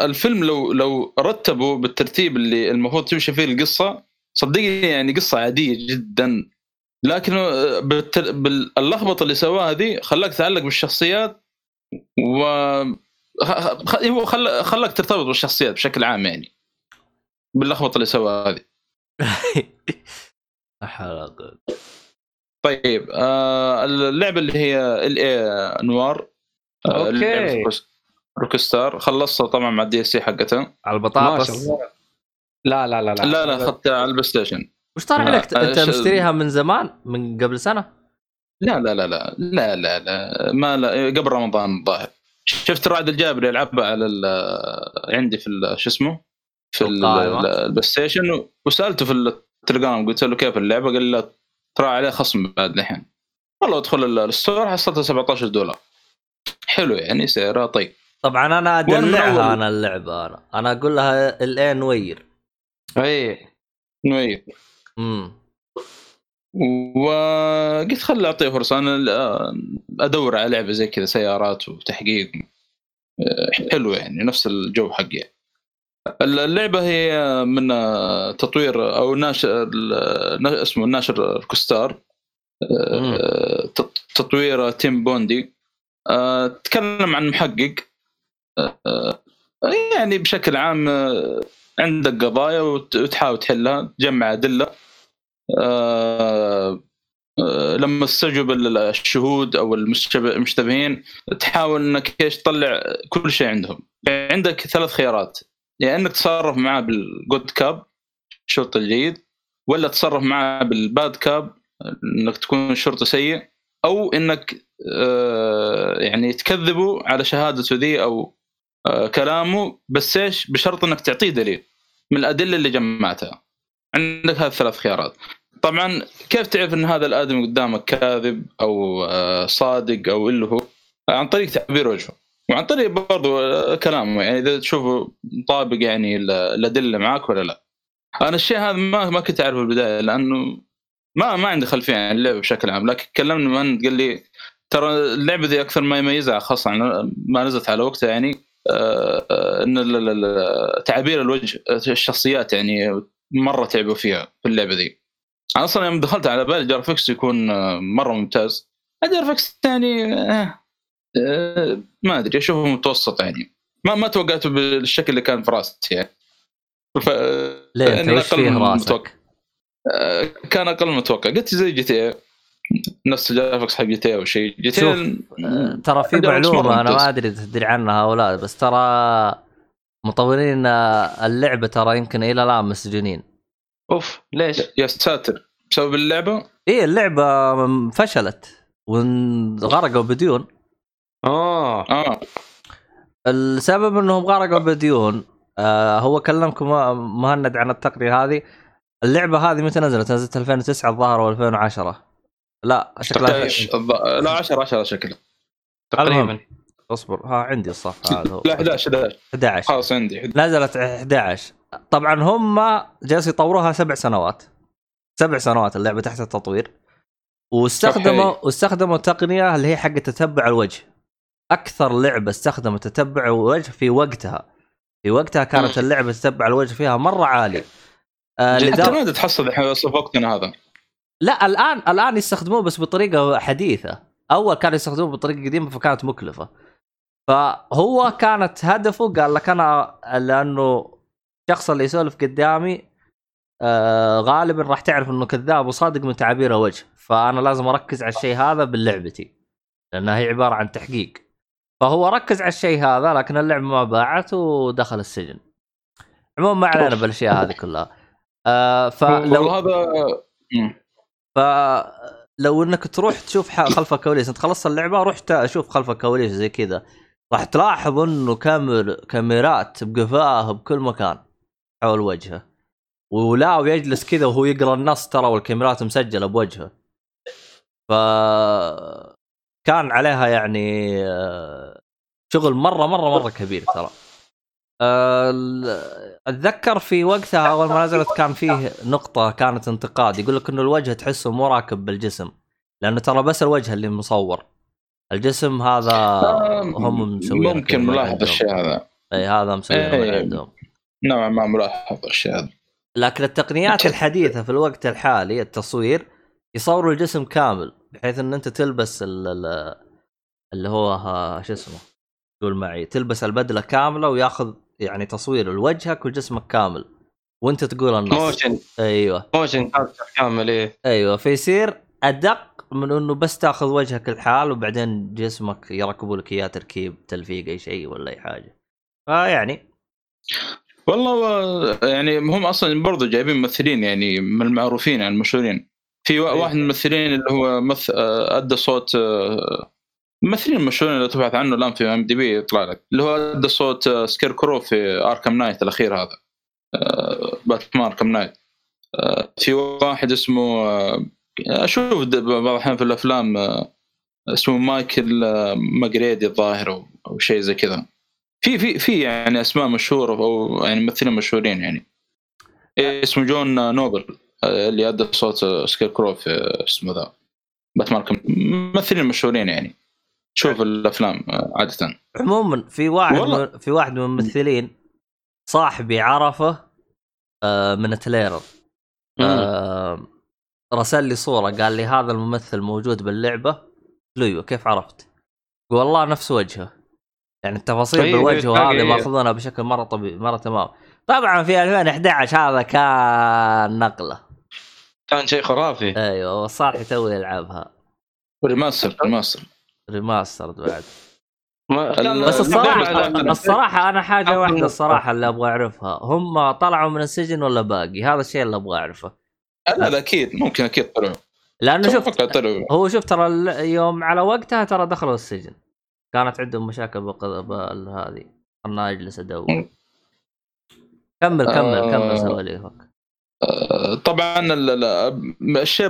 الفيلم لو لو رتبوا بالترتيب اللي المفروض تمشي فيه القصة صدقني يعني قصة عادية جدا. لكن بالتر... باللخبطة اللي سواها ذي خلاك تعلق بالشخصيات و هو خل... خلاك ترتبط بالشخصيات بشكل عام يعني. باللخبطة اللي سواها هذه. طيب آه اللعبة اللي هي L.A. Noire. آه. لعبة روك- ستار خلصتها طبعا مع ال DLC حقتها على البطاطس لا لا لا لا. لا لا اخذتها على البلاي ستيشن. وش طار عليك؟ أنت مشتريها من زمان؟ من قبل سنة؟ لا لا لا لا لا لا لا. ما لا قبل رمضان الظاهر شفت رعد الجابري يلعبها على ال- عندي في ال- شو اسمه؟ في البلاي ستيشن. وسألته في التليجرام قلت له كيف اللعبة؟ قال لي لا ترى عليه خصم بعد الحين والله ادخل ال- ال store حصلتها 17 دولار. حلو يعني سعرها طيب. طبعا أنا أدلعها أنا اللعبه أنا. أنا أقول لها L.A. Noire اي Noire امم وقلت خل أعطيه فرصة أنا أدور على لعبة زي كذا سيارات وتحقيق. حلو يعني نفس الجو حقي. اللعبة هي من تطوير أو ناشر اسمه ناشر كوستار. تط- تطوير تيم بوندي. أه، تتكلم عن محقق. أه، يعني بشكل عام عندك قضايا وت- وتحاول تحلها تجمع أدلة. آه، آه، لما تستجوب ال- الشهود أو المشتبه- المشتبهين تحاول إنك إيش تطلع كل شيء عندهم. عندك ثلاث خيارات. يا يعني إنك تتصرف معاه بالجود كاب الشرطي الجيد ولا تتصرف معاه بالباد كاب إنك تكون شرطي سيء أو إنك آه، يعني تكذبه على شهادته ذي أو آه، كلامه بس إيش؟ بشرط إنك تعطيه دليل من الأدلة اللي جمعتها. عندك هذه الثلاث خيارات. طبعا كيف تعرف إن هذا الادمي قدامك كاذب أو آه، صادق أو اللي هو؟ عن طريق تعبير وجهه. وعن طريق برضو آه، كلامه. يعني إذا تشوفه مطابق يعني ال- الأدلة معك ولا لا. أنا الشيء هذا ما ما كنت أعرفه في البداية لأنه ما ما عندي خلفية عن اللعبه بشكل عام. لكن كلمني من قال لي ترى اللعبة ذي أكثر ما يميزها خاصة ما نزلت على وقتها يعني آه، آه، إن تعابير الوجه الشخصيات يعني مرة تعبوا فيها في اللعبة ذي أنا أصلا يوم دخلت على بالي graphics يكون آه، مرة ممتاز. ال graphics يعني ما أدري أشوفه متوسط يعني. ما ما توقعته بالشكل اللي كان في رأسي يعني. ف... ليه أنت وش أقل فيه. رأسك؟ آه، كان أقل من المتوقع قلت زي GT نفس ال graphics حق GT أو شيء GT شوف، آه، ترى في معلومة أنا. ما أدري إذا تدري عنها أو لا بس ترى مطورين اللعبة ترى يمكن إلى الآن مسجونين. أوف ليش؟ يا ساتر. بسبب اللعبة؟ إيه اللعبة فشلت وانغرقوا بديون. آه. آه. السبب إنهم غرقوا بديون آه هو كلمكم مهند عن التقنيه هذه. اللعبة هذه متى نزلت؟ نزلت 2009 الظاهر و 2010 لا شكلها 13 الظ- لا 10 10 شكله تقريبا. اصبر. ها عندي الصفحة هذا. لا 11 11 11 خلاص عندي. نزلت 11 طبعا هم جالسوا يطوروها سبع سنوات. سبع سنوات اللعبة تحت التطوير. واستخدموا. واستخدموا تقنيه اللي هي حق تتبع الوجه. أكثر لعبة استخدمت تتبع الوجه في وقتها. في وقتها كانت. اللعبة تتبع الوجه فيها مرة عالي آه حتى. ما تحصل الحين في وقتنا هذا. لا الآن الآن يستخدموه بس بطريقة حديثة. أول كانوا يستخدموه بطريقة قديمة فكانت مكلفة. فهو كانت هدفه قال لك أنا لأنه الشخص اللي يسولف قدامي آه غالبا راح تعرف إنه كذاب وصادق من تعابير الوجه فأنا لازم أركز على الشيء هذا بلعبتي لأنها هي عبارة عن تحقيق. فهو ركز على الشيء هذا لكن اللعبه ما باعت ودخل السجن. عموما ما علينا بالأشياء هذه كلها. آه فلو هذا. فلو انك تروح تشوف خلف الكواليس انت خلصت اللعبة روح تا- شوف خلف الكواليس زي كذا. راح تلاحظ انه كامير كاميرات بقفاه بكل مكان حول وجهه. ولا ويجلس كذا وهو يقرأ النص ترى والكاميرات مسجلة بوجهه. ف كان عليها يعني آه، شغل مره مره مرة كبير ترى. أتذكر في وقتها أول ما نزلت كان فيه نقطة كانت انتقاد يقول لك إنه الوجه تحسه مو راكب بالجسم لأنه ترى بس الوجه اللي مصور الجسم هذا هم مسوينه ممكن ملاحظ. الشيء هذا إي هذا مسوينه من إيه. عندهم نوعا ما ملاحظ الشيء هذا لكن التقنيات الحديثة في الوقت الحالي التصوير يصوروا الجسم كامل بحيث إن أنت تلبس ال- ال- اللي هو شو اسمه قول معي تلبس البدلة كاملة وياخذ يعني تصوير لوجهك وجسمك كامل. وانت تقول النص. motion أيوه. motion capture كامل إيه. أيوه. فيصير أدق من إنه بس تاخذ وجهك الحال وبعدين جسمك يركبوا لك إياه تركيب تلفيق أي شيء ولا أي حاجة. فيعني. والله و- يعني هم أصلا برضو جايبين ممثلين يعني من المعروفين يعني المشهورين. في وا- واحد من الممثلين اللي هو مث... آه، أدى صوت الممثلين المشهورين اللي تبحث عنه الآن في IMDb يطلع لك اللي هو ادى صوت آه، Scarecrow في Arkham Knight الأخير هذا. آه، Batman Arkham Knight. آه، في واحد اسمه أشوف بعض الأحيان في الأفلام اسمه Michael McGrady الظاهر أو شيء زي كذا. في في في يعني أسماء مشهورة أو يعني ممثلين مشهورين يعني. اسمه John Noble اللي أدى صوت Scarecrow في اسمه the. Batman ممثلين مشهورين يعني. شوف الأفلام آه، عادة. عموما في واحد والله. من في واحد من الممثلين صاحبي عرفه آه، من تليرر آه، رسل لي صورة قال لي هذا الممثل موجود باللعبة. له أيوه كيف عرفت؟ والله نفس وجهه. يعني التفاصيل أيوة، بالوجه أيوة، وهذه أيوة. ماخذونها بشكل مرة طبيعي مرة تمام. طبعا في 2011 هذا كان نقلة. كان شيء خرافي. أيوه صالح توي يلعبها. remaster remaster remaster بعد. ما بس الصراحه الصراحة أنا حاجة واحدة. الصراحة اللي أبغى أعرفها. هم طلعوا من السجن ولا باقي؟ هذا الشيء اللي أبغى أعرفه. لا لا أكيد. ممكن أكيد طلعوا. لأنه طلعوا. هو شوف ترى يوم على وقتها ترى دخلوا السجن. كانت عندهم مشاكل بق- بهذه أنا اجلس ادور كمل كمل كمل آه. سواليفك. آه، طبعا ال- ال- الشيء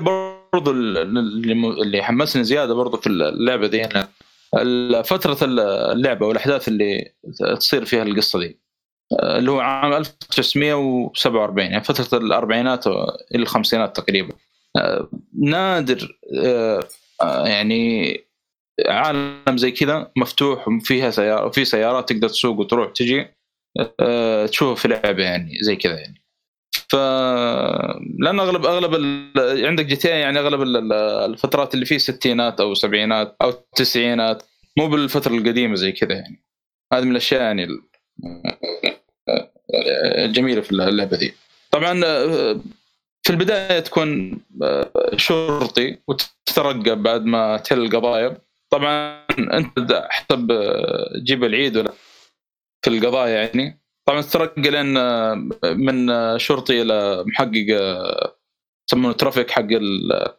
برضو اللي حمسني زيادة برضو في اللعبة دي ال- فترة اللعبة والأحداث اللي تصير فيها القصة دي اللي هو عام 1947 يعني فترة الأربعينات إلى الخمسينات تقريبا. نادر آه، يعني عالم زي كذا مفتوح وفيها سيارة وفي سيارات تقدر تسوق وتروح تجي آه، تشوفها في لعبة يعني زي كذا يعني. ف لأن اغلب أغلب ال... عندك جي تي يعني أغلب ال- ال- الفترات اللي فيه ستينات أو سبعينات أو تسعينات مو بالفترة القديمة زي كذا يعني. هذه من الأشياء يعني ال- الجميلة في اللعبة دي طبعا في البداية تكون شرطي وتترقى بعد ما تحل القضايا. طبعا أنت حسب جيب العيد ولا في القضايا يعني. طبعا تترقى لين آه، من آه، شرطي إلى محقق آه، يسمونه ترافيك حق ال-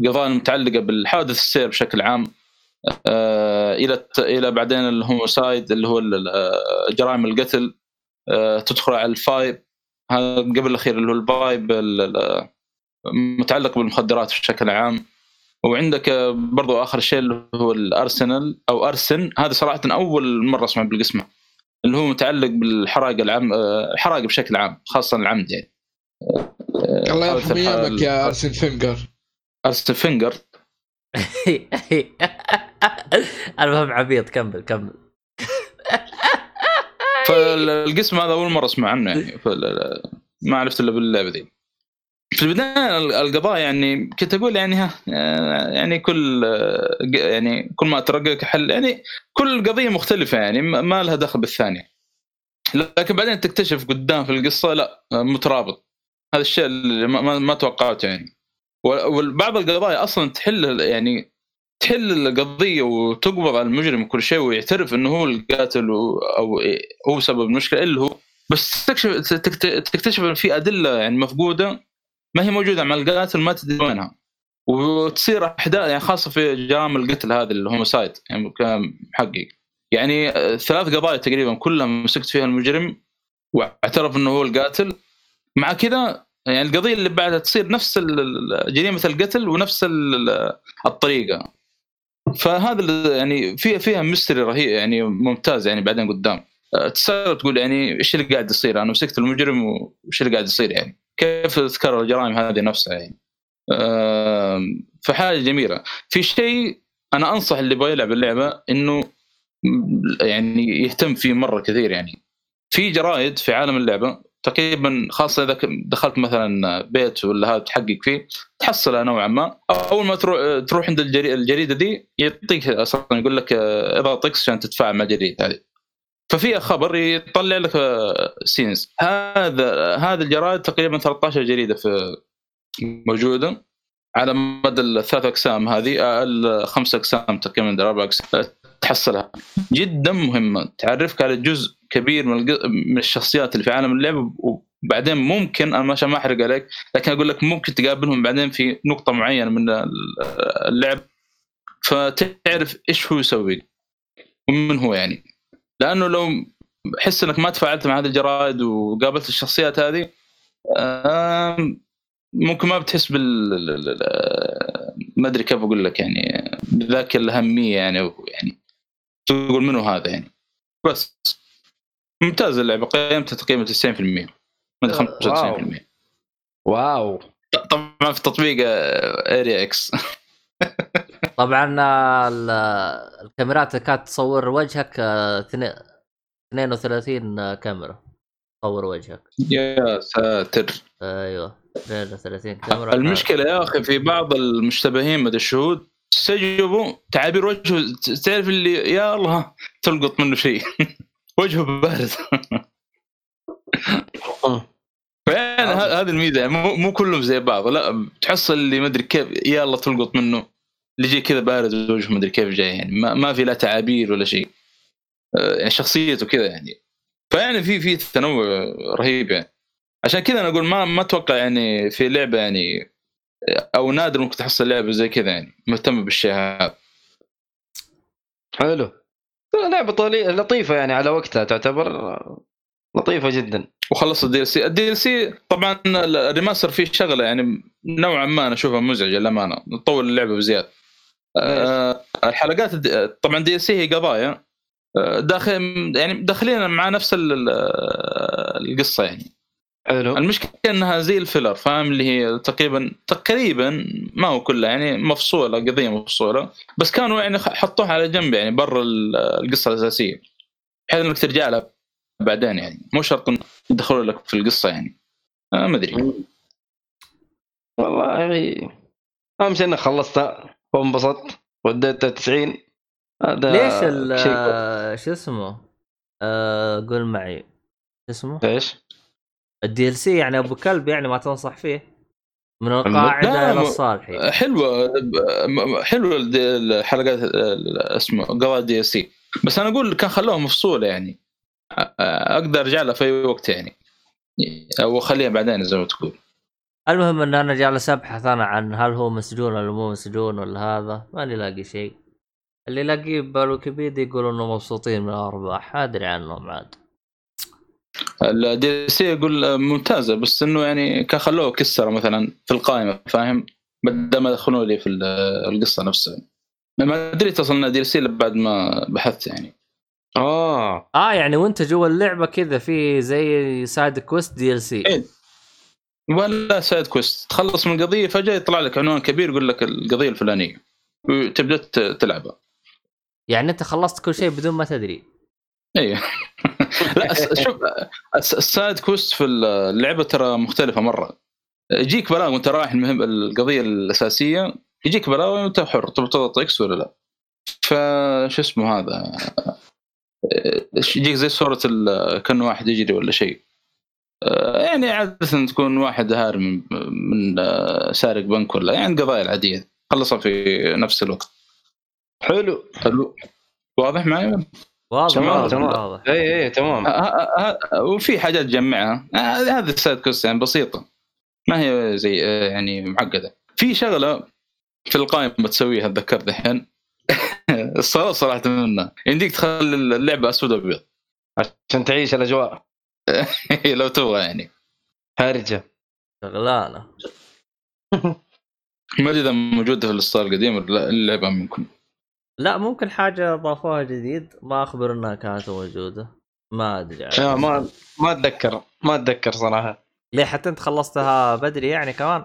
القضايا المتعلقة بالحوادث السير بشكل عام. إلى إلى بعدين ال homicide اللي هو جرائم القتل تدخل على ال vice. هذا قبل الأخير اللي هو ال vice ال- ال- متعلق بالمخدرات بشكل عام. وعندك برضو آخر شيء اللي هو الأرسنال أو arson. هذا صراحة أول مرة أسمع بالقسمة. اللي هو متعلق بالحرائق العام آه، الحرائق بشكل عام خاصة العمد يعني. آه، الله حالة يرحم أيامك يا ارسن فينجر. ارسن فينجر. المهم عبيط كمل كمل. فالقسم هذا أول مرة أسمع عنه يعني. فال- ما عرفت إلا باللعبة دي. في البداية ال- القضاء يعني كنت أقول يعني ها يعني كل يعني كل ما ترقى تحل يعني كل قضية مختلفة يعني ما لها دخل بالثانية. لكن بعدين تكتشف قدام في القصة لا مترابط. هذا الشيء اللي ما, ما, توقعته يعني. وبعض القضايا أصلا تحل يعني تحل القضية وتقبض على المجرم وكل شيء ويعترف إنه هو القاتل أو هو سبب المشكلة اللي هو. بس تكتشف تكت- تكتشف إن في أدلة يعني مفقودة ما هي موجودة مع القاتل ما تدري وينها وتصير أحداث يعني خاصة في جرائم القتل هذه الهوموسايد يعني كمحقق يعني ثلاث قضايا تقريبا كلها مسكت فيها المجرم واعترف إنه هو القاتل. مع كذا يعني القضية اللي بعدها تصير نفس جريمة القتل ونفس ال- الطريقة. فهذا يعني فيها فيها ميستري رهيب يعني ممتاز يعني بعدين قدام. أه، تستغرب تقول يعني إيش اللي قاعد يصير؟ أنا مسكت المجرم وإيش اللي قاعد يصير يعني؟ كيف تذكر الجرائم هذه نفسها يعني. فحاجة جميلة. في شيء أنا أنصح اللي يبغى يلعب اللعبة إنه يعني يهتم فيه مرة كثير يعني. في جرائد في عالم اللعبة تقريبا خاصة إذا دخلت مثلا بيت ولا هذا تحقق فيه تحصلها نوعا ما. أول ما تروح تروح عند الجري- الجريدة دي يعطيك أصلا يقول لك آه، إضغط X عشان تتفاعل مع الجريده هذه. ففيها خبر يطلع لك آه، scenes. هذا هذا الجرائد تقريبا 13 جريدة في موجودة على مدى الثلاث أقسام هذه آه، الخمس أقسام تقريبا أربع أقسام آه، تحصلها. جدا مهمه تعرفك على جزء كبير من من الشخصيات اللي في عالم اللعب وبعدين ممكن أنا عشان ما أحرق عليك لكن أقول لك ممكن تقابلهم بعدين في نقطة معينة من اللعب. فتعرف إيش هو يسوي ومن هو يعني. لأنه لو حس إنك ما تفاعلت مع هذه الجرائد وقابلت الشخصيات هذه ممكن ما بتحس بال ال- ال- ما أدري كيف أقول لك يعني بذاك الأهمية يعني يعني تقول منو هذا يعني. بس. ممتاز اللعبة قيمتها تقريبا 90% من 95% wow. طبعا في تطبيق area X طبعا ال- الكاميرات كانت تصور وجهك آه، اثنين- 32 كاميرا تصور وجهك. يا ساتر. أيوه 32 كاميرا المشكلة يا أخي في بعض المشتبهين مدى الشهود استجوبوا تعابير وجهه تعرف اللي يا الله تلقط منه شيء. وجهه بارد. فعلا هذه الميزة يعني مو مو كلهم زي بعض لا تحصل اللي ما أدري كيف يا الله تلقط منه. اللي يجي كذا بارد وجهه ما ادري كيف جاي يعني. ما, ما في لا تعابير ولا شيء. آه، يعني شخصيته كذا يعني. فيعني في في تنوع رهيب يعني. عشان كذا أنا أقول ما ما أتوقع يعني في لعبة يعني أو نادر ممكن تحصل لعبة زي كذا يعني. مهتمه بالشيء هذا حلو. لعبة طولي- لطيفة يعني على وقتها تعتبر لطيفة جدا. وخلص ال DLC. ال DLC طبعا ال remaster فيه شغلة يعني نوعا ما أنا أشوفها مزعجة للأمانة. تطول اللعبة بزيادة. آه، الحلقات طبعا دي سي هي قضايا. آه، داخل يعني داخلين مع نفس ال- ال- القصة يعني. حلو. المشكلة إنها زي الفيلر فاهم؟ اللي هي تقريبا تقريبا ما هو كلها يعني مفصولة قضية مفصولة. بس كانوا يعني حطوها على جنب يعني برا ال- القصة الأساسية. بحيث إنك ترجع لها بعدين يعني. مو شرط يدخلوا لك في القصة يعني. آه ما أدري. والله اهم شيء إنك خلصتها. وانبسطت وديتها 90 هذا ليش ال-. آه، شو اسمه؟ آه، قول معي شو اسمه؟ إيش؟ ال DLC يعني أبو كلب يعني ما تنصح فيه من القاعدة إلى الصالحي حلوة حلوة الحلقات ال- اسمه قضايا DLC بس أنا أقول كان خلوها مفصولة يعني أقدر أرجع لها في أي وقت يعني أو أخليها بعدين زي ما تقول المهم أن أنا جالس ابحث أنا عن هل هو مسجون ولا مو مسجون ولا هذا. ماني لاقي شيء. اللي لاقيه بالويكيبيديا يقولوا إنه مبسوطين من الأرباح. أدري عنهم عاد. ال DLC يقول ممتازة بس إنه يعني كان خلوه ك extra مثلا في القائمة فاهم؟ بدل ما يدخلوا لي في ال- القصة نفسها. ما أدري أصلا DLC بعد ما بحثت يعني. آه. آه يعني وأنت جوا اللعبة كذا في زي side quest DLC. إيه. ولا side quest تخلص من القضية فجأة يطلع لك عنوان كبير يقول لك القضية الفلانية. وتبدا تلعبها. يعني أنت خلصت كل شيء بدون ما تدري. أيوه لا شوف الس- ال side quest في اللعبة ترى مختلفة مرة. يجيك بلاغ وأنت رايح المهم القضية الأساسية يجيك بلاغ وأنت حر تبغى تضغط X ولا لا. فشو اسمه هذا؟ إيش يجيك زي صورة كأنه واحد يجري ولا شيء. يعني عادة تكون واحد هارب من من آه، سارق بنك ولا يعني القضايا العادية. خلصها في نفس الوقت. حلو. حلو. واضح معي؟ واضح تمام، واضح تمام. واضح. اي اي تمام. ه- ه- ه- وفي حاجات تجمعها آه، هذه ال side quest يعني بسيطة. ما هي زي آه، يعني معقدة. في شغلة في القائمة تسويها اتذكر دحين الصراحه صراحة منها يمديك تخلي اللعبة أسود وأبيض. عشان تعيش الأجواء. لو تبغى يعني. هارجه شغلانة. ما أدري إذا موجودة في الاصدار القديم ولا لا، اللعبه ممكن. لا ممكن حاجة أضافوها جديد ما أخبر إنها كانت موجودة. ما أدري عاد. آه، ما ما أتذكر ما أتذكر صراحة. ليه؟ حتى أنت خلصتها بدري يعني كمان.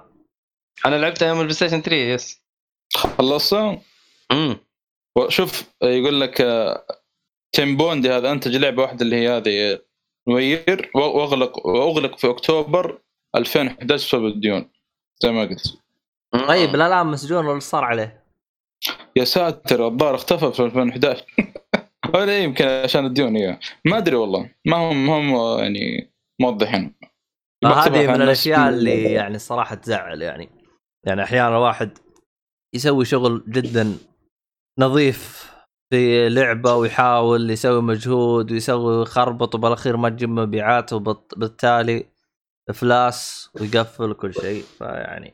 أنا لعبتها يوم ال PlayStation 3 بس خلصها امم شوف يقول لك آه، Team Bondi هذا أنتج لعبة واحدة اللي هي هذه آه، Noire واغلق واغلق في أكتوبر 2011 بسبب الديون زي ما قلت. طيب لا لا مسجون ولا صار عليه؟ يا ساتر الظاهر اختفى في 2011 ولا يمكن عشان الديون هي ما أدري والله. ما هم ما هم يعني موضحين. هذه من الأشياء اللي يعني الصراحه تزعل يعني. يعني أحيانا واحد يسوي شغل جدا نظيف في لعبة ويحاول يسوي مجهود ويسوي خربط وبالأخير ما تجيب مبيعات وبالتالي إفلاس ويقفل كل شيء. فيعني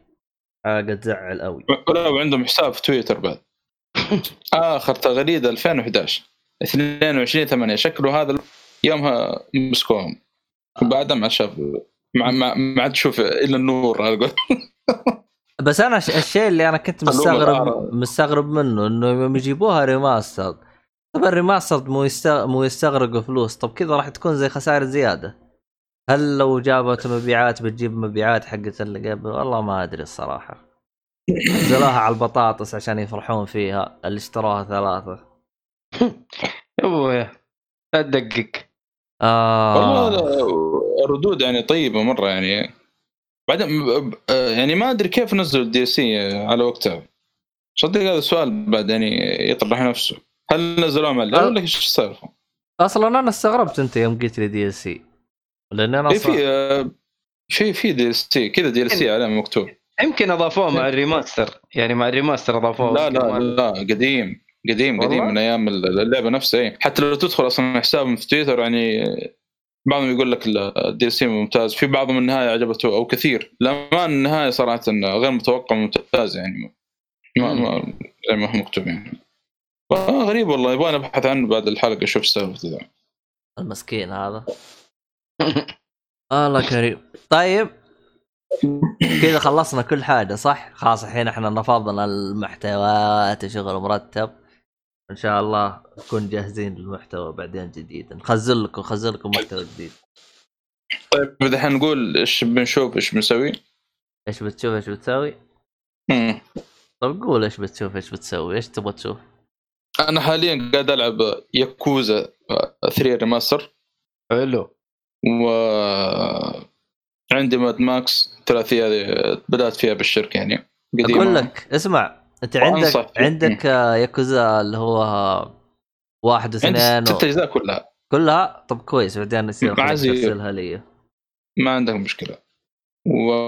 حاجة تزعل قوي ولو عندهم حساب في تويتر بعد. آخر تغريدة 2011 22 8 شكله هذا يومها مسكوهم. وبعدها ما شاف ما عاد تشوف إلا النور على بس أنا الشيء اللي أنا كنت مستغرب. مستغرب منه إنه يوم يجيبوها remaster طب ال remaster مو يست- مو يستغرقوا فلوس. طب كذا راح تكون زي خسائر زيادة. هل لو جابت مبيعات بتجيب مبيعات حقت اللي قبل؟ والله ما أدري الصراحة. نزلوها على البطاطس عشان يفرحون فيها. اللي اشتروها ثلاثة. ابويا لا تدقق. آه. والله الردود يعني طيبة مرة يعني. بعدين ب- ب- يعني ما أدري كيف نزلوا ال DLC على وقتها. صدق هذا السؤال بعد يعني يطرح نفسه. هل نزلوه مع اللعبه ولا إيش السالفة؟ أصلا أنا استغربت أنت يوم قلت لي DLC لأن أنا إيه أصلاً... في آه، في في DLC كذا DLC عليه مكتوب. يمكن أضافوه مع ال remaster. يعني مع ال remaster أضافوه. لا لا لا قديم قديم قديم؟ من أيام اللعبة نفسها إيه. حتى لو تدخل أصلا حسابهم في تويتر يعني بعضهم يقول لك ال DLC ممتاز. في بعضهم النهاية عجبته أو كثير. لما النهاية صراحة غير متوقع ممتاز يعني. ما ما زي ما هو مكتوب يعني آه غريب والله. يبغى ابحث عنه بعد الحلقة أشوف السالفه ذا المسكين هذا. الله كريم. طيب. كذا خلصنا كل حاجة صح؟ خلاص الحين إحنا نفضنا المحتويات وشغل مرتب. إن شاء الله نكون جاهزين للمحتوى بعدين جديد. نخزن لكم نخزن لكم محتوى جديد. طيب الحين نقول إيش بنشوف إيش بنسوي؟ إيش بتشوف إيش بتسوي؟ مم. طب قول إيش بتشوف إيش بتسوي؟ إيش تبغى تشوف؟ أنا حاليا قاعد ألعب ياكوزا 3 remaster حلو. و عندي Mad Max ثلاثية هذه بدأت فيها بالشركة يعني قديمة. أقول لك اسمع انت عندك. عندك ياكوزا اللي هو واحد واثنين ست و... أجزاء كلها. كلها؟ طب كويس بعدين يصير ترسلها لي. ما عندك مشكلة. و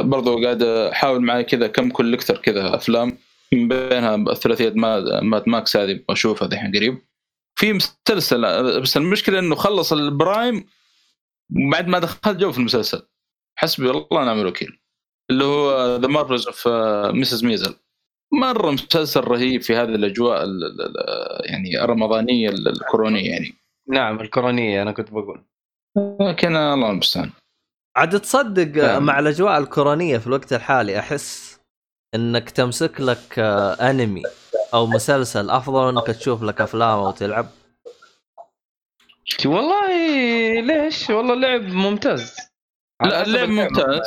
برضو قاعد أحاول معي كذا كم collector كذا أفلام من بينها ثلاثية Mad Mad Max هذه بشوفها دحين قريب. في مسلسل بس المشكلة إنه خلص ال Prime وبعد ما دخلت جو في المسلسل. حسبي الله ونعم الوكيل. اللي هو The Marvelous Mrs. Maisel مرة مسلسل رهيب في هذه الأجواء ال- ال- ال- يعني الرمضانية ال- الكورونيه يعني. نعم الكورونيه أنا كنت بقول. لكن الله المستعان. عاد تصدق آه، نعم. مع الأجواء الكورونيه في الوقت الحالي أحس إنك تمسك لك آه، أنمي أو مسلسل أفضل إنك تشوف لك أفلام أو تلعب. والله ليش؟ والله اللعب ممتاز. لا اللعب. ممتاز.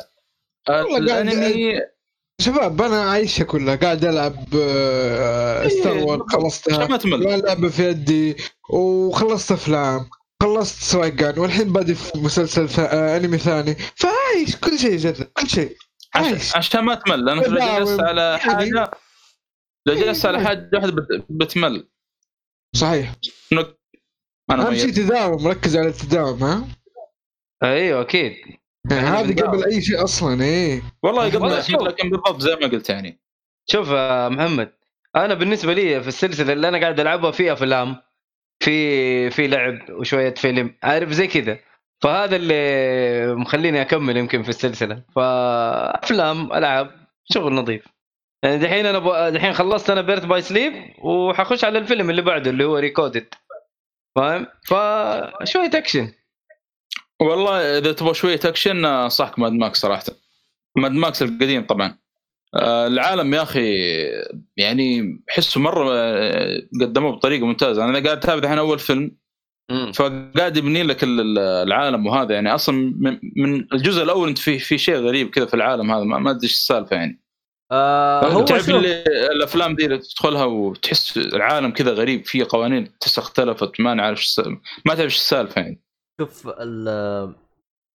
الأنمي شباب أنا عايشه كلها قاعد ألعب ستار وورز خلصتها لعبة في يدي وخلصت أفلام خلصت سواقان والحين بادي في مسلسل ثا... آه، أنمي ثاني. فعايش كل شيء جد كل شيء. عايش. عشان, ما تمل لانك لو جلست على يعني- حاجة لو جلست على حاجة واحدة بت- بتمل. صحيح. إنك- أنا أهم شيء. تداوم ركز على التداوم ها؟ أيوه أكيد. هذه بنداوم. قبل أي شيء أصلا إيه. والله قبل شوف. لكن بالضبط زي ما قلت يعني. شوف يا محمد أنا بالنسبة لي في السلسلة اللي أنا قاعد ألعبها في أفلام في في لعب وشوية فيلم عارف زي كذا. فهذا اللي مخليني أكمل يمكن في السلسلة. فأفلام ألعاب شغل نظيف. يعني دحين أنا ب... دحين خلصت أنا Birth by Sleep وحخش على الفيلم اللي بعده اللي هو Re:coded فاهم؟ فشوية أكشن. والله إذا تبغى شوية اكشن انصحك Mad Max صراحة. ماد ماكس القديم طبعا. آه، العالم يا أخي يعني احسه مرة آه، قدموه بطريقة ممتازة. أنا قاعد أتابع الحين أول فيلم. فقاعد يبني لك ال- ال- العالم وهذا. يعني أصلا من- الجزء الأول أنت في في شيء غريب كذا في العالم هذا. ما أدري إيش السالفة يعني. آه هو تعرف الأفلام دي اللي تدخلها وتحس العالم كذا غريب فيه قوانين تحس اختلفت ما نعرف ما تعرف إيش السالفة يعني. شوف ال-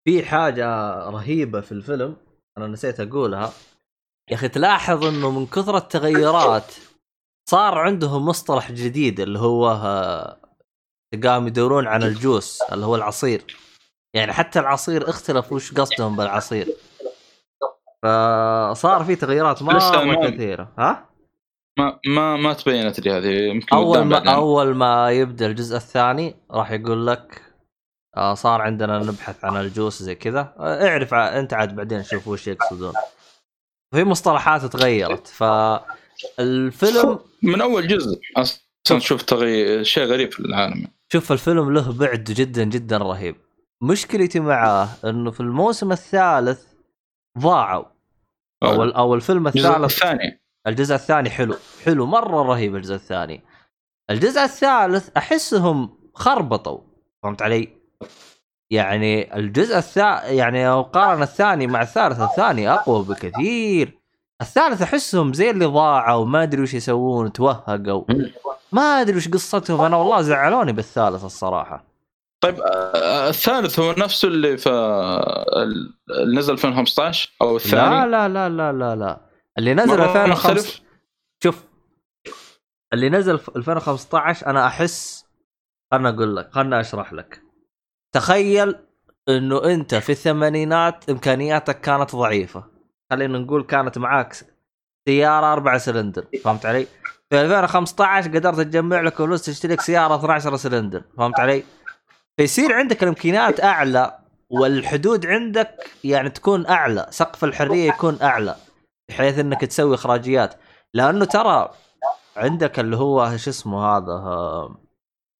في حاجة رهيبة في الفيلم أنا نسيت أقولها. يا أخي تلاحظ إنه من كثر التغيرات صار عندهم مصطلح جديد اللي هو آه، قاموا يدورون عن الجوس اللي هو العصير. يعني حتى العصير اختلف وش قصدهم بالعصير. فصار في تغيرات ما- كثيرة. ها؟ ما ما ما تبينت لي هذه يمكن أول ما بعدين. أول ما يبدأ الجزء الثاني راح يقول لك صار عندنا نبحث عن الجوس زي كذا. آه اعرف انت عاد بعدين شوف وش يقصدون. في مصطلحات تغيرت ف الفيلم من أول جزء. أصلا شوف تغيير شيء غريب في العالم. شوف الفيلم له بعد جدا جدا رهيب. مشكلتي معاه إنه في الموسم الثالث ضاعوا. أو أو الفيلم الثالث الثاني. الجزء الثاني حلو. حلو مرة رهيب الجزء الثاني. الجزء الثالث أحسهم خربطوا. فهمت علي؟ يعني الجزء الثاني يعني لو قارن الثاني مع الثالث الثاني أقوى بكثير. الثالث أحسهم زي اللي ضاعوا ما أدري وش يسوون توهقوا. ما أدري وش قصتهم أنا والله زعلوني بالثالث الصراحة. طيب آه، الثالث هو نفسه اللي في اللي نزل 2015 أو الثاني؟ لا لا لا لا لا لا. اللي نزل مرة 2015 مختلف؟ شوف. اللي نزل في 2015 أنا أحس خلنا أقول لك خلنا أشرح لك. تخيل إنه أنت في الثمانينات إمكانياتك كانت ضعيفة خلينا نقول كانت معاك سيارة أربع سلندر فهمت علي؟ في 2015 قدرت تجمع لك فلوس تشتري لك سياره 12 سلندر فهمت علي؟ فيصير عندك الإمكانيات أعلى والحدود عندك يعني تكون أعلى سقف الحرية يكون أعلى بحيث إنك تسوي إخراجيات لأنه ترى عندك اللي هو شو اسمه هذا آه،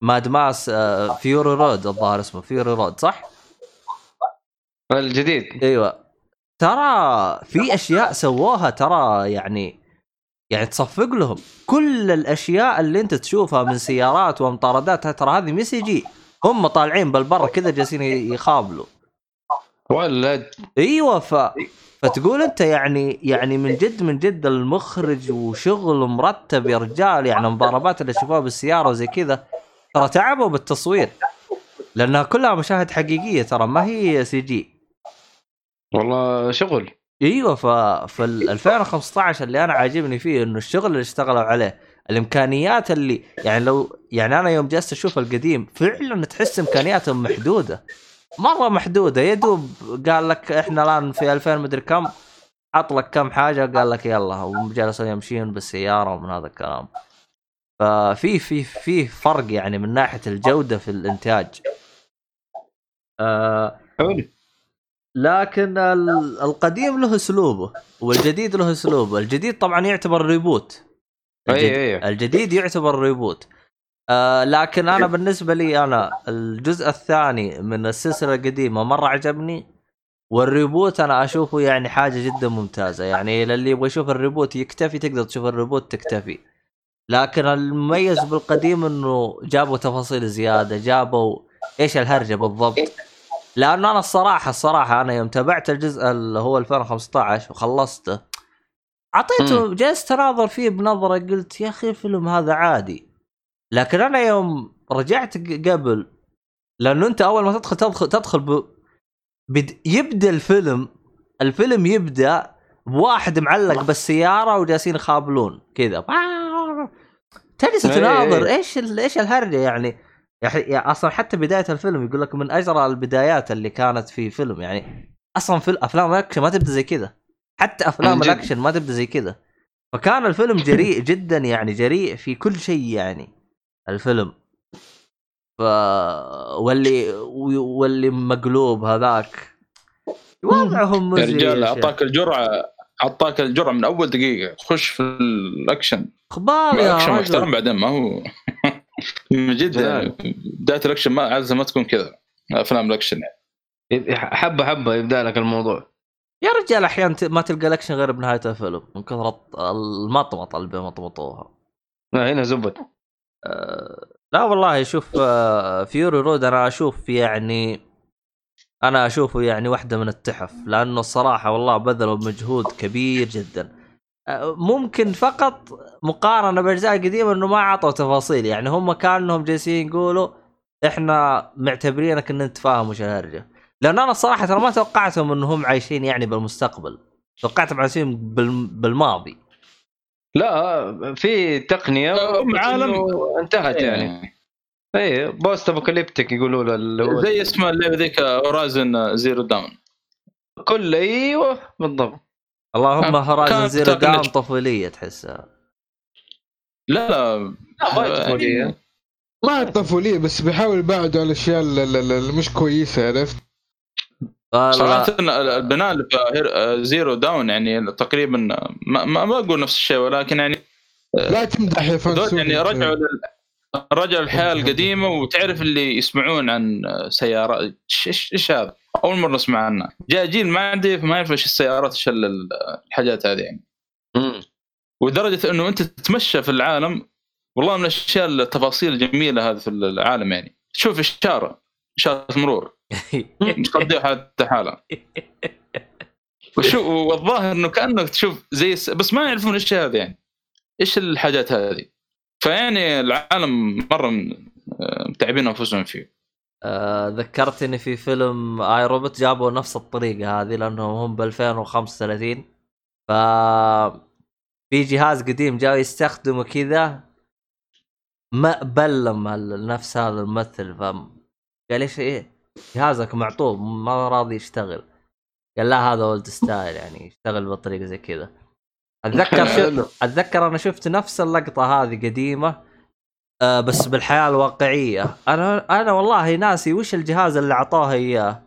Mad Max آه، Fury Road الظاهر اسمه Fury Road صح؟ الجديد. أيوه. ترى في أشياء سووها ترى يعني يعني تصفق لهم. كل الأشياء اللي أنت تشوفها من سيارات ومطاردات ترى هذه مي CG. هم طالعين بالبر كذا جالسين يخابلوا. ولد أيوه ف فتقول أنت يعني يعني من جد من جد المخرج وشغل مرتب يا رجال يعني المضاربات اللي شوفوها بالسيارة وزي كذا. ترى تعبوا بالتصوير. لأنها كلها مشاهد حقيقية ترى ما هي سي جي والله شغل. أيوه ف في ال 2015 اللي أنا عاجبني فيه إنه الشغل اللي اشتغلوا عليه الإمكانيات اللي يعني لو يعني أنا يوم جلست أشوف القديم فعلا تحس إمكانياتهم محدودة. مرة محدودة. يا دوب قال لك إحنا الآن في 2000 مدري كم حط لك كم حاجة قال لك يلا وجالسوا يمشين بالسيارة ومن هذا الكلام. ففي في في فرق يعني من ناحية الجودة في الإنتاج. آه حلو. لكن ال- القديم له أسلوبه والجديد له أسلوبه. الجديد طبعا يعتبر reboot. الجد- أي أي. الجديد يعتبر reboot. آه لكن أنا بالنسبة لي أنا الجزء الثاني من السلسلة القديمة مرة عجبني وال reboot أنا أشوفه يعني حاجة جدا ممتازة. يعني للي يبغى يشوف ال reboot يكتفي تقدر تشوف ال reboot تكتفي. لكن المميز بالقديم إنه جابوا تفاصيل زيادة جابوا إيش الهرجة بالضبط؟ لأنه أنا الصراحة الصراحة أنا يوم تابعت الجزء اللي هو 2015 وخلصته أعطيته جلست اناظر فيه بنظرة قلت يا أخي الفيلم هذا عادي. لكن أنا يوم رجعت قبل لأنه أنت أول ما تدخل تدخل تدخل ب... بد... يبدأ الفيلم الفيلم يبدأ بواحد معلق بالسيارة وجالسين يخابلون كذا. تجلس إيه. تناظر إيش ال... إيش الهرجة يعني؟ يعني يعني أصلا حتى بداية الفيلم يقول لك من أجرى البدايات اللي كانت في فيلم يعني أصلا في افلام الأكشن ما تبدأ زي كذا. حتى أفلام. الأكشن ما تبدأ زي كذا. فكان الفيلم جريء جدا يعني جريء في كل شيء يعني الفيلم. ف واللي واللي مقلوب هذاك. وضعهم يا مزري رجال يا شيخ. أعطاك الجرعة أعطاك الجرعة من أول دقيقة. خش في الأكشن. أخبار يا اكشن محترم بعدين ما هو من جد يعني. بدايه الاكشن ما عاده ما تكون كذا. أفلام الاكشن يعني. حبة حبة يبدأ لك الموضوع. يا رجال أحيانا ما تلقى الاكشن غير بنهاية الفيلم. من كثر الط- المطمطه اللي بيمطمطوها لا، هنا زبد أه لا والله شوف آه، Fury Road أنا أشوف يعني أنا أشوفه يعني واحدة من التحف. لأنه الصراحة والله بذلوا مجهود كبير جدا. ممكن فقط مقارنة بالاجزاء القديمة إنه ما اعطوا تفاصيل. يعني هم كأنهم جالسين يقولوا إحنا معتبرينك ان إنت فاهم وش الهرجة. لأن أنا الصراحة ترى ما توقعتهم انهم عايشين يعني بالمستقبل. توقعتهم عايشين بال- بالماضي. لا في تقنية عالم. انتهت يعني. اي post apocalyptic يقولوا له اللي هو زي اسمها اللعبة ذيك Horizon Zero Dawn كل أيوه بالضبط. اللهم هورايزن زيرو داون. طفوليه تحسها لا لا لا ما طفوليه ما الطفولية بس بيحاول يبعدوا على الأشياء ال- ال- ال- اللي مش كويسة عرفت؟ آه، لا. صراحة البناء اللي في زيرو داون يعني تقريبا ما, ما, أقول نفس الشيء ولكن يعني لا تمدح يا ذول فانسون يعني رجعوا. رجعوا الحياة القديمة وتعرف اللي يسمعون عن سيارات إيش إيش هذا؟ أول مرة نسمع عنها جاء جيل ما عندي ما يعرف إيش السيارات إيش ال- الحاجات هذه يعني. مم. ودرجه إنه أنت تتمشى في العالم والله من الأشياء التفاصيل الجميلة هذه في العالم يعني. تشوف اشاره إشارة مرور. تضيع حتى حالها وشو والظاهر إنه كأنك تشوف زي الس... بس ما يعرفون إيش هذا يعني. إيش الحاجات هذه؟ فيعني العالم مرة آه، متعبين أنفسهم فيه. آه، ذكرتني في فيلم I, Robot جابوا نفس الطريقة هذه لأنهم هم ب 2035 ف في جهاز قديم جاوا يستخدموا كذا ما بلم نفس هذا الممثل. ف قال إيش إيه؟ جهازك معطوب ما راضي يشتغل. قال لا هذا old style يعني يشتغل بطريقة زي كذا. أتذكر شو أتذكر أنا شفت نفس اللقطة هذه قديمة آه بس بالحياة الواقعية. أنا أنا والله ناسي وش الجهاز اللي اعطوها إياه.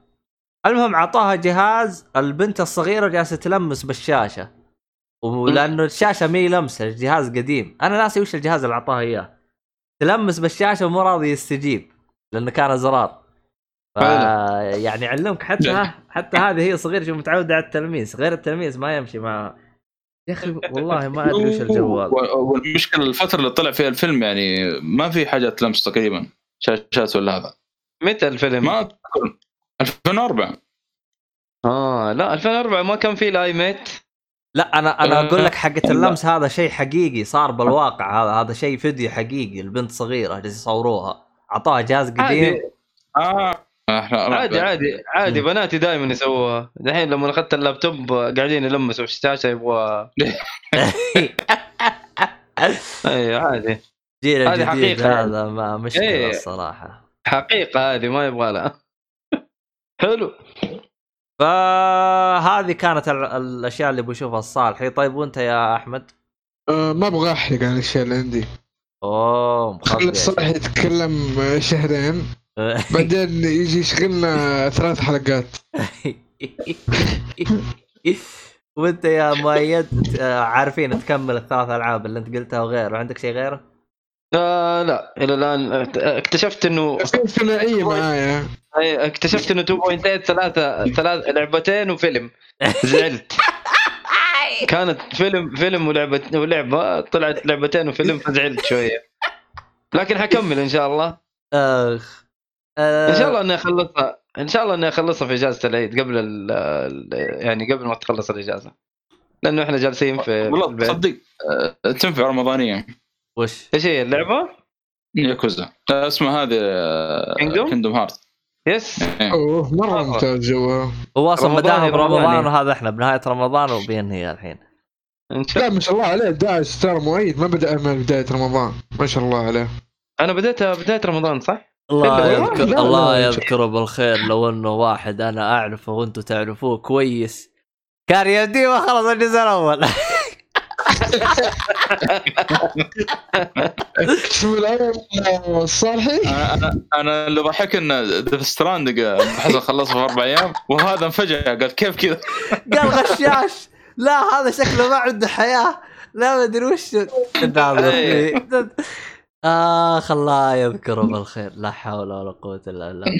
المهم اعطوها جهاز البنت الصغيرة جالسة تلمس بالشاشة. ولأنه الشاشة مي لمسة الجهاز قديم. أنا ناسي وش الجهاز اللي اعطاها إياه. تلمس بالشاشة ومو راضي يستجيب لأنه كان زرار. ف... يعني علمك حتى ها حتى هذه هي صغيرة شوف متعودة على التلميس. غير التلميس ما يمشي مع يا أخي والله ما أدري وش الجوال والمشكلة الفترة اللي طلع فيها الفيلم يعني ما في حاجات لمس تقريبا شاشات ولا هذا متى الفيلم؟ ما أذكر. 2004 آه لا 2004 ما كان في الاي ميت لا أنا أنا آه، أقول لك حقه. اللمس هذا شيء حقيقي صار بالواقع هذا هذا شيء فيديو حقيقي البنت صغيرة يصوروها اعطوها جهاز قديم آه إحنا- عادي عادي عادي. مم. بناتي دائما يسووها. دحين لما اخذت اللابتوب قاعدين يلمسوا في الشاشه يبغوا اي عادي. جيل هذه الجديد حقيقة. هذا ما مشكلة إيه. الصراحة. حقيقة هذه ما يبغى لها. حلو. فهذه كانت ال- الأشياء اللي بشوفها الصالحي طيب وأنت يا أحمد؟ آه ما أبغى أحرق عن الأشياء اللي عندي. أوه خلي مخبي. الصالح يتكلم آه، شهرين. بعدين يجي يشغلنا ثلاث حلقات. وانت يا مؤيد عارفين تكمل الثلاث ألعاب اللي انت قلتها وغيره. عندك شيء غيره؟ آه لا. إلى الآن اكتشفت إنه ثنائية معايا. اكتشفت إنه 2.8 ثلاثة ثلاث لعبتين وفيلم. زعلت. كانت فيلم فيلم ولعبة ولعبة طلعت لعبتين وفيلم فزعلت شوية. لكن حكمل إن شاء الله. أخ. إن شاء الله إني أخلصها إن شاء الله إني أخلصها في إجازة العيد قبل ال ال- يعني قبل ما تخلص الإجازة. لأنه إحنا جالسين في والله تصدق آه، تنفع رمضانيه وش؟ إيش هي اللعبة؟ ياكوزا. آه، اسمها هذه؟ Kingdom Hearts yes أوه مرة ممتاز جوها هو أصلا بداها برمضان. وهذا إحنا بنهاية رمضان وبينهي الحين. إن شاء لا ما شاء الله عليه داعس ترى مؤيد ما بدا من بداية رمضان. ما شاء الله عليه. أنا بديتها بداية رمضان صح؟ الله يذكر الله. يذكره بالخير لو إنه واحد أنا أعرفه وأنتم تعرفوه كويس. كان يدي ما خلص الجزء الأول. آه، الصالحي أنا اللي ضحك ان ديث ستراندنج حسن خلصه في أربع أيام وهذا انفجع قال كيف كذا؟ قال غشاش. لا هذا شكله ما عنده حياة. لا ما أدري وش. اخ الله يذكره بالخير. لا حول ولا قوة إلا بالله.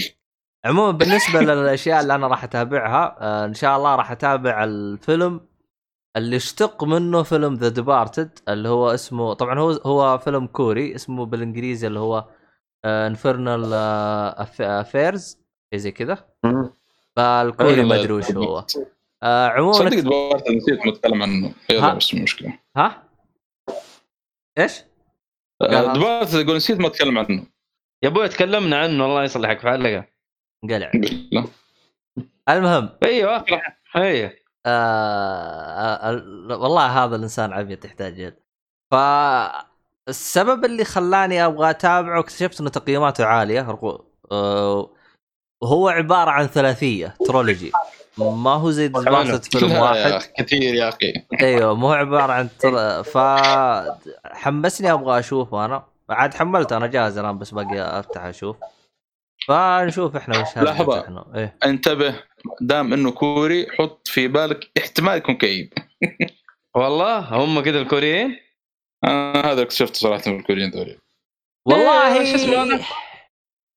عموما بالنسبة للأشياء اللي أنا راح أتابعها آه، إن شاء الله راح أتابع الفيلم اللي اشتق منه فيلم The Departed اللي هو اسمه طبعا هو هو فيلم كوري اسمه بالإنجليزي اللي هو Infernal افيرز شيء زي كذا. فالكوري ما أدري وش هو. آه، عموما صدق دورت نسيت نتكلم عنه؟ يلا بس المشكلة ها؟ إيش؟ دورت أقول نسيت ما اتكلم عنه. يا أبوي تكلمنا عنه الله يصلحك في حلقه قلع المهم. أيوه. اخر أيوه. آه ال- والله هذا الإنسان عبيط يحتاج جد. ف السبب اللي خلاني أبغى أتابعه اكتشفت إنه تقييماته عالية رقو- آه، وهو عبارة عن ثلاثية trilogy. ما هو زي دراسة فيلم واحد. كثير يا أخي. أيوه مو عبارة عن تر... ف حمسني أبغى اشوفه أنا. عاد حملته أنا جاهز الآن بس باقي أفتح أشوف. فنشوف إحنا وش لحظة. هرجة إحنا إيه. انتبه دام إنه كوري حط في بالك احتمال يكون كئيب. والله؟ هم كذا الكوريين؟ أنا هذا اللي اكتشفته صراحة من الكوريين ذولي والله. إيه، شو اسمه هذا؟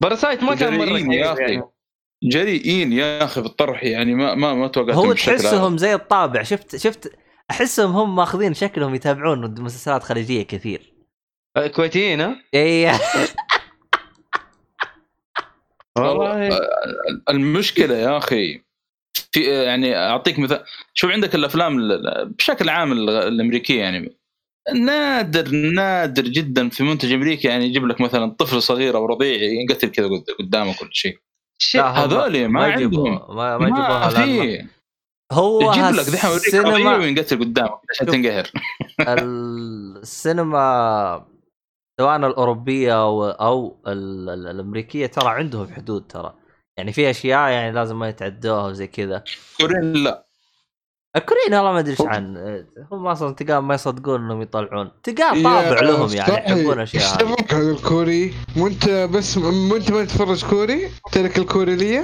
باراسايت ما كان مرة يا أخي. يعني. جريئين يا أخي بالطرح يعني ما ما ما توقعت هو. تحسهم زي الطابع. شفت شفت؟ أحسهم هم ماخذين شكلهم يتابعون مسلسلات خليجية كثير. آه، كويتيين ها؟ اي والله. المشكلة يا أخي في يعني أعطيك مثال شوف عندك الأفلام ال- بشكل عام ال- الأمريكية يعني نادر نادر جدا في منتج أمريكي يعني يجيب لك مثلا طفل صغير أو رضيع ينقتل كذا قد- قدامه كل شيء. هذول ما عندهم. ما, ما يجيبوها في. هو يجيب لك دحين يوريك السينما وينقتل قدامك عشان. تنقهر. السينما سواء الأوروبية أو ال- الأمريكية ترى عندهم حدود ترى. يعني في أشياء يعني لازم ما يتعدوها وزي كذا. كوريين لا. الكوريين والله ما أدري إيش عن هم أصلا تلقاهم ما يصدقون إنهم يطلعون. تلقاه يا طابع لهم يعني. يحبون أشياء تبغى هذا الكوري؟ وانت بس م- وانت ما تتفرج كوري؟ ترك الكوري لي؟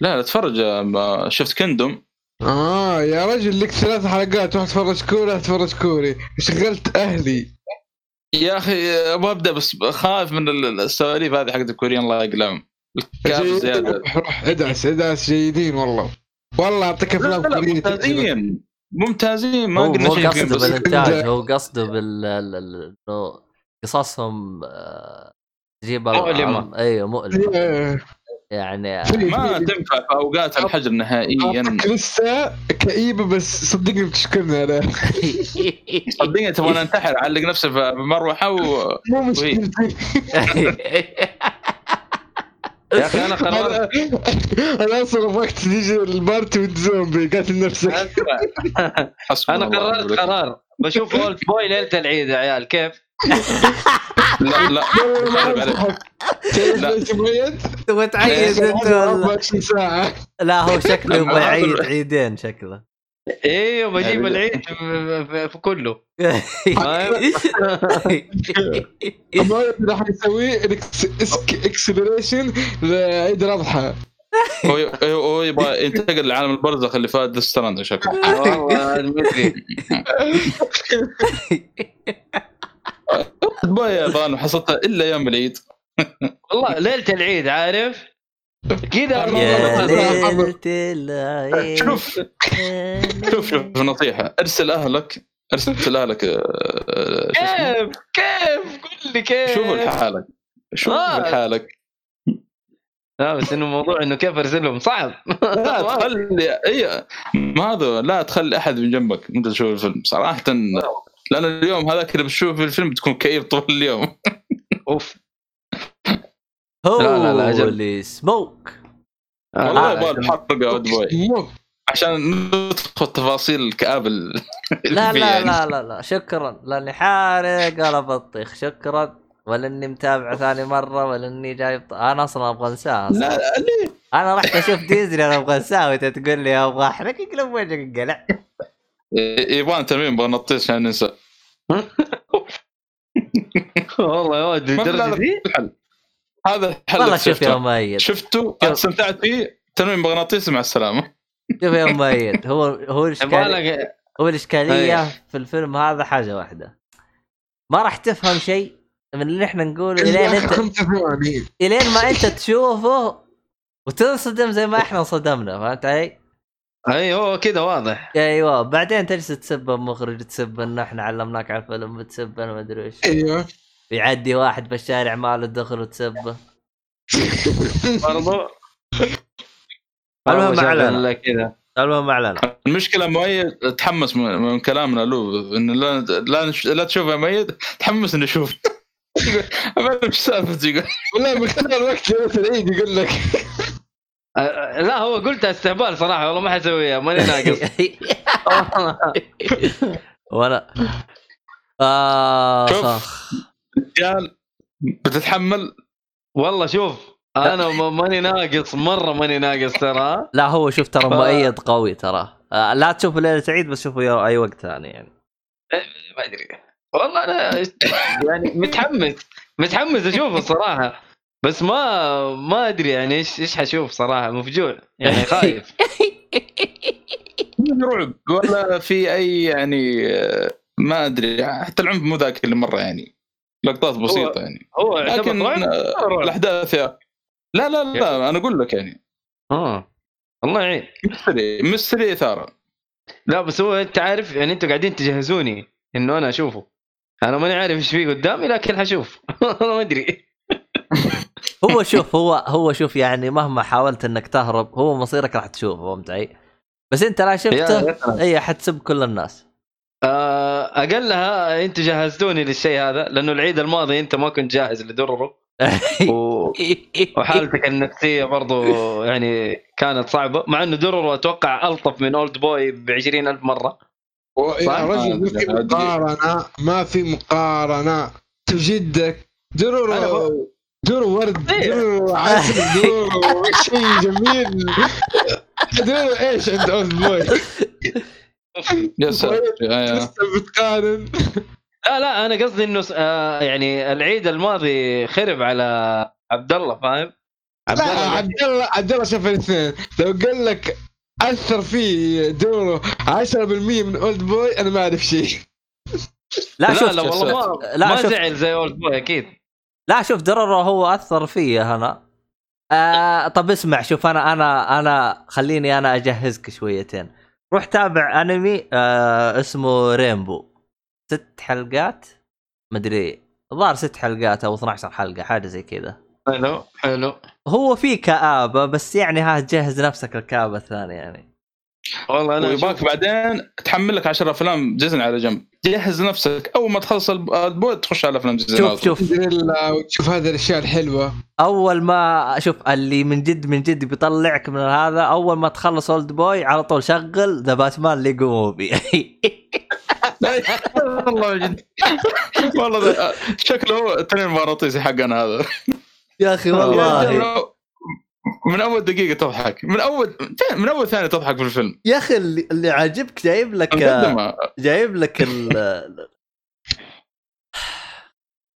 لا لا تفرج آه، شفت كندوم. آه يا رجل لك ثلاث حلقات واحد تفرج كوري واحد تفرج كوري. شغلت أهلي. يا أخي أبغى أبدأ بس خايف من ال- السواليف هذه حقت الكوريين الله يقلعهم. الكاف زيادة. روح ادعس ادعس جيدين والله. والله أعطيك لا أفلام. ممتازين ممتازين ما قلنا شيء قصده بالإنتاج هو قصده بال إنه قصصهم آه، تجيب مؤلمة. أيوه مؤلمة. إيه. يعني في- ما تنفع في أوقات الحجر نهائيا. لسه كئيبة بس صدقني بتشكرني عليها صدقني تبغى انتحر علق نفسه في مروحه و... مو مشكلتي. يا أخي أنا قررت أنا أصلا ابغاك تيجي ال party وأنت زومبي قاتل نفسك أنا قررت. قرار. بشوف Old Boy ليلة العيد يا عيال. كيف؟ لا لا. لا. تبغى تعيد أنت ولا؟ 24 ساعة. لا هو شكله يبغى يعيد عيدين شكله. أيوه بجيب يعني- العيد في- كله. ما راح يسوي acceleration لعيد الأضحى. هو هو هو يبغى ينتقل لعالم البرزخ اللي في Death Stranding شكله والله مدري. باي يابان حصلتها إلا يوم العيد. والله ليلة العيد عارف؟ كذا شوف شوف شوف نصيحة. أرسل أهلك أرسل أهلك آه،؟ كيف؟ كيف؟ قل لي كيف؟ شوفوا لحالك. شوفوا آه. لحالك. لا بس إنه موضوع إنه كيف ارسلهم صعب. لا تخلي اي ما هذا لا تخلي أحد من جنبك. أنت تشوف الفيلم. صراحة لأن اليوم هذاك اللي بتشوف الفيلم بتكون كئيب طول اليوم. أوف. لا، لا، لا، أجل. هولي سموك والله آه، يبغى الحلقة اود بوي. عشان ندخل تفاصيل الكآبة ال- لا اللي لا فيها. لا لا لا شكرا. لأني حارق ولا بطيخ شكرا. ولا اني متابعه ثاني مرة ولا اني جايب أنا أصلا أبغى انساها لا لا ليه؟ أنا رحت أشوف ديزني أنا أبغى انساها وأنت تقول لي أبغى أحرق. اقلب وجهك انقلع يبغى ترميم يبغى نطيش عشان ننسى والله يا ولد لا، للدرجه لا، دي هذا الحل والله شوف يا شفته. مؤيد. شفته استمتعت فيه ترميم مغناطيس مع السلامة. شوف يا مؤيد هو هو الاشكاليه هو الإشكالية أي. في الفيلم هذا حاجة واحدة. ما راح تفهم شيء من اللي إحنا نقوله إلين انت إلين ما أنت تشوفه وتنصدم زي ما إحنا انصدمنا فهمت علي؟ اي هو كذا واضح. أيوه بعدين تجلس تسب المخرج تسب إن إحنا علمناك على الفيلم بتسب أنا ما أدري إيش. أيوه. يعدي واحد بالشارع ما له دخل وتسبه. برضو. المهم أعلن. كذا. المهم ما علينا المشكلة مؤيد تحمس من من كلامنا له انه لا لا, نش- لا تشوف يا مؤيد تحمس إنه يشوف. يقول إيش سالفة يقول والله مختار وقت ليله العيد يقول لك. لا هو قلت استهبال صراحة والله ما حسويها ماني ناقص. وأنا آه. صخ. رجال بتتحمل؟ والله شوف أنا ما- ماني ناقص مرة ماني ناقص ترى. لا هو شوف ترى ف- مؤيد قوي ترى. آه لا تشوفه ليله عيد بس شوفه أي وقت ثاني يعني. ما أدري. والله أنا يعني متحمس متحمس أشوفه الصراحه بس ما ما أدري يعني إيش إيش حشوف صراحة مفجوع. يعني خايف. رعب ولا في أي يعني آه، ما أدري. حتى العنف مو ذاك اللي مرة يعني لقطات بسيطة يعني. هو لكن؟ آه،. الأحداث يا لا لا لا أنا أقول لك يعني. آه. الله يعين. مستري مستري إثارة. لا بس هو أنت عارف يعني أنتوا قاعدين تجهزوني إنه أنا أشوفه. أنا ماني عارف إيش فيه قدامي لكن حشوف والله ما أدري. هو شوف هو هو شوف يعني مهما حاولت إنك تهرب هو مصيرك راح تشوفه فهمت علي؟ بس أنت لا شفته اي حتسب كل الناس. آه، أقلها أنتوا جهزتوني للشيء هذا لأنه العيد الماضي أنت ما كنت جاهز لدرره و... وحالتك النفسية برضو يعني كانت صعبة مع إنه درره أتوقع ألطف من اولد بوي ب ألف مرة. يا؟ رجل ما في آه، مقارنة ما في مقارنة. جدك. درر درر ورد. درر عسل درر شيء جميل. درر إيش عند اولد بوي يا ساتر. لسه بتقارن. لا لا أنا قصدي إنه س- آه يعني العيد الماضي خرب على عبد الله فاهم؟ عبد لا الله عبد الله عبد الله شاف الاثنين. لو قال لك أثر فيه دوره 10% من أولد بوي أنا ما أعرف شيء. لا لا شوف لا والله ما, لا ما زعل زي أولد بوي أكيد. لا شوف درر هو أثر فيا هنا. آه طب اسمع شوف أنا أنا أنا خليني أنا أجهزك شويتين. روح تابع انمي آه اسمه رينبو. ست حلقات؟ مدري الظاهر ست حلقات أو 12 حلقة حاجة زي كذا. حلو حلو. هو في كآبة بس يعني ها جهز نفسك الكآبة الثانية يعني. والله أنا ويباك بعدين تحمل لك 10 أفلام ديزني على جنب. جهز نفسك. أول ما تخلص الب- البوت تخش على أفلام ديزني شوف. شوف. وتشوف هذه الأشياء الحلوة. أول ما شوف اللي من جد من جد بيطلعك من هذا أول ما تخلص Old Boy على طول شغل The Batman Lego Movie. والله جد. والله شكله هو التنين المغناطيسي حقنا هذا. يا أخي والله. من أول دقيقة تضحك. من أول من أول ثانية تضحك في الفيلم. يا أخي اللي, اللي عاجبك جايب لك مقدمه جايب لك ال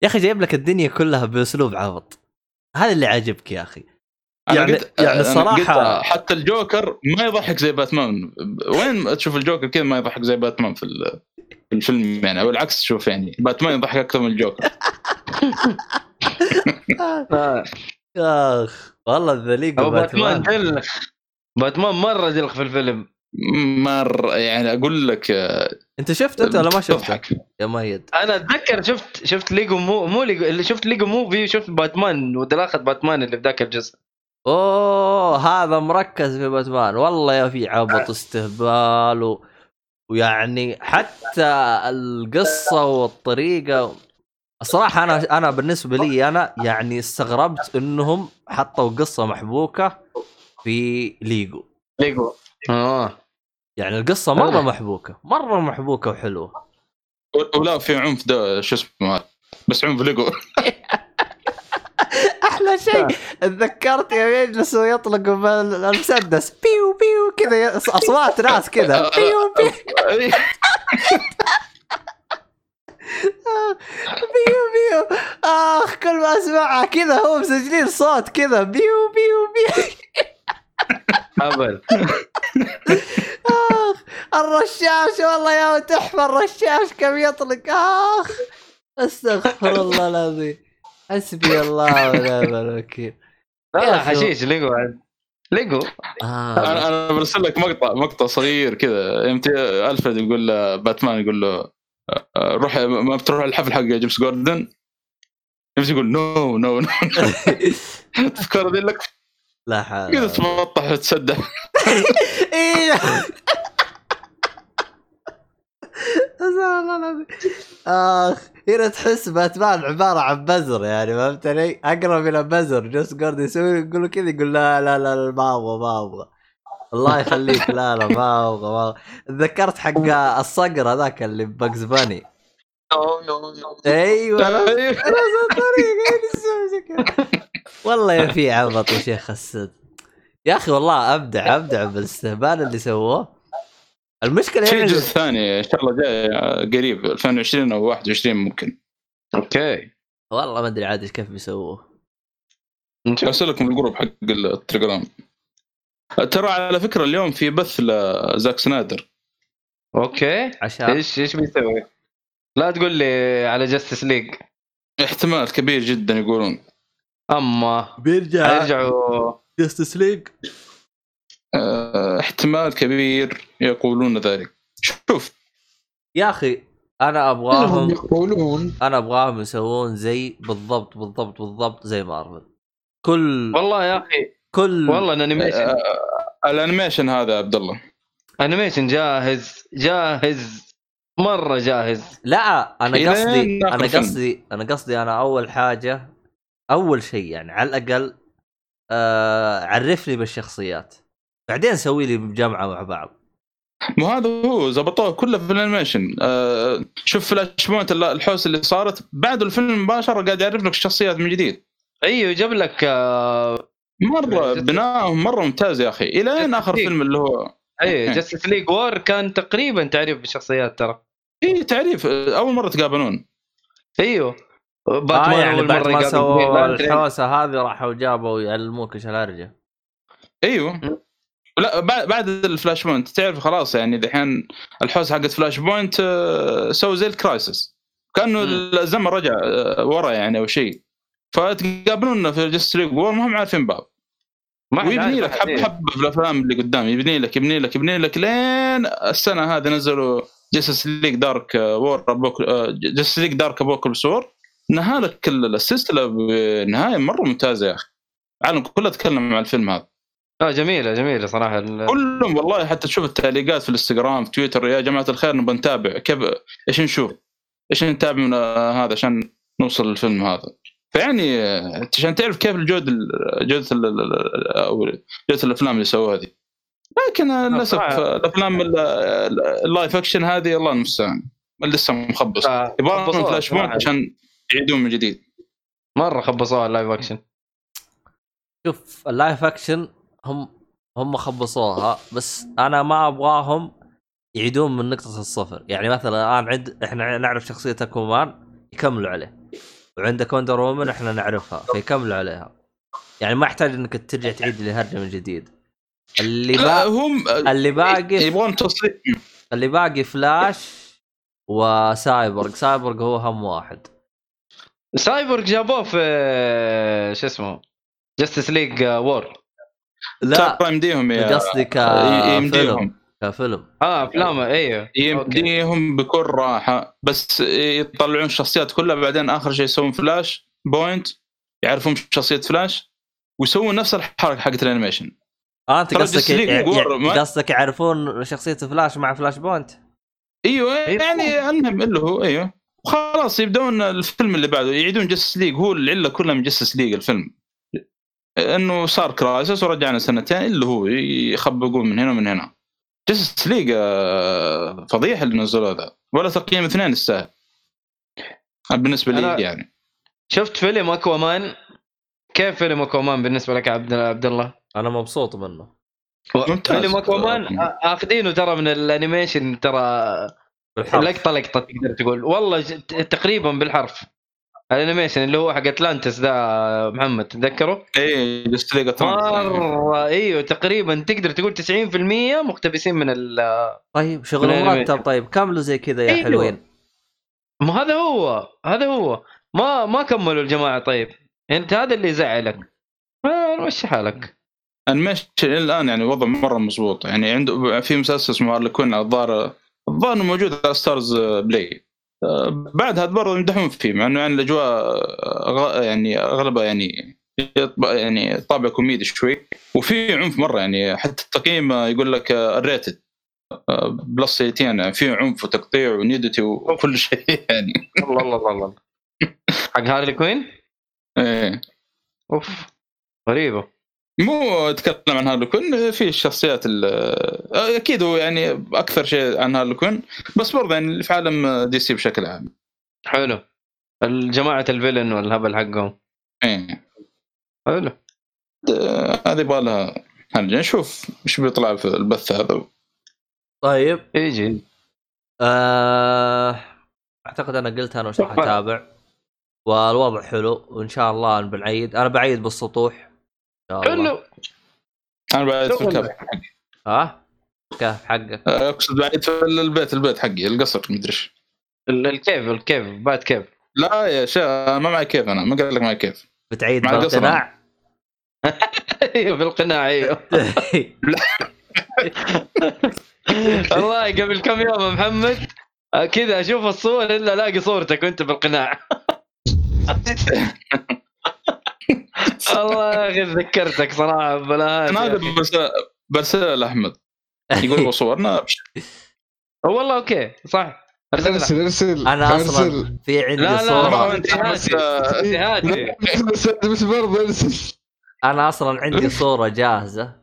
يا أخي جايب لك الدنيا كلها بأسلوب عبط. هذا اللي عاجبك يا أخي. أنا يعني- قلت يعني قلت حتى الجوكر ما يضحك زي باتمان. وين تشوف الجوكر كذا ما يضحك زي باتمان في ال- في الفيلم يعني؟ أو العكس تشوف يعني باتمان يضحك أكثر من الجوكر. أخ. والله ذا ليجو هو باتمان دلخ باتمان مرة دلخ في الفيلم. مره يعني أقول لك آه، أنت شفت أنت ولا ما شفت؟ تضحك. يا ميد أنا أتذكر شفت شفت ليجو مو مو ليجو اللي شفت Lego Movie وشفت باتمان ودلاخة باتمان اللي في ذاك الجزء. أوه هذا مركز في باتمان. والله يا في عبط استهبال و... ويعني حتى القصة والطريقة الصراحة أنا أنا بالنسبة لي أنا يعني استغربت إنهم حطوا قصة محبوكة في ليجو. ليجو. آه. يعني القصة مرة. محبوكة مرة محبوكة وحلوة. ولا في عنف ده شو اسمه. بس عنف ليجو. أحلى شيء. تذكرت يوم يجلسوا يطلقوا بالمسدس بيو بيو كذا أصوات ناس كذا. بيو بيو. بيو بيو. آخ كل ما أسمعها كذا هو مسجلين صوت كذا. بيو بيو بيو. هبل آخ الرشاش والله يا تحفة الرشاش كم يطلق. آخ أستغفر الله العظيم. حسبي الله ونعم الوكيل. لا. حشيش ليجو عاد. ليجو آه. أنا أنا برسل لك مقطع مقطع صغير كذا. يمتى الفريد يقول له باتمان يقول له روح ما بتروح الحفل حق جيمس جوردن؟ يمتى يقول نو نو نو تذكر ذي لك لا حول. كذا تبطح وتسدح الله العظيم. آخ هنا تحس باتمان عبارة عن بزر يعني فهمت علي؟ أقرب إلى بزر جوس جوردن يسوي يقول كذا يقول لا لا لا، ما أبغى ما أبغى. الله يخليك. لا لا ما أبغى ما أبغى. تذكرت حق الصقر هذاك اللي ببجز باني. أيوه. نفس كذا. والله يا في عبط يا شيخ السد. يا أخي والله أبدع أبدع بالاستهبال اللي سووه. المشكلة في يعني جزء ثاني إن شاء الله جاي قريب 2020 أو 21 ممكن. أوكي. والله ما أدري عاد كيف بيسووه. نشوف أرسل من ال group حق التليجرام. ترى على فكرة اليوم في بث لزاك سنايدر. أوكي. عشان إيش إيش بيسوي؟ لا تقول لي على Justice League احتمال كبير جدا يقولون. أما. بيرجع يرجعوا. Justice League آه احتمال كبير يقولون ذلك. شوف. يا أخي أنا ابغاهم يقولون. أنا أبغاهم يسوون زي بالضبط بالضبط بالضبط زي مارفل. كل والله يا أخي كل والله ال animation. آه، ال animation هذا يا عبد الله. animation جاهز جاهز مرة جاهز. لا أنا قصدي أنا. قصدي أنا قصدي أنا أول حاجة أول شيء يعني على الأقل آه عرفني بالشخصيات. بعدين سوي لي جمعة مع بعض. مو هذا هو زبطوه كله في ال animation. آه شوف Flashpoint ال- الحوسه اللي صارت بعد الفيلم مباشرة قاعد يعرف لك الشخصيات من جديد. أيوه جاب لك آه، مرة بنائهم مرة ممتاز يا أخي. الين آخر جد. فيلم اللي هو؟ أيوه Justice League War كان تقريبا تعريف بالشخصيات ترى. إي تعريف. آه، أول مرة تقابلون. أيوه. آه باتمان يعني أول بعد مره ما سووا. الحوسة هذه راحوا جابوا يعلموك إيش الهرجه أيوه. لا بعد بعد ال Flashpoint. تعرف خلاص يعني دحين الحوسة حقت Flashpoint آه، سووا زي ال crisis كأنه. الزمن رجع آه، ورا يعني أو شيء. فتقابلون في Justice League War ما هم عارفين بعض. ما ويبني لك حب إيه. حب في الأفلام اللي قدام يبني لك يبني لك يبني لك لين السنة هذه نزلوا Justice League Dark War Justice League Dark Apokolips War أنهى لك ال- السلسلة بنهاية مرة ممتازة يا أخي. العالم كله تكلم عن الفيلم هذا. آه جميلة جميلة صراحة. ال- كلهم والله حتى تشوف التعليقات في الإنستغرام في تويتر يا جماعة الخير نبغى نتابع كيف إيش نشوف؟ إيش نتابع من هذا عشان نوصل للفيلم هذا؟ فيعني عشان تعرف كيف الجوده ال- جودة ال- ال- ال- أو جودة الأفلام اللي سووها هذه. لكن للأسف الأفلام ال- ال- ال live action هذه الله المستعان. لسه مخبص. آه، يبغى Flashpoint. عشان يعيدون من جديد. مرة خبصوها ال live action. شوف ال live action هم هم خبصوها بس أنا ما أبغاهم يعيدون من نقطة الصفر، يعني مثلا الآن عند إحنا نعرف شخصية أكوامان يكملوا عليه. وعندك Wonder Woman إحنا نعرفها فيكملوا عليها. يعني ما يحتاج إنك ترجع تعيد الهرجة من جديد. اللي با... هم اللي باقي يبغون تصريح اللي باقي فلاش وسايبورغ، سايبورغ هو هم واحد. سايبورغ جابوه في آه، شو اسمه Justice League War لا. ترى يمديهم يا قصدي يمديهم. كفيلم كفيلم آه افلامه أيوه. يمديهم بكل راحة بس يطلعون الشخصيات كلها بعدين آخر شيء يسوون Flashpoint يعرفون شخصية فلاش ويسوون نفس الحركة حقت ال animation. آه أنت قصدك قصدك يعرفون شخصية فلاش مع Flashpoint؟ إيوه أيوة. يعني المهم اللي هو إيوه. وخلاص يبدون الفيلم اللي بعده. يعيدون Justice League هو العلة كلها من Justice League الفيلم. إنه صار crisis ورجعنا سنتين اللي هو يخبصون من هنا ومن هنا. League آه، فضيحه اللي نزلوه ذا ولا تقييم اثنين يستاهل. بالنسبة لي يعني. شفت فيلم أكوامان. كيف فيلم أكوامان بالنسبة لك يا عبد عبد الله؟ أنا مبسوط منه. ممتاز. فيلم أكوامان آه. آخذينه ترى من ال animation ترى بالحرف. لقطة لقطة تقدر تقول. والله تقريبا بالحرف. ال animation اللي هو حق أتلانتس ده محمد تتذكره؟ إيه Justice League مرة إيوه تقريبا تقدر تقول 90% مقتبسين من ال طيب شغل. مرتب طيب كملوا زي كذا يا أيوة. حلوين. ما هذا هو هذا هو. ما ما كملوا الجماعة طيب. أنت هذا اللي يزعلك آه، نمشي حالك؟ animation إلى الآن يعني وضع مرة مضبوط. يعني عنده في مسلسل اسمه هارلي كوين الظاهر الظاهر موجود على ستارز بلاي بعد هذا برضه يمدحون فيه مع إنه يعني الأجواء يعني أغلبها يعني يعني طابع كوميدي شوي وفي عنف مرة يعني حتى التقييم يقول لك ال rated plus 18 يعني في عنف وتقطيع و nudity وكل شيء يعني. الله الله الله الله حق هارلي كوين؟ إيه. أوف غريبة. مو أتكلم عن هارلي كوين في الشخصيات ال- أكيد هو يعني أكثر شيء عن هارلي كوين بس برضه يعني في عالم دي سي بشكل عام. حلو. الجماعة ال villain والهبل حقهم. إيه. حلو. هذه يبغى لها نشوف إيش بيطلع في البث هذا. طيب. يجي. آه... أعتقد أنا قلت أنا وش راح. أتابع. والوضع حلو وإن شاء الله بنعيد أنا بعيد بالسطوح. حلو. أنا بعد في. الكهف حقي ها؟ كيف حقك. أقصد بعيد في البيت البيت حقي القصر مدري إيش. ال- الكيف الكيف بعد كيف. لا يا شيخ ما معي كيف أنا ما قال لك معي كيف. بتعيد مع القصر بالقناع أيوه بالقناع أيوه. والله قبل كم يوم يا محمد آه، كذا أشوف الصور إلا ألاقي صورتك وأنت بالقناع والله يا أخي ذكرتك صراحة بلاها أنا هذا برسل برسل لأحمد. يقول له صورنا أبشر. والله أوكي صح. ارسل. ارسل ارسل أنا أصلا في عندي لا لا صورة. لا أنت انتهاتي بس- برضه ارسل. أنا أصلا عندي صورة جاهزة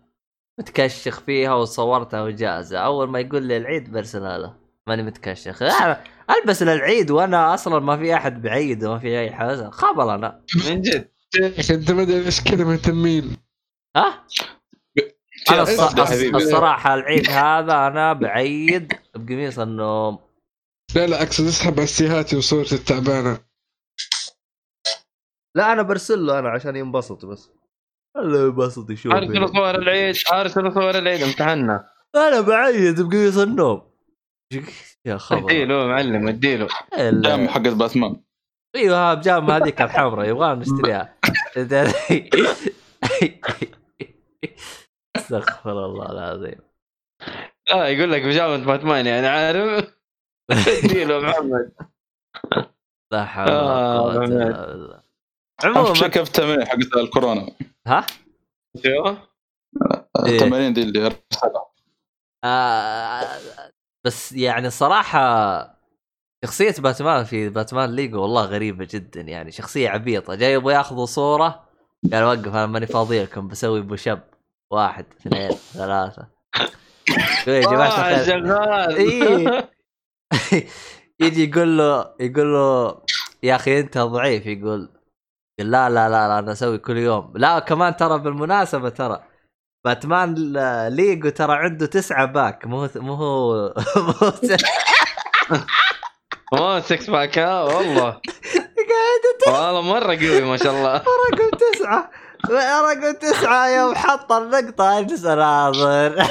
متكشخ فيها وصورتها وجاهزة. أول ما يقول لي العيد برسلها له ماني متكشخ. أنا ألبس للعيد وأنا أصلا ما في أحد بعيد وما في أي حاجة خبل أنا. من جد؟ أنت ما أدري إيش كذا مهتمين ها؟ أنا. الصراحة العيد هذا أنا بعيد بقميص النوم. لا لا أقصد اسحب اسيهاتي وصورتي التعبانة. لا أنا برسل له أنا عشان ينبسط بس. الله ينبسط يشوف ارسل صور العيد؟ ارسل صور العيد؟ امتحنا. أنا بعيد بقميص النوم. يا خبر. اديله يا معلم اديله. دام حقت باتمان أيوه بجام هذيك الحمراء يبغى نشتريها. استغفر الله العظيم. آه يقول لك بيجامه باتمان يعني عارف؟ اديله محمد. لا حول آه، ولا قوة محمد. الا بالله. عموما كيف التمارين حقت الكورونا ها؟ أيوه. إيه. التمارين دي اللي ارسلها آه بس يعني الصراحة شخصية باتمان في باتمان ليجو والله غريبة جدا يعني شخصية عبيطة جاي يبغى ياخذوا صورة قال وقف أنا ماني فاضي لكم بسوي بوشب واحد اثنين ثلاثة يا جماعة آه، الخير. شغال إيه. يجي يقول له يقول له يا أخي أنت ضعيف يقول لا لا لا, لا أنا أسوي كل يوم لا كمان ترى بالمناسبة ترى Batman Lego ترى عنده تسعة pack مو مو مو هو ما six pack ها والله. قاعد والله مرة قوي ما شاء الله. رقم تسعة. رقم تسعة يوم حط النقطة أجلس أناظر.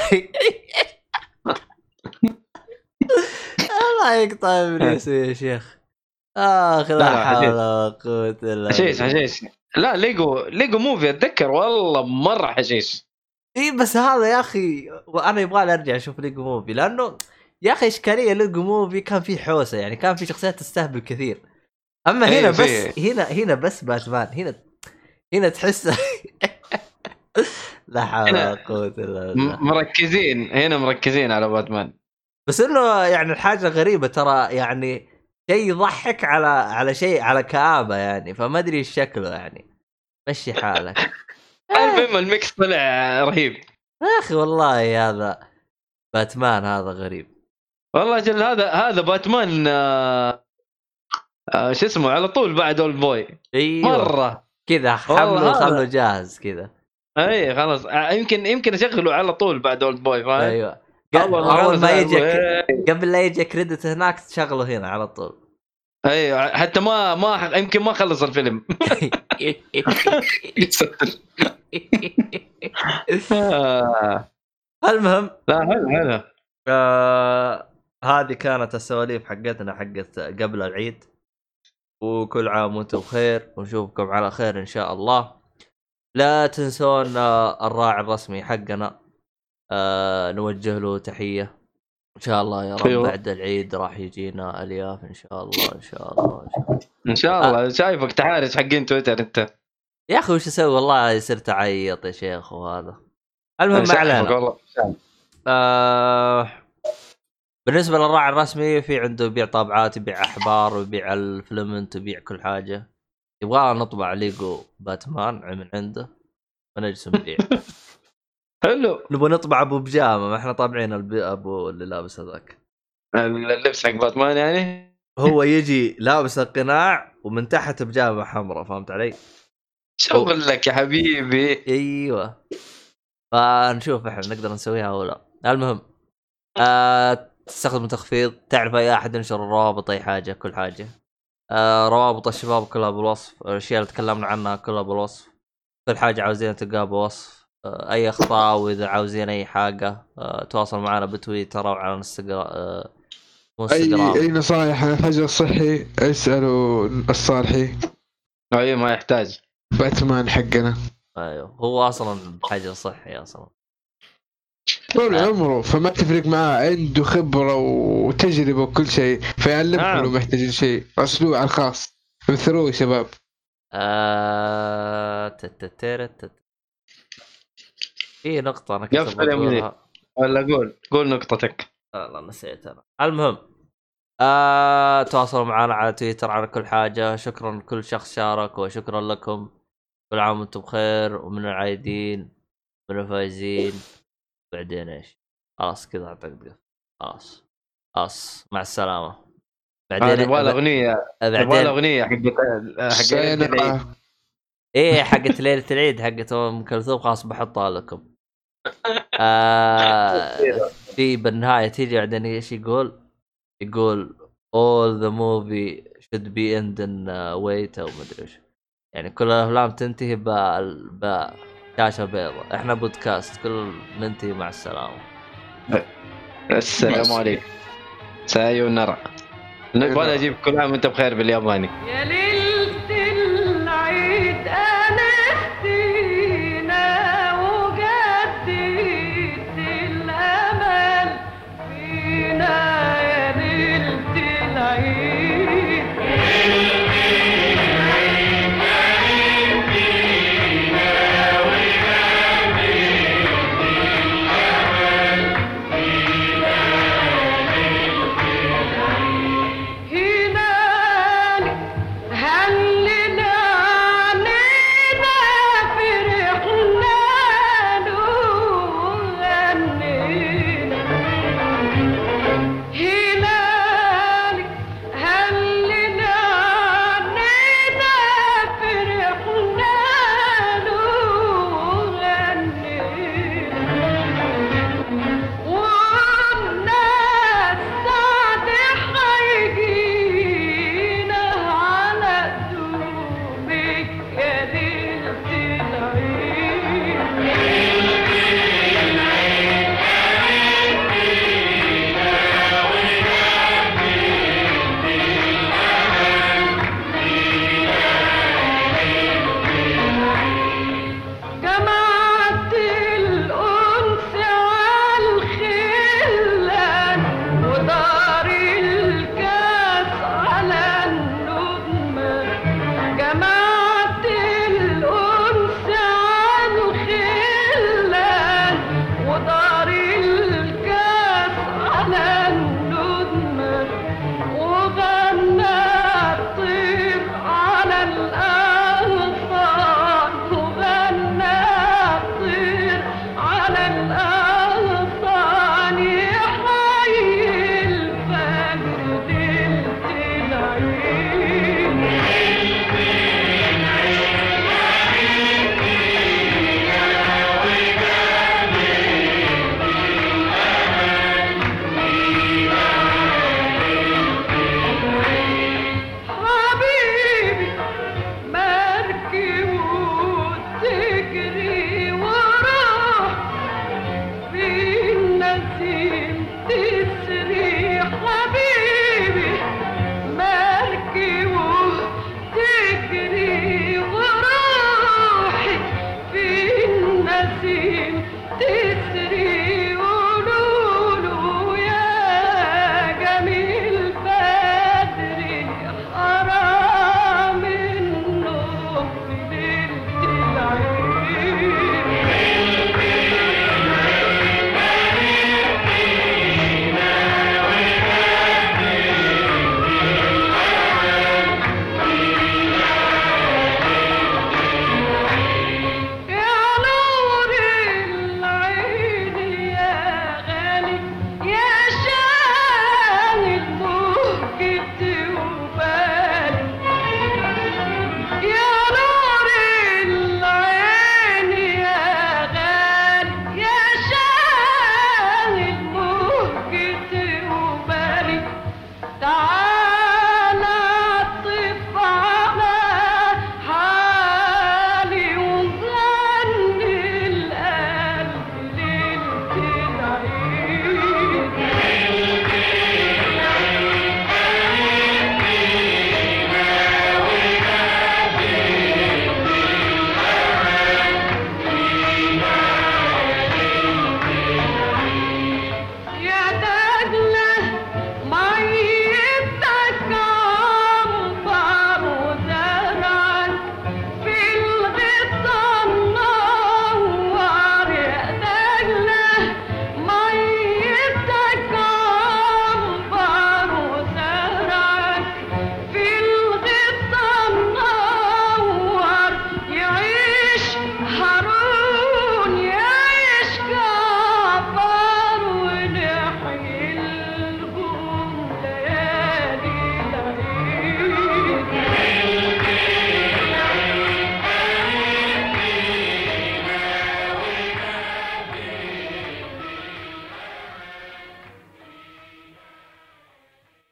الله يقطع ابليس يا شيخ. اخ لا حول حشيش. ولا قوة الا حشيش. حشيش. لا Lego Lego Movie أتذكر. والله مرة حشيش. إي بس هذا يا أخي وأنا يبغى أرجع أشوف Lego Movie لأنه يا أخي إشكالية Lego Movie كان في حوسة يعني كان في شخصيات تستهبل كثير. أما إيه، هنا بس هنا هنا بس باتمان هنا هنا تحس لا حول ولا قوة إلا بالله. مركزين هنا مركزين على باتمان. بس إنه يعني الحاجة غريبة ترى يعني شيء يضحك على على شيء على كآبة يعني فما أدري إيش شكله يعني. مشي حالك. المهم ال mix طلع رهيب. يا أخي والله هذا باتمان هذا غريب. والله جل هذا هذا باتمان آه آه شو اسمه على طول بعد Oldboy أيوه. مرة. كذا حمله هذا. خلوا جاهز كذا. اي خلاص. آه، يمكن يمكن اشغله على طول بعد Oldboy فاهم؟ أيوه. ما اول ما خلص يجي إيه. قبل لا يجي credit هناك تشغله هنا على طول. اي حتى ما ما يمكن ما خلص الفيلم. آه. المهم لا حلو حلو آه هذه كانت السواليف حقتنا حقت قبل العيد. وكل عام وأنتم بخير. ونشوفكم على خير إن شاء الله. لا تنسون آه الراعي الرسمي حقنا. آه نوجه له تحية. إن شاء الله يا رب أيوة. بعد العيد راح يجينا ألياف إن شاء الله إن شاء الله إن شاء الله. إن شاء الله. شايفك تحارس حقين تويتر أنت. يا أخي وش أسوي؟ والله صرت اعيط يا شيخ وهذا. المهم ما علينا والله. آه بالنسبة للراعي الرسمي في عنده يبيع طابعات يبيع أحبار ويبيع الفلمنت ويبيع كل حاجة. يبغى نطبع ليجو باتمان من عنده ونجلس نبيع حلو. نبغى نطبع أبو بجامة ما إحنا طابعين أبو اللي لابس هذاك. اللبس حق باتمان يعني؟ هو يجي لابس القناع ومن تحت بجامة حمراء فهمت علي؟ شغلك يا حبيبي؟ أيوه. فنشوف إحنا نقدر نسويها أو لا. المهم آه تستخدم تخفيض تعرف أي أحد ينشر الروابط أي حاجة كل حاجة. آه روابط الشباب كلها بالوصف. الأشياء اللي تكلمنا عنها كلها بالوصف. كل حاجة عاوزين تلقاها بالوصف آه أي أخطاء وإذا عاوزين أي حاجة آه تواصل معنا بتويتر أو على انستغرام آه اي إنستغرام. أي نصائح عن الحجر الصحي اسألوا الصالحي. اي ما يحتاج. باتمان حقنا. أيوه هو أصلا حاجة صحي أصلا. طول آه. عمره فما تفرق معاه. عنده خبرة وتجربة وكل شيء فيعلمكم نعم. لو محتاجين شيء. اسلوب على الخاص. انثروه يا شباب. آه... في نقطة أنا كنت بقولها. ولا قول قول نقطتك. والله نسيت أنا. المهم آه تواصلوا معنا على تويتر على كل حاجة. شكرا لكل شخص شارك وشكرا لكم. كل عام وأنتم بخير ومن العايدين من الفايزين. بعدين إيش؟ خلاص كذا اعتقد خلاص. خلاص مع السلامة. هذه يبغى لها أغنية. يبغى لها بعدين أغنية. حقت حق ليلة العيد. إيه حقت ليلة العيد حقت أم كلثوم. خلاص بحطها لكم. آه في بالنهاية تيجي بعدين إيش يقول؟ يقول all the movie should be end in wait أو مدري إيش. يعني كل الأفلام تنتهي ب بشاشة بيضاء إحنا بودكاست كل ننتهي مع السلامة. السلام. عليكم. سايونارا. نبغى أجيب كل عام وأنت بخير بالياباني. يا ليل